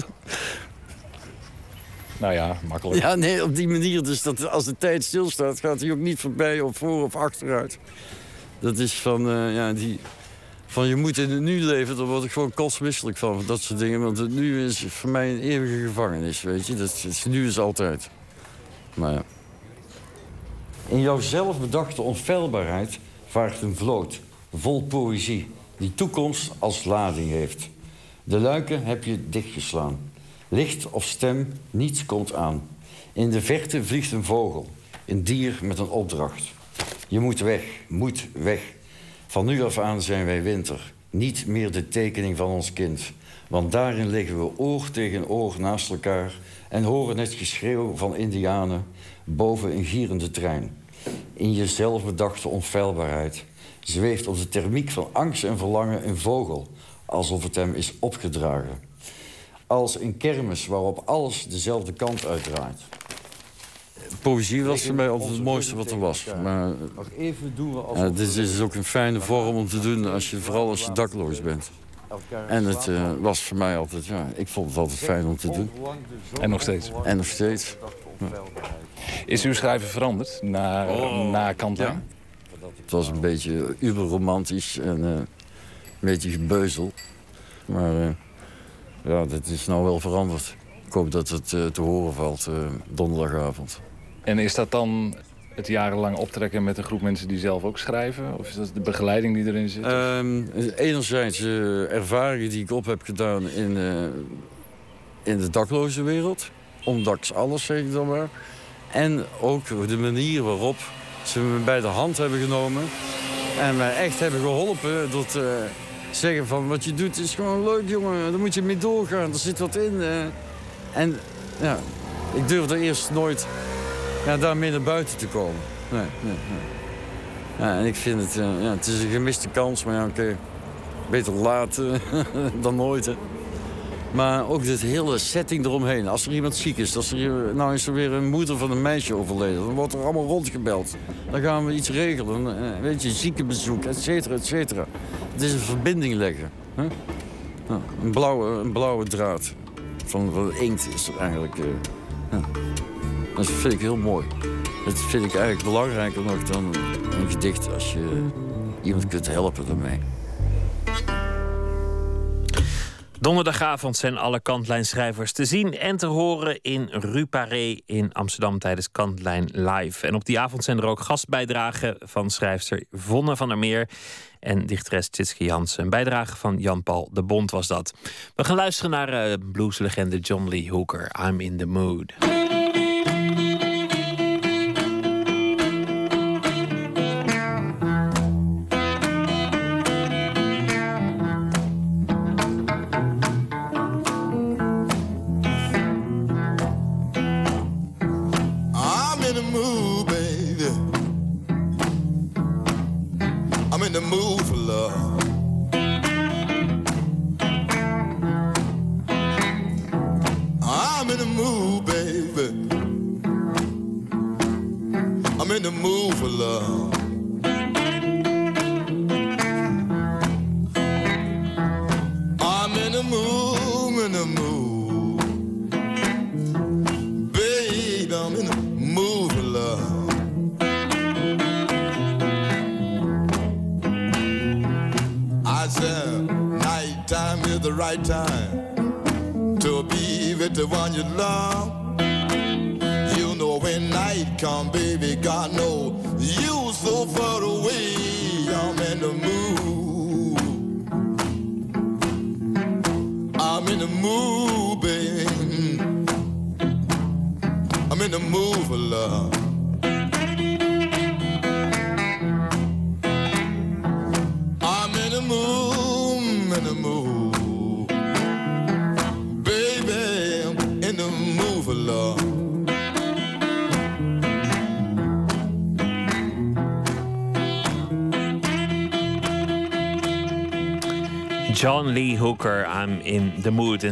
Nou ja, makkelijk. Ja, nee, op die manier. Dus dat als de tijd stilstaat, gaat hij ook niet voorbij of voor of achteruit. Dat is van, ja, die, van je moet in het nu leven, daar word ik gewoon kotsmisselijk van, van dat soort dingen. Want het nu is voor mij een eeuwige gevangenis, weet je. Dat is, nu is altijd. Maar ja. In jouw zelfbedachte onfeilbaarheid vaart een vloot, vol poëzie, die toekomst als lading heeft. De luiken heb je dichtgeslaan. Licht of stem, niets komt aan. In de verte vliegt een vogel, een dier met een opdracht. Je moet weg, moet weg. Van nu af aan zijn wij winter. Niet meer de tekening van ons kind. Want daarin liggen we oor tegen oor naast elkaar... en horen het geschreeuw van indianen boven een gierende trein. In je zelfbedachte onfeilbaarheid zweeft op de thermiek van angst en verlangen een vogel... alsof het hem is opgedragen. Als een kermis waarop alles dezelfde kant uitdraait. Poëzie was voor mij altijd het mooiste wat er was. Maar Nog even doen we ja, dit is ook een fijne vorm om te doen, als je, vooral als je dakloos bent. En het eh, was voor mij altijd, ja, ik vond het altijd fijn om te doen. En nog steeds. En nog steeds. Is uw schrijven veranderd na, Oh. na Kantlijn? Het was een beetje uberromantisch en eh, een beetje gebeuzel. Maar eh, ja, dat is nou wel veranderd. Ik hoop dat het eh, te horen valt eh, donderdagavond. En is dat dan het jarenlang optrekken met een groep mensen die zelf ook schrijven? Of is dat de begeleiding die erin zit? Ehm, enerzijds uh, ervaringen die ik op heb gedaan in, uh, in de dakloze wereld. Ondanks alles, zeg ik dan maar. En ook de manier waarop ze me bij de hand hebben genomen. En mij echt hebben geholpen door te zeggen van... wat je doet is gewoon leuk, jongen. Daar moet je mee doorgaan. Er zit wat in. Uh. En ja, ik durfde eerst nooit ja, daarmee naar buiten te komen. Nee, nee, nee. Ja, en ik vind het, ja, het is een gemiste kans, maar ja, oké. Beter laat dan nooit. Maar ook dit hele setting eromheen. Als er iemand ziek is, als er, nou is er weer een moeder van een meisje overleden... dan wordt er allemaal rondgebeld. Dan gaan we iets regelen. Eh, weet je, ziekenbezoek, et cetera, et cetera. Het is een verbinding leggen. Nou, een, blauwe, een blauwe draad van, van inkt is er eigenlijk... Ja. Dat vind ik heel mooi. Dat vind ik eigenlijk belangrijker nog dan een gedicht... als je iemand kunt helpen daarmee. Donderdagavond zijn alle kantlijnschrijvers te zien en te horen in Rue Paré in Amsterdam tijdens Kantlijn Live. En op die avond zijn er ook gastbijdragen van schrijfster Vonne van der Meer en dichteres Tjitske Jansen. Een bijdrage van Jan-Paul de Bond was dat. We gaan luisteren naar uh, blueslegende John Lee Hooker, I'm in the Mood.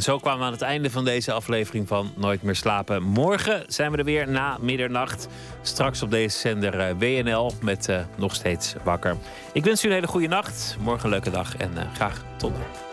Zo kwamen we aan het einde van deze aflevering van Nooit meer slapen. Morgen zijn we er weer na middernacht. Straks op deze zender eh, WNL met uh, nog steeds wakker. Ik wens u een hele goede nacht. Morgen een leuke dag en uh, graag tot dan.